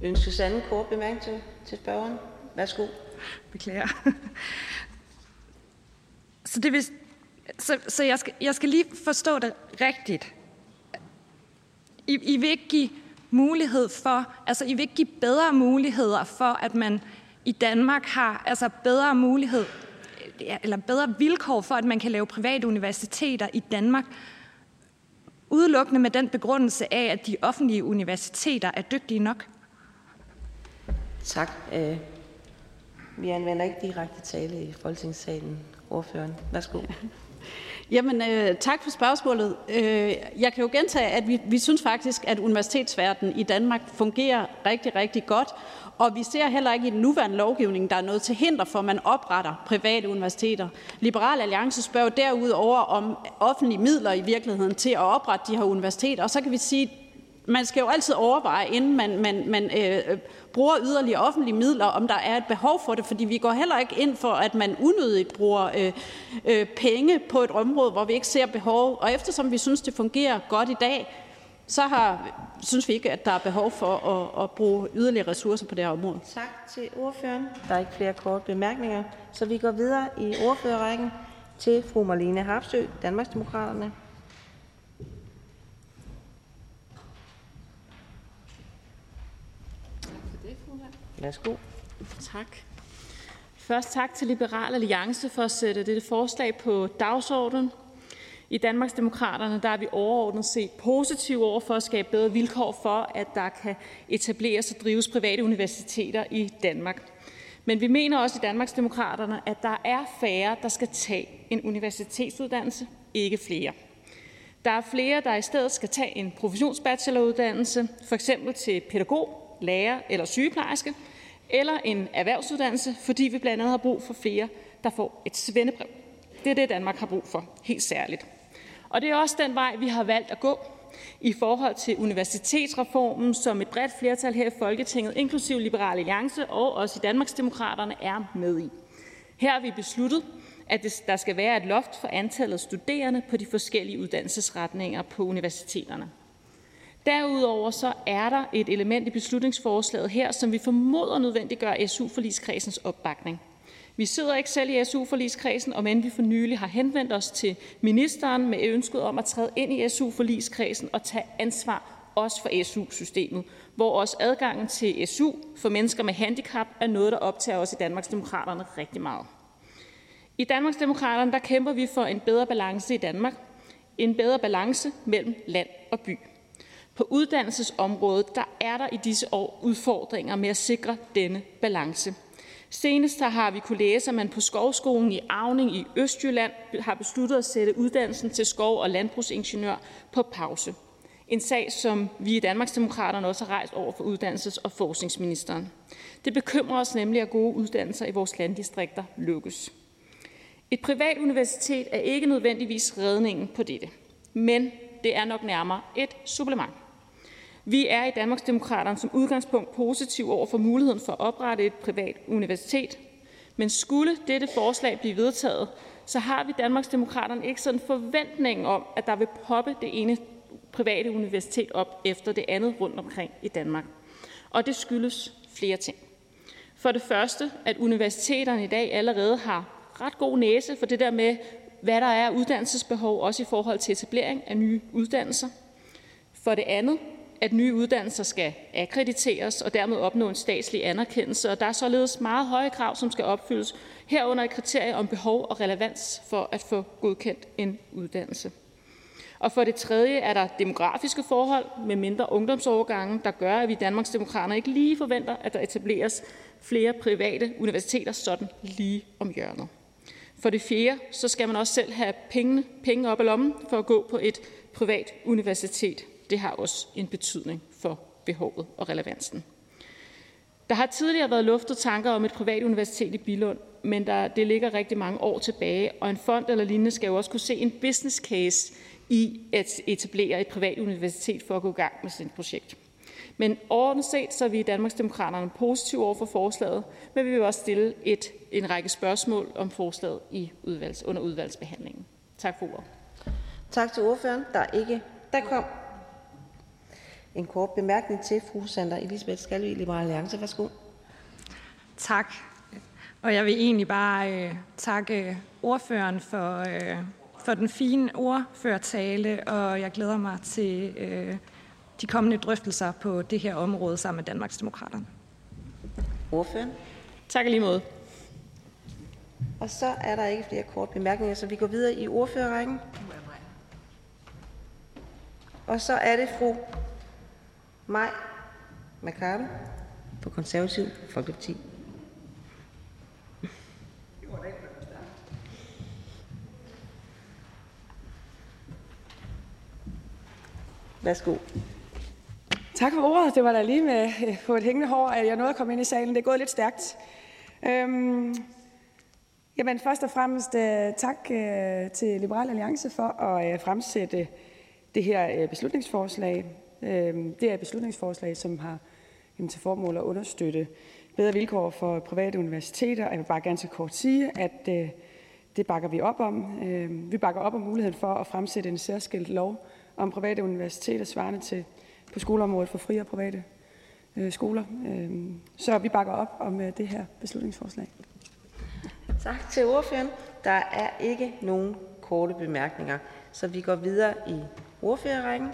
Speaker 18: Ønskes anden kort bemærkning til, til spørgeren? Værsgo.
Speaker 12: Beklager. Så, det vil, så, så jeg, skal, jeg skal lige forstå det rigtigt. I, I vil ikke give mulighed for, altså I vil ikke give bedre muligheder for, at man i Danmark har altså bedre mulighed, eller bedre vilkår for, at man kan lave private universiteter i Danmark, udelukkende med den begrundelse af, at de offentlige universiteter er dygtige nok?
Speaker 18: Tak. Øh, vi anvender ikke direkte tale i Folketingssalen ordføreren. Værsgo.
Speaker 19: Jamen, øh, tak for spørgsmålet. Øh, jeg kan jo gentage, at vi, vi synes faktisk, at universitetsverdenen i Danmark fungerer rigtig, rigtig godt, og vi ser heller ikke i den nuværende lovgivning, der er noget til hinder for, at man opretter private universiteter. Liberal Alliance spørger derudover om offentlige midler i virkeligheden til at oprette de her universiteter, og så kan vi sige, man skal jo altid overveje, inden man, man, man øh, bruger yderligere offentlige midler, om der er et behov for det, fordi vi går heller ikke ind for, at man unødigt bruger øh, øh, penge på et område, hvor vi ikke ser behov. Og eftersom vi synes, det fungerer godt i dag, så har, synes vi ikke, at der er behov for at, at bruge yderligere ressourcer på det her område.
Speaker 18: Tak til ordføreren. Der er ikke flere korte bemærkninger, så vi går videre i ordførerrækken til fru Marlene Harpsø, Danmarksdemokraterne. Værsgo.
Speaker 4: Tak. Først tak til Liberal Alliance for at sætte dette forslag på dagsordenen. I Danmarksdemokraterne der er vi overordnet set positive over for at skabe bedre vilkår for, at der kan etableres og drives private universiteter i Danmark. Men vi mener også i Danmarksdemokraterne, at der er færre, der skal tage en universitetsuddannelse, ikke flere. Der er flere, der i stedet skal tage en professionsbacheloruddannelse, for eksempel til pædagog, lærer eller sygeplejerske, eller en erhvervsuddannelse, fordi vi blandt andet har brug for flere, der får et svendebrev. Det er det, Danmark har brug for, helt særligt. Og det er også den vej, vi har valgt at gå i forhold til universitetsreformen, som et bredt flertal her i Folketinget, inklusiv Liberale Alliance og også i Danmarksdemokraterne, er med i. Her har vi besluttet, at der skal være et loft for antallet af studerende på de forskellige uddannelsesretninger på universiteterne. Derudover så er der et element i beslutningsforslaget her, som vi formoder nødvendiggør SU-forligskredsens opbakning. Vi sidder ikke selv i SU-forligskredsen, og men vi for nylig har henvendt os til ministeren med ønsket om at træde ind i SU-forligskredsen og tage ansvar også for SU-systemet, hvor også adgangen til SU for mennesker med handicap er noget, der optager os i Danmarksdemokraterne rigtig meget. I Danmarksdemokraterne der kæmper vi for en bedre balance i Danmark. En bedre balance mellem land og by. På uddannelsesområdet der er der i disse år udfordringer med at sikre denne balance. Senest har vi kunne læse, at man på Skovskolen i Avning i Østjylland har besluttet at sætte uddannelsen til skov- og landbrugsingeniør på pause. En sag, som vi i Danmarksdemokraterne også har rejst over for uddannelses- og forskningsministeren. Det bekymrer os nemlig, at gode uddannelser i vores landdistrikter lukkes. Et privat universitet er ikke nødvendigvis redningen på dette, men det er nok nærmere et supplement. Vi er i Danmarksdemokraterne som udgangspunkt positiv over for muligheden for at oprette et privat universitet, men skulle dette forslag blive vedtaget, så har vi Danmarksdemokraterne ikke sådan forventning om, at der vil poppe det ene private universitet op efter det andet rundt omkring i Danmark. Og det skyldes flere ting. For det første, at universiteterne i dag allerede har ret god næse for det der med, hvad der er uddannelsesbehov, også i forhold til etablering af nye uddannelser. For det andet, at nye uddannelser skal akkrediteres og dermed opnå en statslig anerkendelse, og der er således meget høje krav, som skal opfyldes, herunder et kriterie om behov og relevans for at få godkendt en uddannelse. Og for det tredje er der demografiske forhold med mindre ungdomsovergange, der gør, at vi Danmarksdemokrater ikke lige forventer, at der etableres flere private universiteter sådan lige om hjørnet. For det fjerde, så skal man også selv have penge, penge op i lommen for at gå på et privat universitet. Det har også en betydning for behovet og relevansen. Der har tidligere været luftet tanker om et privat universitet i Bilund, men der, det ligger rigtig mange år tilbage, og en fond eller lignende skal jo også kunne se en business case i at etablere et privat universitet for at gå i gang med sit projekt. Men overordnet set så er vi i Danmarksdemokraterne positive over for forslaget, men vi vil også stille et, en række spørgsmål om forslaget i udvalgs, under udvalgsbehandlingen. Tak for ordet.
Speaker 18: Tak til ordføreren. Der er ikke... Der kom en kort bemærkning til fru Sandra Elisabeth Skalvig, Liberal Alliance. Værsgo.
Speaker 12: Tak. Og jeg vil egentlig bare øh, takke ordføreren for, øh, for den fine ordførertale, og jeg glæder mig til øh, de kommende drøftelser på det her område sammen med Danmarksdemokraterne.
Speaker 18: Ordføreren.
Speaker 4: Tak lige måde.
Speaker 18: Og så er der ikke flere kort bemærkninger, så vi går videre i ordførerrækken. Og så er det fru Maj Mercado på Konservativ Folkeparti. Værsgo.
Speaker 2: Tak for ordet. Det var da lige med øh, på et hængende hår, at jeg nåede at komme ind i salen. Det er gået lidt stærkt. Øhm, jamen først og fremmest øh, tak øh, til Liberal Alliance for at fremsætte det her beslutningsforslag. Øhm, det er et beslutningsforslag, som har jamen, til formål at understøtte bedre vilkår for private universiteter. Jeg vil bare ganske kort sige, at øh, det bakker vi op om. Uh, vi bakker op om muligheden for at fremsætte en særskilt lov om private universiteter svarende til på skoleområdet for frie og private øh, skoler. Øh, så vi bakker op om øh, det her beslutningsforslag.
Speaker 18: Tak til ordføreren. Der er ikke nogen korte bemærkninger, så vi går videre i ordførerrækken.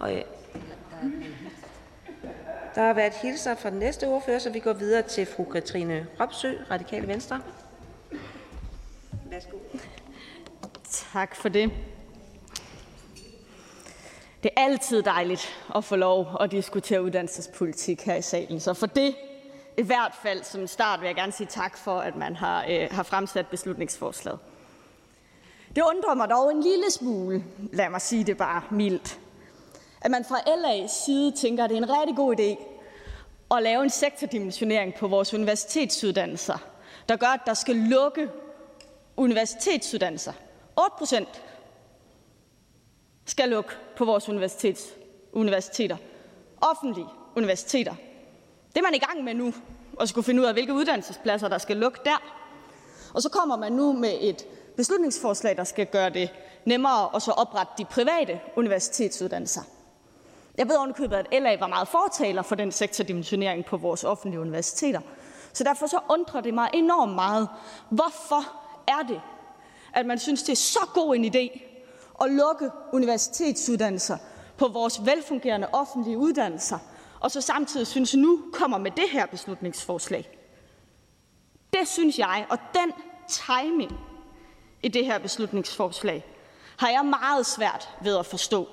Speaker 18: Og ja, der har været hilser fra den næste ordfører, så vi går videre til fru Katrine Ropsø, Radikale Venstre. Værsgo.
Speaker 16: Tak for det. Det er altid dejligt at få lov at diskutere uddannelsespolitik her i salen. Så for det, i hvert fald som start, vil jeg gerne sige tak for, at man har, øh, har fremsat beslutningsforslaget. Det undrer mig dog en lille smule, lad mig sige det bare mildt, at man fra LA's side tænker, at det er en rigtig god idé at lave en sektordimensionering på vores universitetsuddannelser, der gør, at der skal lukke universitetsuddannelser. 8 procent skal lukke på vores universitets, universiteter. Offentlige universiteter. Det er man i gang med nu, og skulle finde ud af, hvilke uddannelsespladser, der skal lukke der. Og så kommer man nu med et beslutningsforslag, der skal gøre det nemmere at så oprette de private universitetsuddannelser. Jeg ved ovenikøbet, at LA var meget fortaler for den sektordimensionering på vores offentlige universiteter. Så derfor så undrer det mig enormt meget, hvorfor er det, at man synes, det er så god en idé at lukke universitetsuddannelser på vores velfungerende offentlige uddannelser, og så samtidig synes, nu kommer med det her beslutningsforslag. Det synes jeg, og den timing i det her beslutningsforslag, har jeg meget svært ved at forstå.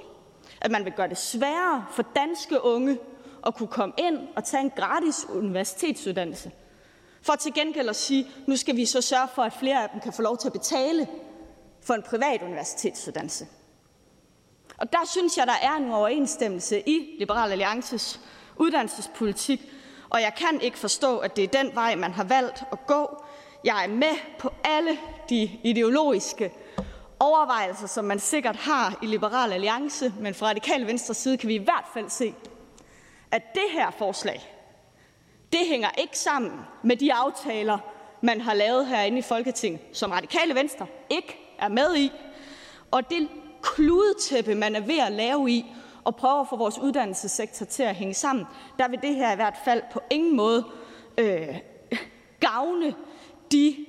Speaker 16: At man vil gøre det sværere for danske unge at kunne komme ind og tage en gratis universitetsuddannelse. For til gengæld at sige, nu skal vi så sørge for, at flere af dem kan få lov til at betale for en privat universitetsuddannelse. Og der synes jeg, der er en overensstemmelse i Liberal Alliances uddannelsespolitik, og jeg kan ikke forstå, at det er den vej, man har valgt at gå. Jeg er med på alle de ideologiske overvejelser, som man sikkert har i Liberal Alliance, men fra Radikale Venstre side kan vi i hvert fald se, at det her forslag, det hænger ikke sammen med de aftaler, man har lavet herinde i Folketinget, som Radikale Venstre ikke er med i. Og det kludetæppe, man er ved at lave i og prøve at få vores uddannelsessektor til at hænge sammen, der vil det her i hvert fald på ingen måde øh, gavne de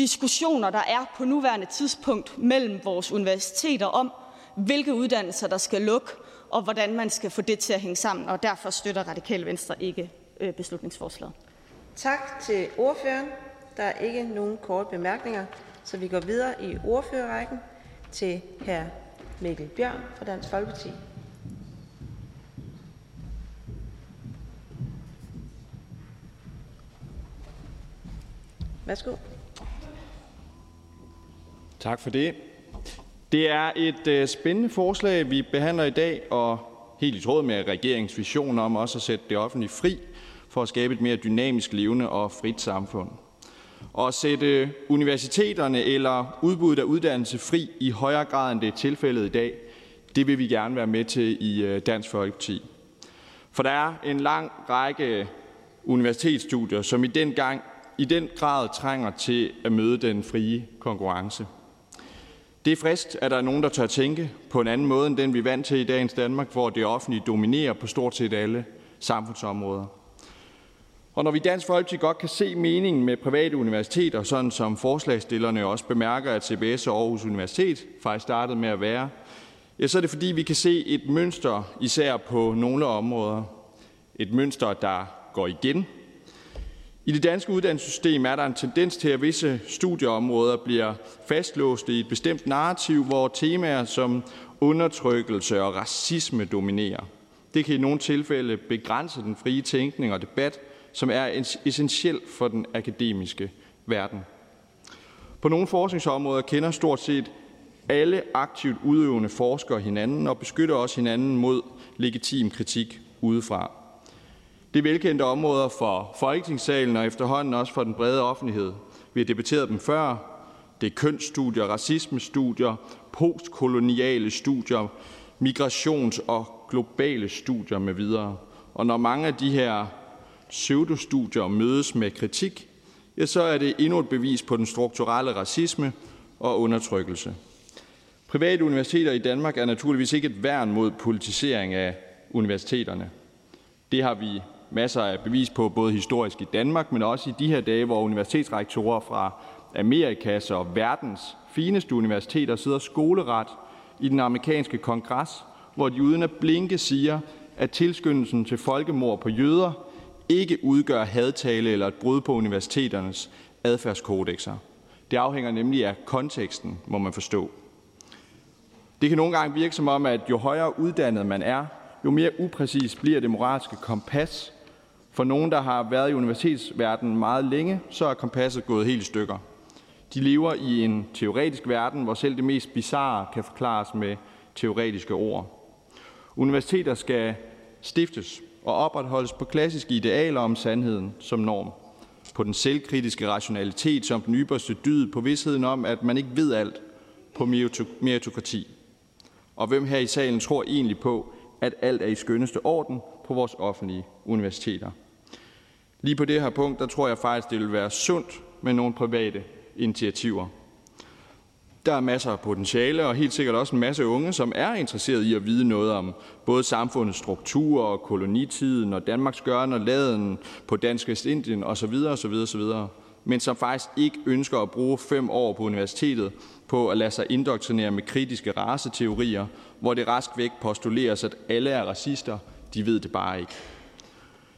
Speaker 16: diskussioner, der er på nuværende tidspunkt mellem vores universiteter om, hvilke uddannelser der skal lukke, og hvordan man skal få det til at hænge sammen. Og derfor støtter Radikale Venstre ikke øh, beslutningsforslaget.
Speaker 18: Tak til ordføreren. Der er ikke nogen korte bemærkninger, så vi går videre i ordførerrækken til hr. Mikkel Bjørn fra Dansk Folkeparti. Værsgo.
Speaker 14: Tak for det. Det er et øh, spændende forslag, vi behandler i dag, og helt i tråd med regeringens vision om også at sætte det offentlige fri for at skabe et mere dynamisk, levende og frit samfund. Og at sætte universiteterne eller udbuddet af uddannelse fri i højere grad, end det er tilfældet i dag, det vil vi gerne være med til i øh, Dansk Folkeparti. For der er en lang række universitetsstudier, som i den, gang, i den grad trænger til at møde den frie konkurrence. Det er frist, at der er nogen, der tør tænke på en anden måde end den, vi er vant til i dagens Danmark, hvor det offentlige dominerer på stort set alle samfundsområder. Og når vi i Dansk Folkeparti godt kan se meningen med private universiteter, sådan som forslagstillerne også bemærker, at CBS og Aarhus Universitet faktisk startede med at være, ja, så er det fordi, vi kan se et mønster, især på nogle områder. Et mønster, der går igen. I det danske uddannelsessystem er der en tendens til, at visse studieområder bliver fastlåste i et bestemt narrativ, hvor temaer som undertrykkelse og racisme dominerer. Det kan i nogle tilfælde begrænse den frie tænkning og debat, som er essentiel for den akademiske verden. På nogle forskningsområder kender stort set alle aktivt udøvende forskere hinanden og beskytter også hinanden mod legitim kritik udefra. Det er velkendte områder for Folketingssalen og efterhånden også for den brede offentlighed. Vi har debatteret dem før. Det er kønsstudier, racismestudier, postkoloniale studier, migrations- og globale studier med videre. Og når mange af de her pseudostudier mødes med kritik, ja, så er det endnu et bevis på den strukturelle racisme og undertrykkelse. Private universiteter i Danmark er naturligvis ikke et værn mod politisering af universiteterne. Det har vi masser af bevis på, både historisk i Danmark, men også i de her dage, hvor universitetsrektorer fra Amerikas og verdens fineste universiteter sidder skoleret i den amerikanske kongres, hvor de uden at blinke siger, at tilskyndelsen til folkemord på jøder ikke udgør hadtale eller et brud på universiteternes adfærdskodexer. Det afhænger nemlig af konteksten, må man forstå. Det kan nogle gange virke som om, at jo højere uddannet man er, jo mere upræcis bliver det moralske kompas. For nogen, der har været i universitetsverdenen meget længe, så er kompasset gået helt i stykker. De lever i en teoretisk verden, hvor selv det mest bizarre kan forklares med teoretiske ord. Universiteter skal stiftes og opretholdes på klassiske idealer om sandheden som norm. På den selvkritiske rationalitet som den ypperste dyd, på vidsheden om, at man ikke ved alt, på meritokrati. Og hvem her i salen tror egentlig på, at alt er i skønneste orden på vores offentlige universiteter? Lige på det her punkt, der tror jeg faktisk, det vil være sundt med nogle private initiativer. Der er masser af potentiale, og helt sikkert også en masse unge, som er interesseret i at vide noget om både samfundets struktur og kolonitiden og Danmarks gørne og laden på Dansk Vestindien osv. osv. osv. Men som faktisk ikke ønsker at bruge fem år på universitetet på at lade sig indoktrinere med kritiske raceteorier, hvor det rask væk postuleres, at alle er racister, de ved det bare ikke.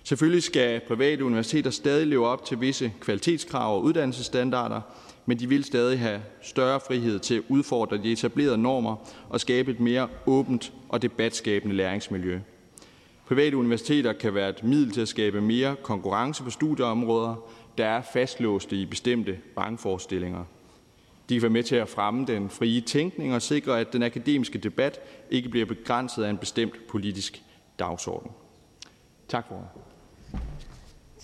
Speaker 14: Selvfølgelig skal private universiteter stadig leve op til visse kvalitetskrav og uddannelsesstandarder, men de vil stadig have større frihed til at udfordre de etablerede normer og skabe et mere åbent og debatskabende læringsmiljø. Private universiteter kan være et middel til at skabe mere konkurrence på studieområder, der er fastlåste i bestemte rangforestillinger. De kan være med til at fremme den frie tænkning og sikre, at den akademiske debat ikke bliver begrænset af en bestemt politisk dagsorden. Tak for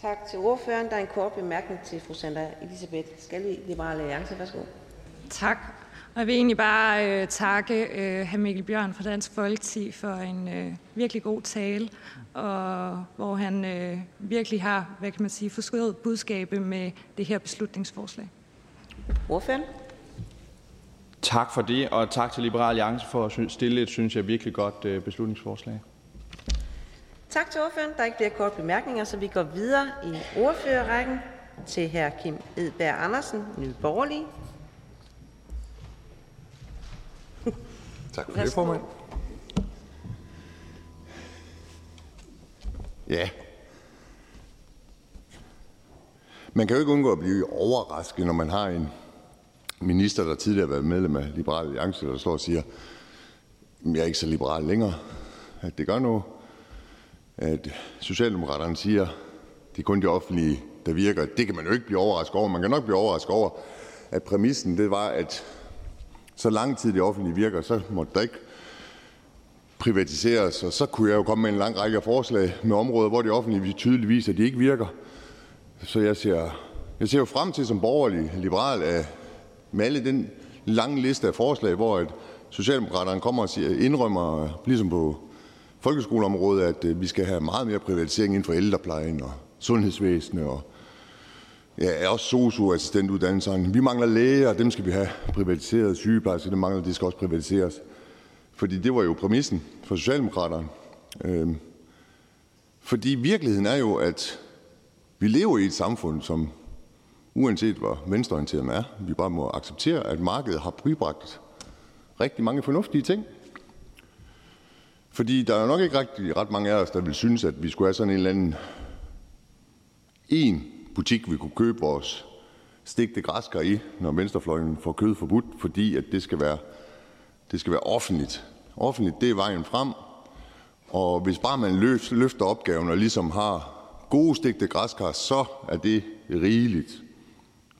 Speaker 18: Tak til ordføreren. Der er en kort bemærkning til fru Sandra Elisabeth Skalvig, Liberale Alliance. Værsgo.
Speaker 12: Tak. Og jeg vil egentlig bare øh, takke øh, hr. Mikkel Bjørn fra Dansk Folkeparti for en øh, virkelig god tale, og hvor han øh, virkelig har, hvad kan man sige, forstået budskabet med det her beslutningsforslag.
Speaker 18: Ordføreren?
Speaker 14: Tak for det, og tak til Liberal Alliance for at stille et, synes jeg, virkelig godt øh, beslutningsforslag.
Speaker 18: Tak til ordføreren. Der er ikke flere korte bemærkninger, så vi går videre i ordførerrækken til hr. Kim Edberg Andersen, Nye Borgerlige.
Speaker 15: Tak for det, formand. Ja. Man kan jo ikke undgå at blive overrasket, når man har en minister, der tidligere har været medlem af Liberal Alliance, der står og siger, jeg er ikke så liberal længere, at det gør noget. At Socialdemokraterne siger, at det er kun det offentlige, der virker. Det kan man jo ikke blive overrasket over. Man kan nok blive overrasket over, at præmissen det var, at så lang tid det offentlige virker, så måtte der ikke privatiseres. Og så kunne jeg jo komme med en lang række forslag med områder, hvor det offentlige tydeligt viser, at de ikke virker. Så jeg ser, jeg ser jo frem til som borgerlig liberal at med alle den lange liste af forslag, hvor at Socialdemokraterne kommer og siger, indrømmer, ligesom på folkeskoleområdet, at øh, vi skal have meget mere privatisering inden for ældreplejen og sundhedsvæsenet og ja, også sosu-assistentuddannelserne. Vi mangler læger, og dem skal vi have privatiseret. Sygeplejersker, det mangler, de skal også privatiseres. Fordi det var jo præmissen for Socialdemokraterne. Øhm, fordi virkeligheden er jo, at vi lever i et samfund, som uanset hvor venstreorienteret man er, vi bare må acceptere, at markedet har bibragt rigtig mange fornuftige ting. Fordi der er nok ikke rigtig ret mange af os, der vil synes, at vi skulle have sådan en eller anden en butik, vi kunne købe vores stigte græskar i, når venstrefløjen får kød forbudt, fordi at det skal være det skal være offentligt. Offentligt, det er vejen frem. Og hvis bare man løfter opgaven og ligesom har gode stigte græskar, så er det rigeligt.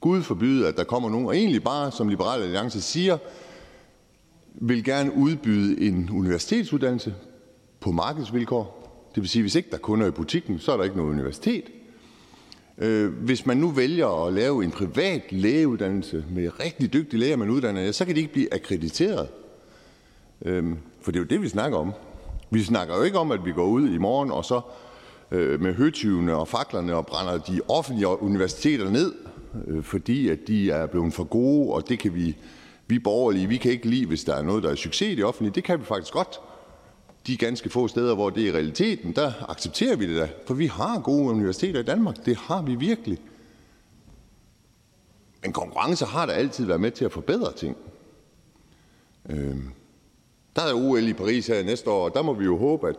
Speaker 15: Gud forbyde, at der kommer nogen, og egentlig bare, som Liberale Alliance siger, vil gerne udbyde en universitetsuddannelse på markedsvilkår. Det vil sige, hvis ikke der er kunder i butikken, så er der ikke noget universitet. Øh, hvis man nu vælger at lave en privat lægeuddannelse med rigtig dygtige læger, man uddanner, så kan de ikke blive akkrediteret. Øh, for det er jo det, vi snakker om. Vi snakker jo ikke om, at vi går ud i morgen og så øh, med høtyvene og faklerne og brænder de offentlige universiteter ned, fordi at de er blevet for gode, og det kan vi, vi borgerlige, vi kan ikke lide, hvis der er noget, der er succes i det offentlige. Det kan vi faktisk godt. De ganske få steder, hvor det er realiteten, der accepterer vi det da, for vi har gode universiteter i Danmark. Det har vi virkelig. Men konkurrence har da altid været med til at forbedre ting. Øhm, der er OL i Paris her næste år, og der må vi jo håbe, at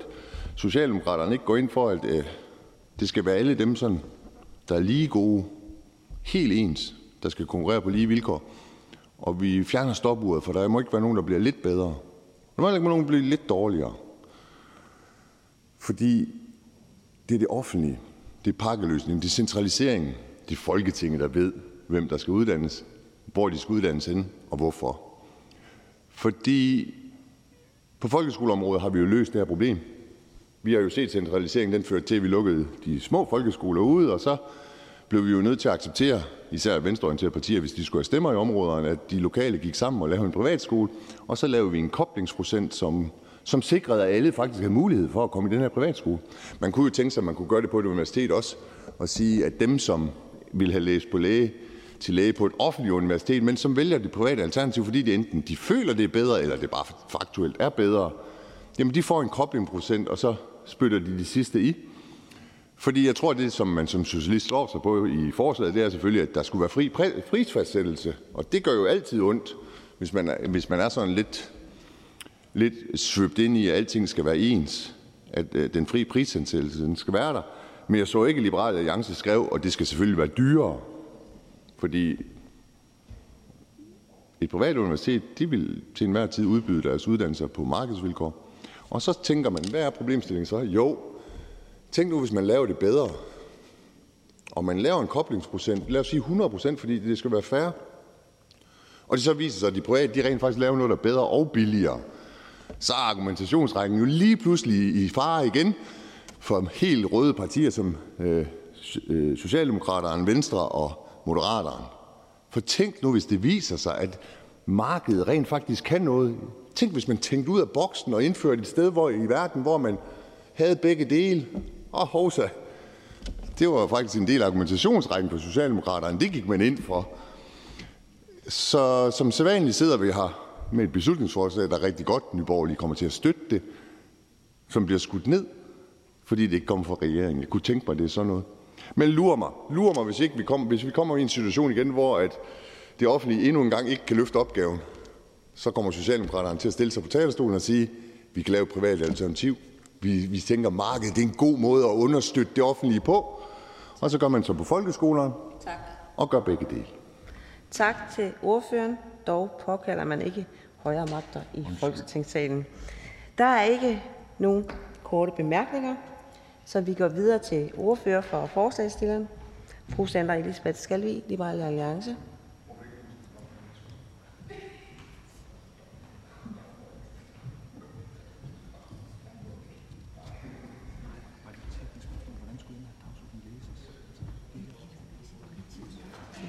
Speaker 15: Socialdemokraterne ikke går ind for, at øh, det skal være alle dem, sådan, der er lige gode, helt ens, der skal konkurrere på lige vilkår. Og vi fjerner stopuret, for der må ikke være nogen, der bliver lidt bedre. Der må ikke være nogen, der bliver lidt dårligere. Fordi det er det offentlige, det er pakkeløsningen, det er centraliseringen, det er Folketinget, der ved, hvem der skal uddannes, hvor de skal uddannes henne, og hvorfor. Fordi på folkeskoleområdet har vi jo løst det her problem. Vi har jo set centraliseringen, den førte til, at vi lukkede de små folkeskoler ude, og så blev vi jo nødt til at acceptere, især venstreorienterede partier, hvis de skulle have stemmer i områderne, at de lokale gik sammen og lavede en privatskole, og så lavede vi en koblingsprocent, som, som sikrede, at alle faktisk havde mulighed for at komme i den her privatskole. Man kunne jo tænke sig, at man kunne gøre det på et universitet også, og sige, at dem, som ville have læst på læge, til læge på et offentligt universitet, men som vælger det private alternativ, fordi de enten de føler, det er bedre, eller det bare faktuelt er bedre, jamen de får en koblingsprocent, og så spytter de de sidste i. Fordi jeg tror, det som man som socialist slår sig på i forslaget, det er selvfølgelig, at der skulle være fri prisfastsættelse. Og det gør jo altid ondt, hvis man er, hvis man er sådan lidt, lidt svøbt ind i, at alting skal være ens. At øh, den frie prisfastsættelse den skal være der. Men jeg så ikke, at Liberale Alliance skrev, og det skal selvfølgelig være dyrere. Fordi et privat universitet de vil til enhver tid udbyde deres uddannelser på markedsvilkår. Og så tænker man, hvad er problemstillingen så? Jo, tænk nu, hvis man laver det bedre, og man laver en koblingsprocent, lad os sige 100 procent, fordi det skal være fair, og det så viser sig, at de private de rent faktisk laver noget, der er bedre og billigere, så er argumentationsrækken jo lige pludselig i fare igen for helt røde partier som øh, øh, Socialdemokraterne, Venstre og Moderaterne. For tænk nu, hvis det viser sig, at markedet rent faktisk kan noget. Tænk, hvis man tænkte ud af boksen og indførte et sted hvor, i verden, hvor man havde begge dele. Og hovsa, det var faktisk en del af argumentationsrækken for Socialdemokraterne. Det gik man ind for. Så som sædvanligt sidder vi her med et beslutningsforslag, der er rigtig godt. Nyborg kommer til at støtte det, som bliver skudt ned, fordi det ikke kommer fra regeringen. Jeg kunne tænke mig, det er sådan noget. Men lur mig, hvis, ikke vi, kommer, hvis vi kommer i en situation igen, hvor at det offentlige endnu en gang ikke kan løfte opgaven, så kommer Socialdemokraterne til at stille sig på talerstolen og sige, vi kan lave et privat alternativ. Vi, vi tænker, markedet det er en god måde at understøtte det offentlige på. Og så gør man så på folkeskolerne tak. og gør begge dele.
Speaker 18: Tak til ordføreren. Dog påkalder man ikke højere magter i Folketingssalen. Der er ikke nogen korte bemærkninger, så vi går videre til ordfører for forslagsstilleren, fru Sandra Elisabeth Skalvig, Liberal Alliance.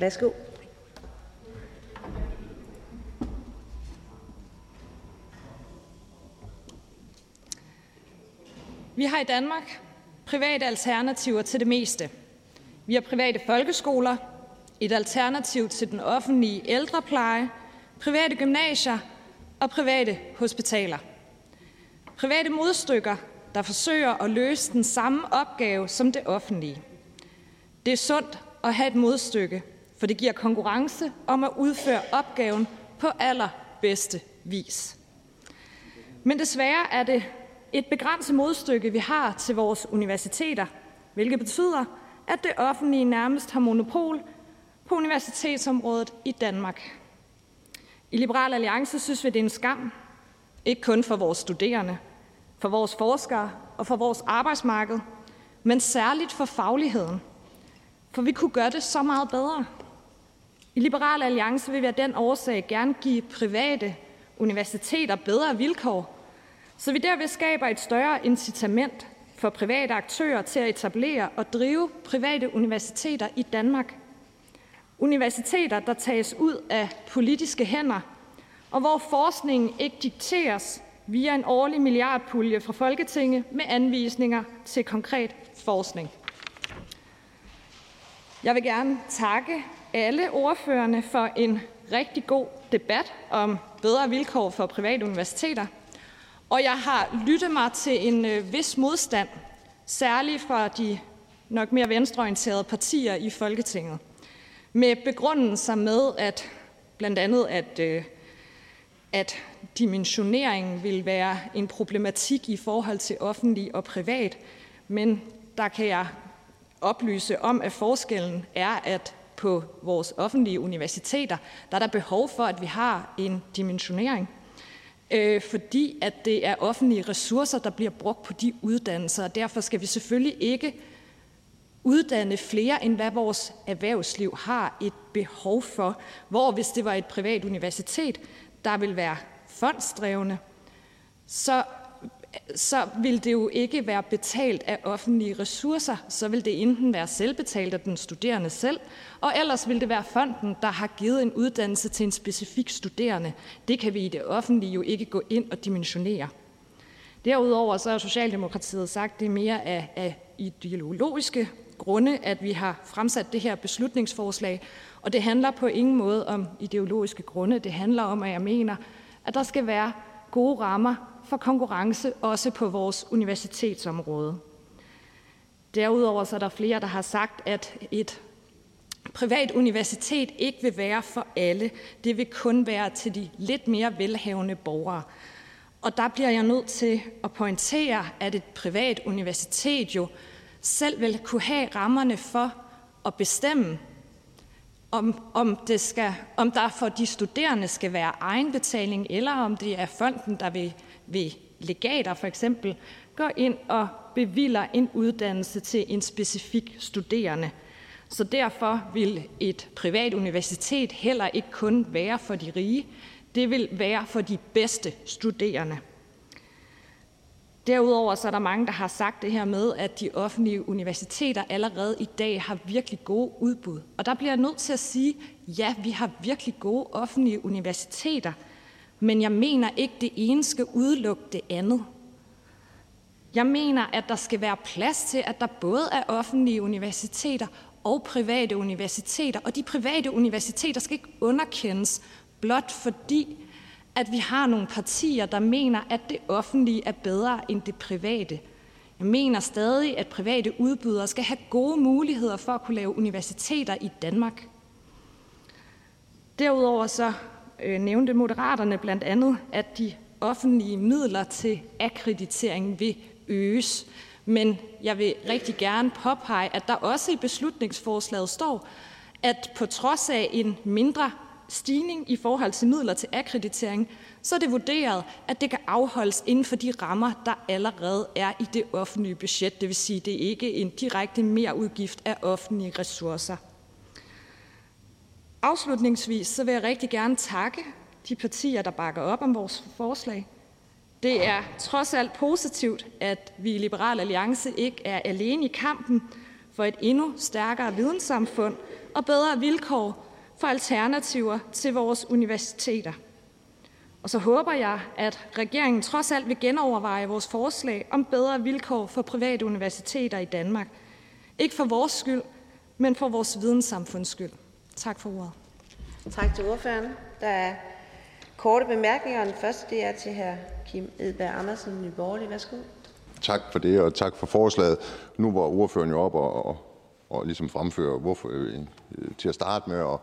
Speaker 18: Værsgo.
Speaker 12: Vi har i Danmark private alternativer til det meste. Vi har private folkeskoler, et alternativ til den offentlige ældrepleje, private gymnasier og private hospitaler. Private modstykker, der forsøger at løse den samme opgave som det offentlige. Det er sundt at have et modstykke, for det giver konkurrence om at udføre opgaven på allerbedste vis. Men desværre er det et begrænset modstykke, vi har til vores universiteter, hvilket betyder, at det offentlige nærmest har monopol på universitetsområdet i Danmark. I Liberal Alliance synes vi, det er en skam, ikke kun for vores studerende, for vores forskere og for vores arbejdsmarked, men særligt for fagligheden. For vi kunne gøre det så meget bedre. I Liberal Alliance vil vi af den årsag gerne give private universiteter bedre vilkår, så vi derved skaber et større incitament for private aktører til at etablere og drive private universiteter i Danmark. Universiteter, der tages ud af politiske hænder, og hvor forskningen ikke dikteres via en årlig milliardpulje fra Folketinget med anvisninger til konkret forskning. Jeg vil gerne takke alle ordførerne for en rigtig god debat om bedre vilkår for private universiteter. Og jeg har lyttet mig til en øh, vis modstand, særligt fra de nok mere venstreorienterede partier i Folketinget, med begrundelser med, at blandt andet, at, øh, at dimensioneringen vil være en problematik i forhold til offentlig og privat. Men der kan jeg oplyse om, at forskellen er, at på vores offentlige universiteter, der er der behov for, at vi har en dimensionering, øh, fordi at det er offentlige ressourcer, der bliver brugt på de uddannelser, og derfor skal vi selvfølgelig ikke uddanne flere, end hvad vores erhvervsliv har et behov for. Hvor hvis det var et privat universitet, der vil være fondsdrevne, så så vil det jo ikke være betalt af offentlige ressourcer. Så vil det enten være selvbetalt af den studerende selv, og ellers vil det være fonden, der har givet en uddannelse til en specifik studerende. Det kan vi i det offentlige jo ikke gå ind og dimensionere. Derudover så har Socialdemokratiet sagt, at det er mere af, af ideologiske grunde, at vi har fremsat det her beslutningsforslag. Og det handler på ingen måde om ideologiske grunde. Det handler om, at jeg mener, at der skal være gode rammer for konkurrence også på vores universitetsområde. Derudover så er der flere, der har sagt, at et privat universitet ikke vil være for alle. Det vil kun være til de lidt mere velhavende borgere. Og der bliver jeg nødt til at pointere, at et privat universitet jo selv vil kunne have rammerne for at bestemme, om, om, det skal, om der for de studerende skal være egenbetaling, eller om det er fonden, der vil vil legater for eksempel går ind og bevilger en uddannelse til en specifik studerende. Så derfor vil et privat universitet heller ikke kun være for de rige, det vil være for de bedste studerende. Derudover så er der mange, der har sagt det her med, at de offentlige universiteter allerede i dag har virkelig gode udbud. Og der bliver jeg nødt til at sige, ja, vi har virkelig gode offentlige universiteter, men jeg mener ikke, det ene skal udelukke det andet. Jeg mener, at der skal være plads til, at der både er offentlige universiteter og private universiteter, og de private universiteter skal ikke underkendes, blot fordi at vi har nogle partier, der mener, at det offentlige er bedre end det private. Jeg mener stadig, at private udbydere skal have gode muligheder for at kunne lave universiteter i Danmark. Derudover så øh, nævnte Moderaterne blandt andet, at de offentlige midler til akkreditering vil øges. Men jeg vil rigtig gerne påpege, at der også i beslutningsforslaget står, at på trods af en mindre stigning i forhold til midler til akkreditering, så er det vurderet, at det kan afholdes inden for de rammer, der allerede er i det offentlige budget. Det vil sige, at det ikke er en direkte mere udgift af offentlige ressourcer. Afslutningsvis så vil jeg rigtig gerne takke de partier, der bakker op om vores forslag. Det er trods alt positivt, at vi i Liberal Alliance ikke er alene i kampen for et endnu stærkere videnssamfund og bedre vilkår for alternativer til vores universiteter. Og så håber jeg, at regeringen trods alt vil genoverveje vores forslag om bedre vilkår for private universiteter i Danmark. Ikke for vores skyld, men for vores videnssamfunds skyld. Tak for ordet.
Speaker 18: Tak til ordføreren. Der er korte bemærkninger. Den første det er til hr. Kim Edberg Andersen, Nye Borgerlige. Værsgo.
Speaker 15: Tak for det, og tak for forslaget. Nu var ordføreren jo op og, og, og ligesom fremfører hvorfor, øh, til at starte med, og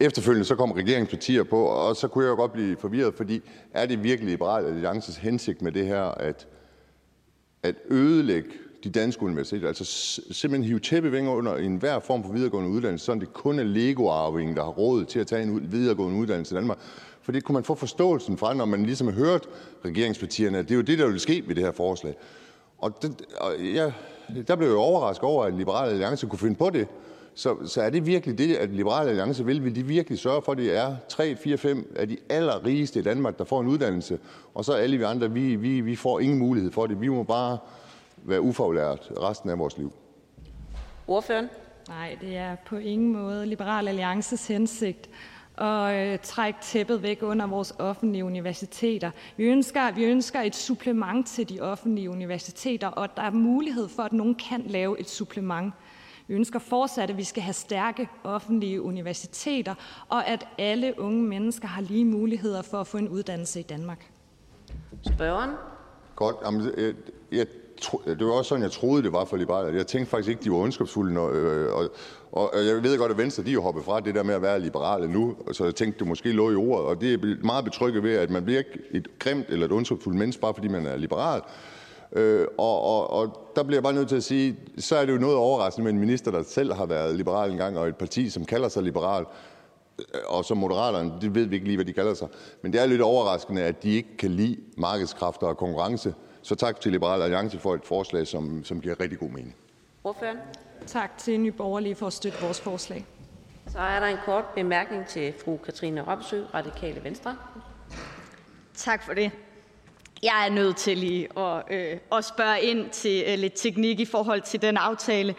Speaker 15: efterfølgende så kom regeringspartier på, og så kunne jeg jo godt blive forvirret, fordi er det virkelig Liberal Alliances hensigt med det her, at, at ødelægge de danske universiteter, altså simpelthen hive tæppevinger under enhver form for videregående uddannelse, sådan det kun er Lego-arvingen, der har råd til at tage en videregående uddannelse i Danmark. For det kunne man få forståelsen fra, når man ligesom har hørt regeringspartierne, at det er jo det, der vil ske ved det her forslag. Og, det, og jeg, der blev jeg overrasket over, at Liberal Alliance kunne finde på det. Så, så er det virkelig det, at Liberal Alliance vil? Vil de virkelig sørge for, at det er 3, 4, 5 af de allerrigeste i Danmark, der får en uddannelse, og så alle vi andre, vi, vi, vi får ingen mulighed for det. Vi må bare være ufaglært resten af vores liv.
Speaker 18: Ordføreren?
Speaker 12: Nej, det er på ingen måde Liberal Alliances hensigt at øh, trække tæppet væk under vores offentlige universiteter. Vi ønsker, vi ønsker et supplement til de offentlige universiteter, og der er mulighed for, at nogen kan lave et supplement. Vi ønsker fortsat, at vi skal have stærke offentlige universiteter, og at alle unge mennesker har lige muligheder for at få en uddannelse i Danmark.
Speaker 18: Spørgeren?
Speaker 15: Godt. Jamen, jeg, jeg, det var også sådan, jeg troede, det var for liberale. Jeg tænkte faktisk ikke, de var ondskabsfulde. Øh, og, og, jeg ved godt, at Venstre de er hoppet fra det der med at være liberale nu, så jeg tænkte, det måske lå i ordet. Og det er meget betrygget ved, at man bliver ikke et grimt eller et ondskabsfuldt menneske, bare fordi man er liberal. Øh, og, og, og der bliver jeg bare nødt til at sige, så er det jo noget overraskende med en minister, der selv har været liberal engang, og et parti, som kalder sig liberal, øh, og som Moderaterne, det ved vi ikke lige, hvad de kalder sig. Men det er lidt overraskende, at de ikke kan lide markedskræfter og konkurrence. Så tak til Liberal Alliance for et forslag, som, som giver rigtig god mening.
Speaker 18: Ordføreren?
Speaker 12: Tak til Nye Borgerlige for at støtte vores forslag.
Speaker 18: Så er der en kort bemærkning til fru Katrine Robsø, Radikale Venstre.
Speaker 16: Tak for det. Jeg er nødt til lige at, øh, at spørge ind til øh, lidt teknik i forhold til den aftale,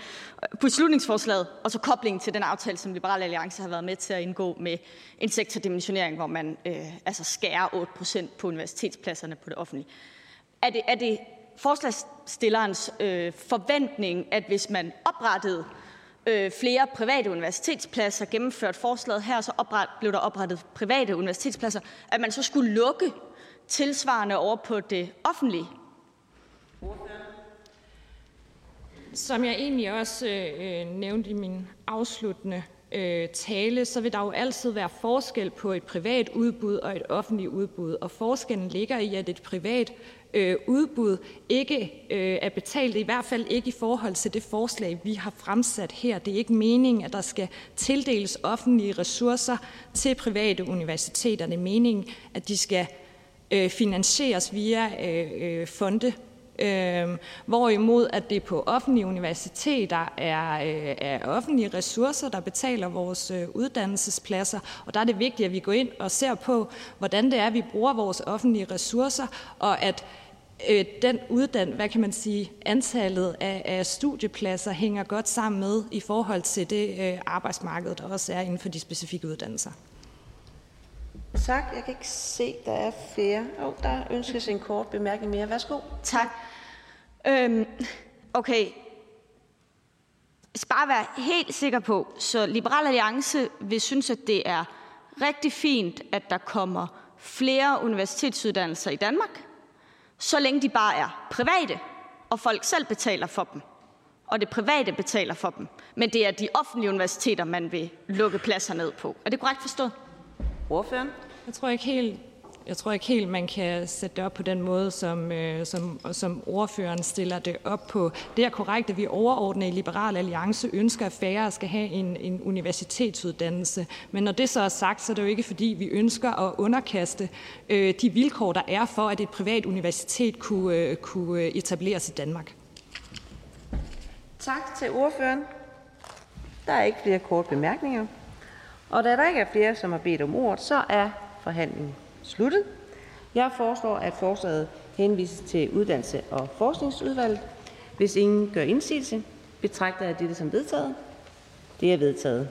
Speaker 16: beslutningsforslaget, og så koblingen til den aftale, som Liberal Alliance har været med til at indgå med en sektordimensionering, hvor man øh, altså skærer 8 procent på universitetspladserne på det offentlige. Er det, er det forslagsstillerens øh, forventning, at hvis man oprettede øh, flere private universitetspladser, gennemført forslaget her, så opret, blev der oprettet private universitetspladser, at man så skulle lukke tilsvarende over på det offentlige?
Speaker 12: Som jeg egentlig også øh, øh, nævnte i min afsluttende øh, tale, så vil der jo altid være forskel på et privat udbud og et offentligt udbud. Og forskellen ligger i, at et privat øh, udbud ikke øh, er betalt, i hvert fald ikke i forhold til det forslag, vi har fremsat her. Det er ikke meningen, at der skal tildeles offentlige ressourcer til private universiteter. Det er meningen, at de skal øh, finansieres via øh, øh fonde Øhm, hvorimod at det på offentlige universiteter er, øh, er offentlige ressourcer, der betaler vores øh, uddannelsespladser. Og der er det vigtigt, at vi går ind og ser på, hvordan det er, vi bruger vores offentlige ressourcer, og at øh, den uddan, hvad kan man sige, antallet af, af studiepladser hænger godt sammen med i forhold til det øh, arbejdsmarked, der også er inden for de specifikke uddannelser.
Speaker 18: Tak. Jeg kan ikke se, der er flere. Oh, der ønskes en kort bemærkning mere. Værsgo.
Speaker 16: Tak. Øhm, okay. Jeg skal bare være helt sikker på, så Liberal Alliance vil synes, at det er rigtig fint, at der kommer flere universitetsuddannelser i Danmark, så længe de bare er private, og folk selv betaler for dem, og det private betaler for dem. Men det er de offentlige universiteter, man vil lukke pladser ned på. Er det korrekt forstået?
Speaker 18: Ordføreren?
Speaker 12: Jeg tror ikke helt, jeg tror ikke helt, man kan sætte det op på den måde, som, øh, som, som ordføreren stiller det op på. Det er korrekt, at vi overordnet i Liberal Alliance ønsker, at færre skal have en, en universitetsuddannelse. Men når det så er sagt, så er det jo ikke fordi, vi ønsker at underkaste øh, de vilkår, der er for, at et privat universitet kunne, øh, kunne etableres i Danmark.
Speaker 18: Tak til ordføreren. Der er ikke flere kort bemærkninger. Og da der ikke er flere, som har bedt om ordet, så er forhandlingen sluttet. Jeg foreslår, at forslaget henvises til Uddannelse- og Forskningsudvalget. Hvis ingen gør indsigelse, betragter jeg dette som vedtaget. Det er vedtaget.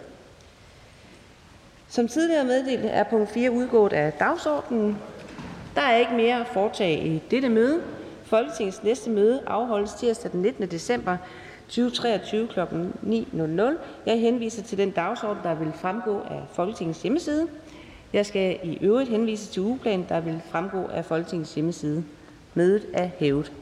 Speaker 18: Som tidligere meddelt er punkt 4 udgået af dagsordenen. Der er ikke mere at foretage i dette møde. Folketingets næste møde afholdes tirsdag den 19. december 2023 kl. 9.00. Jeg henviser til den dagsorden, der vil fremgå af Folketingets hjemmeside. Jeg skal i øvrigt henvise til ugeplanen, der vil fremgå af Folketingets hjemmeside. Mødet er hævet.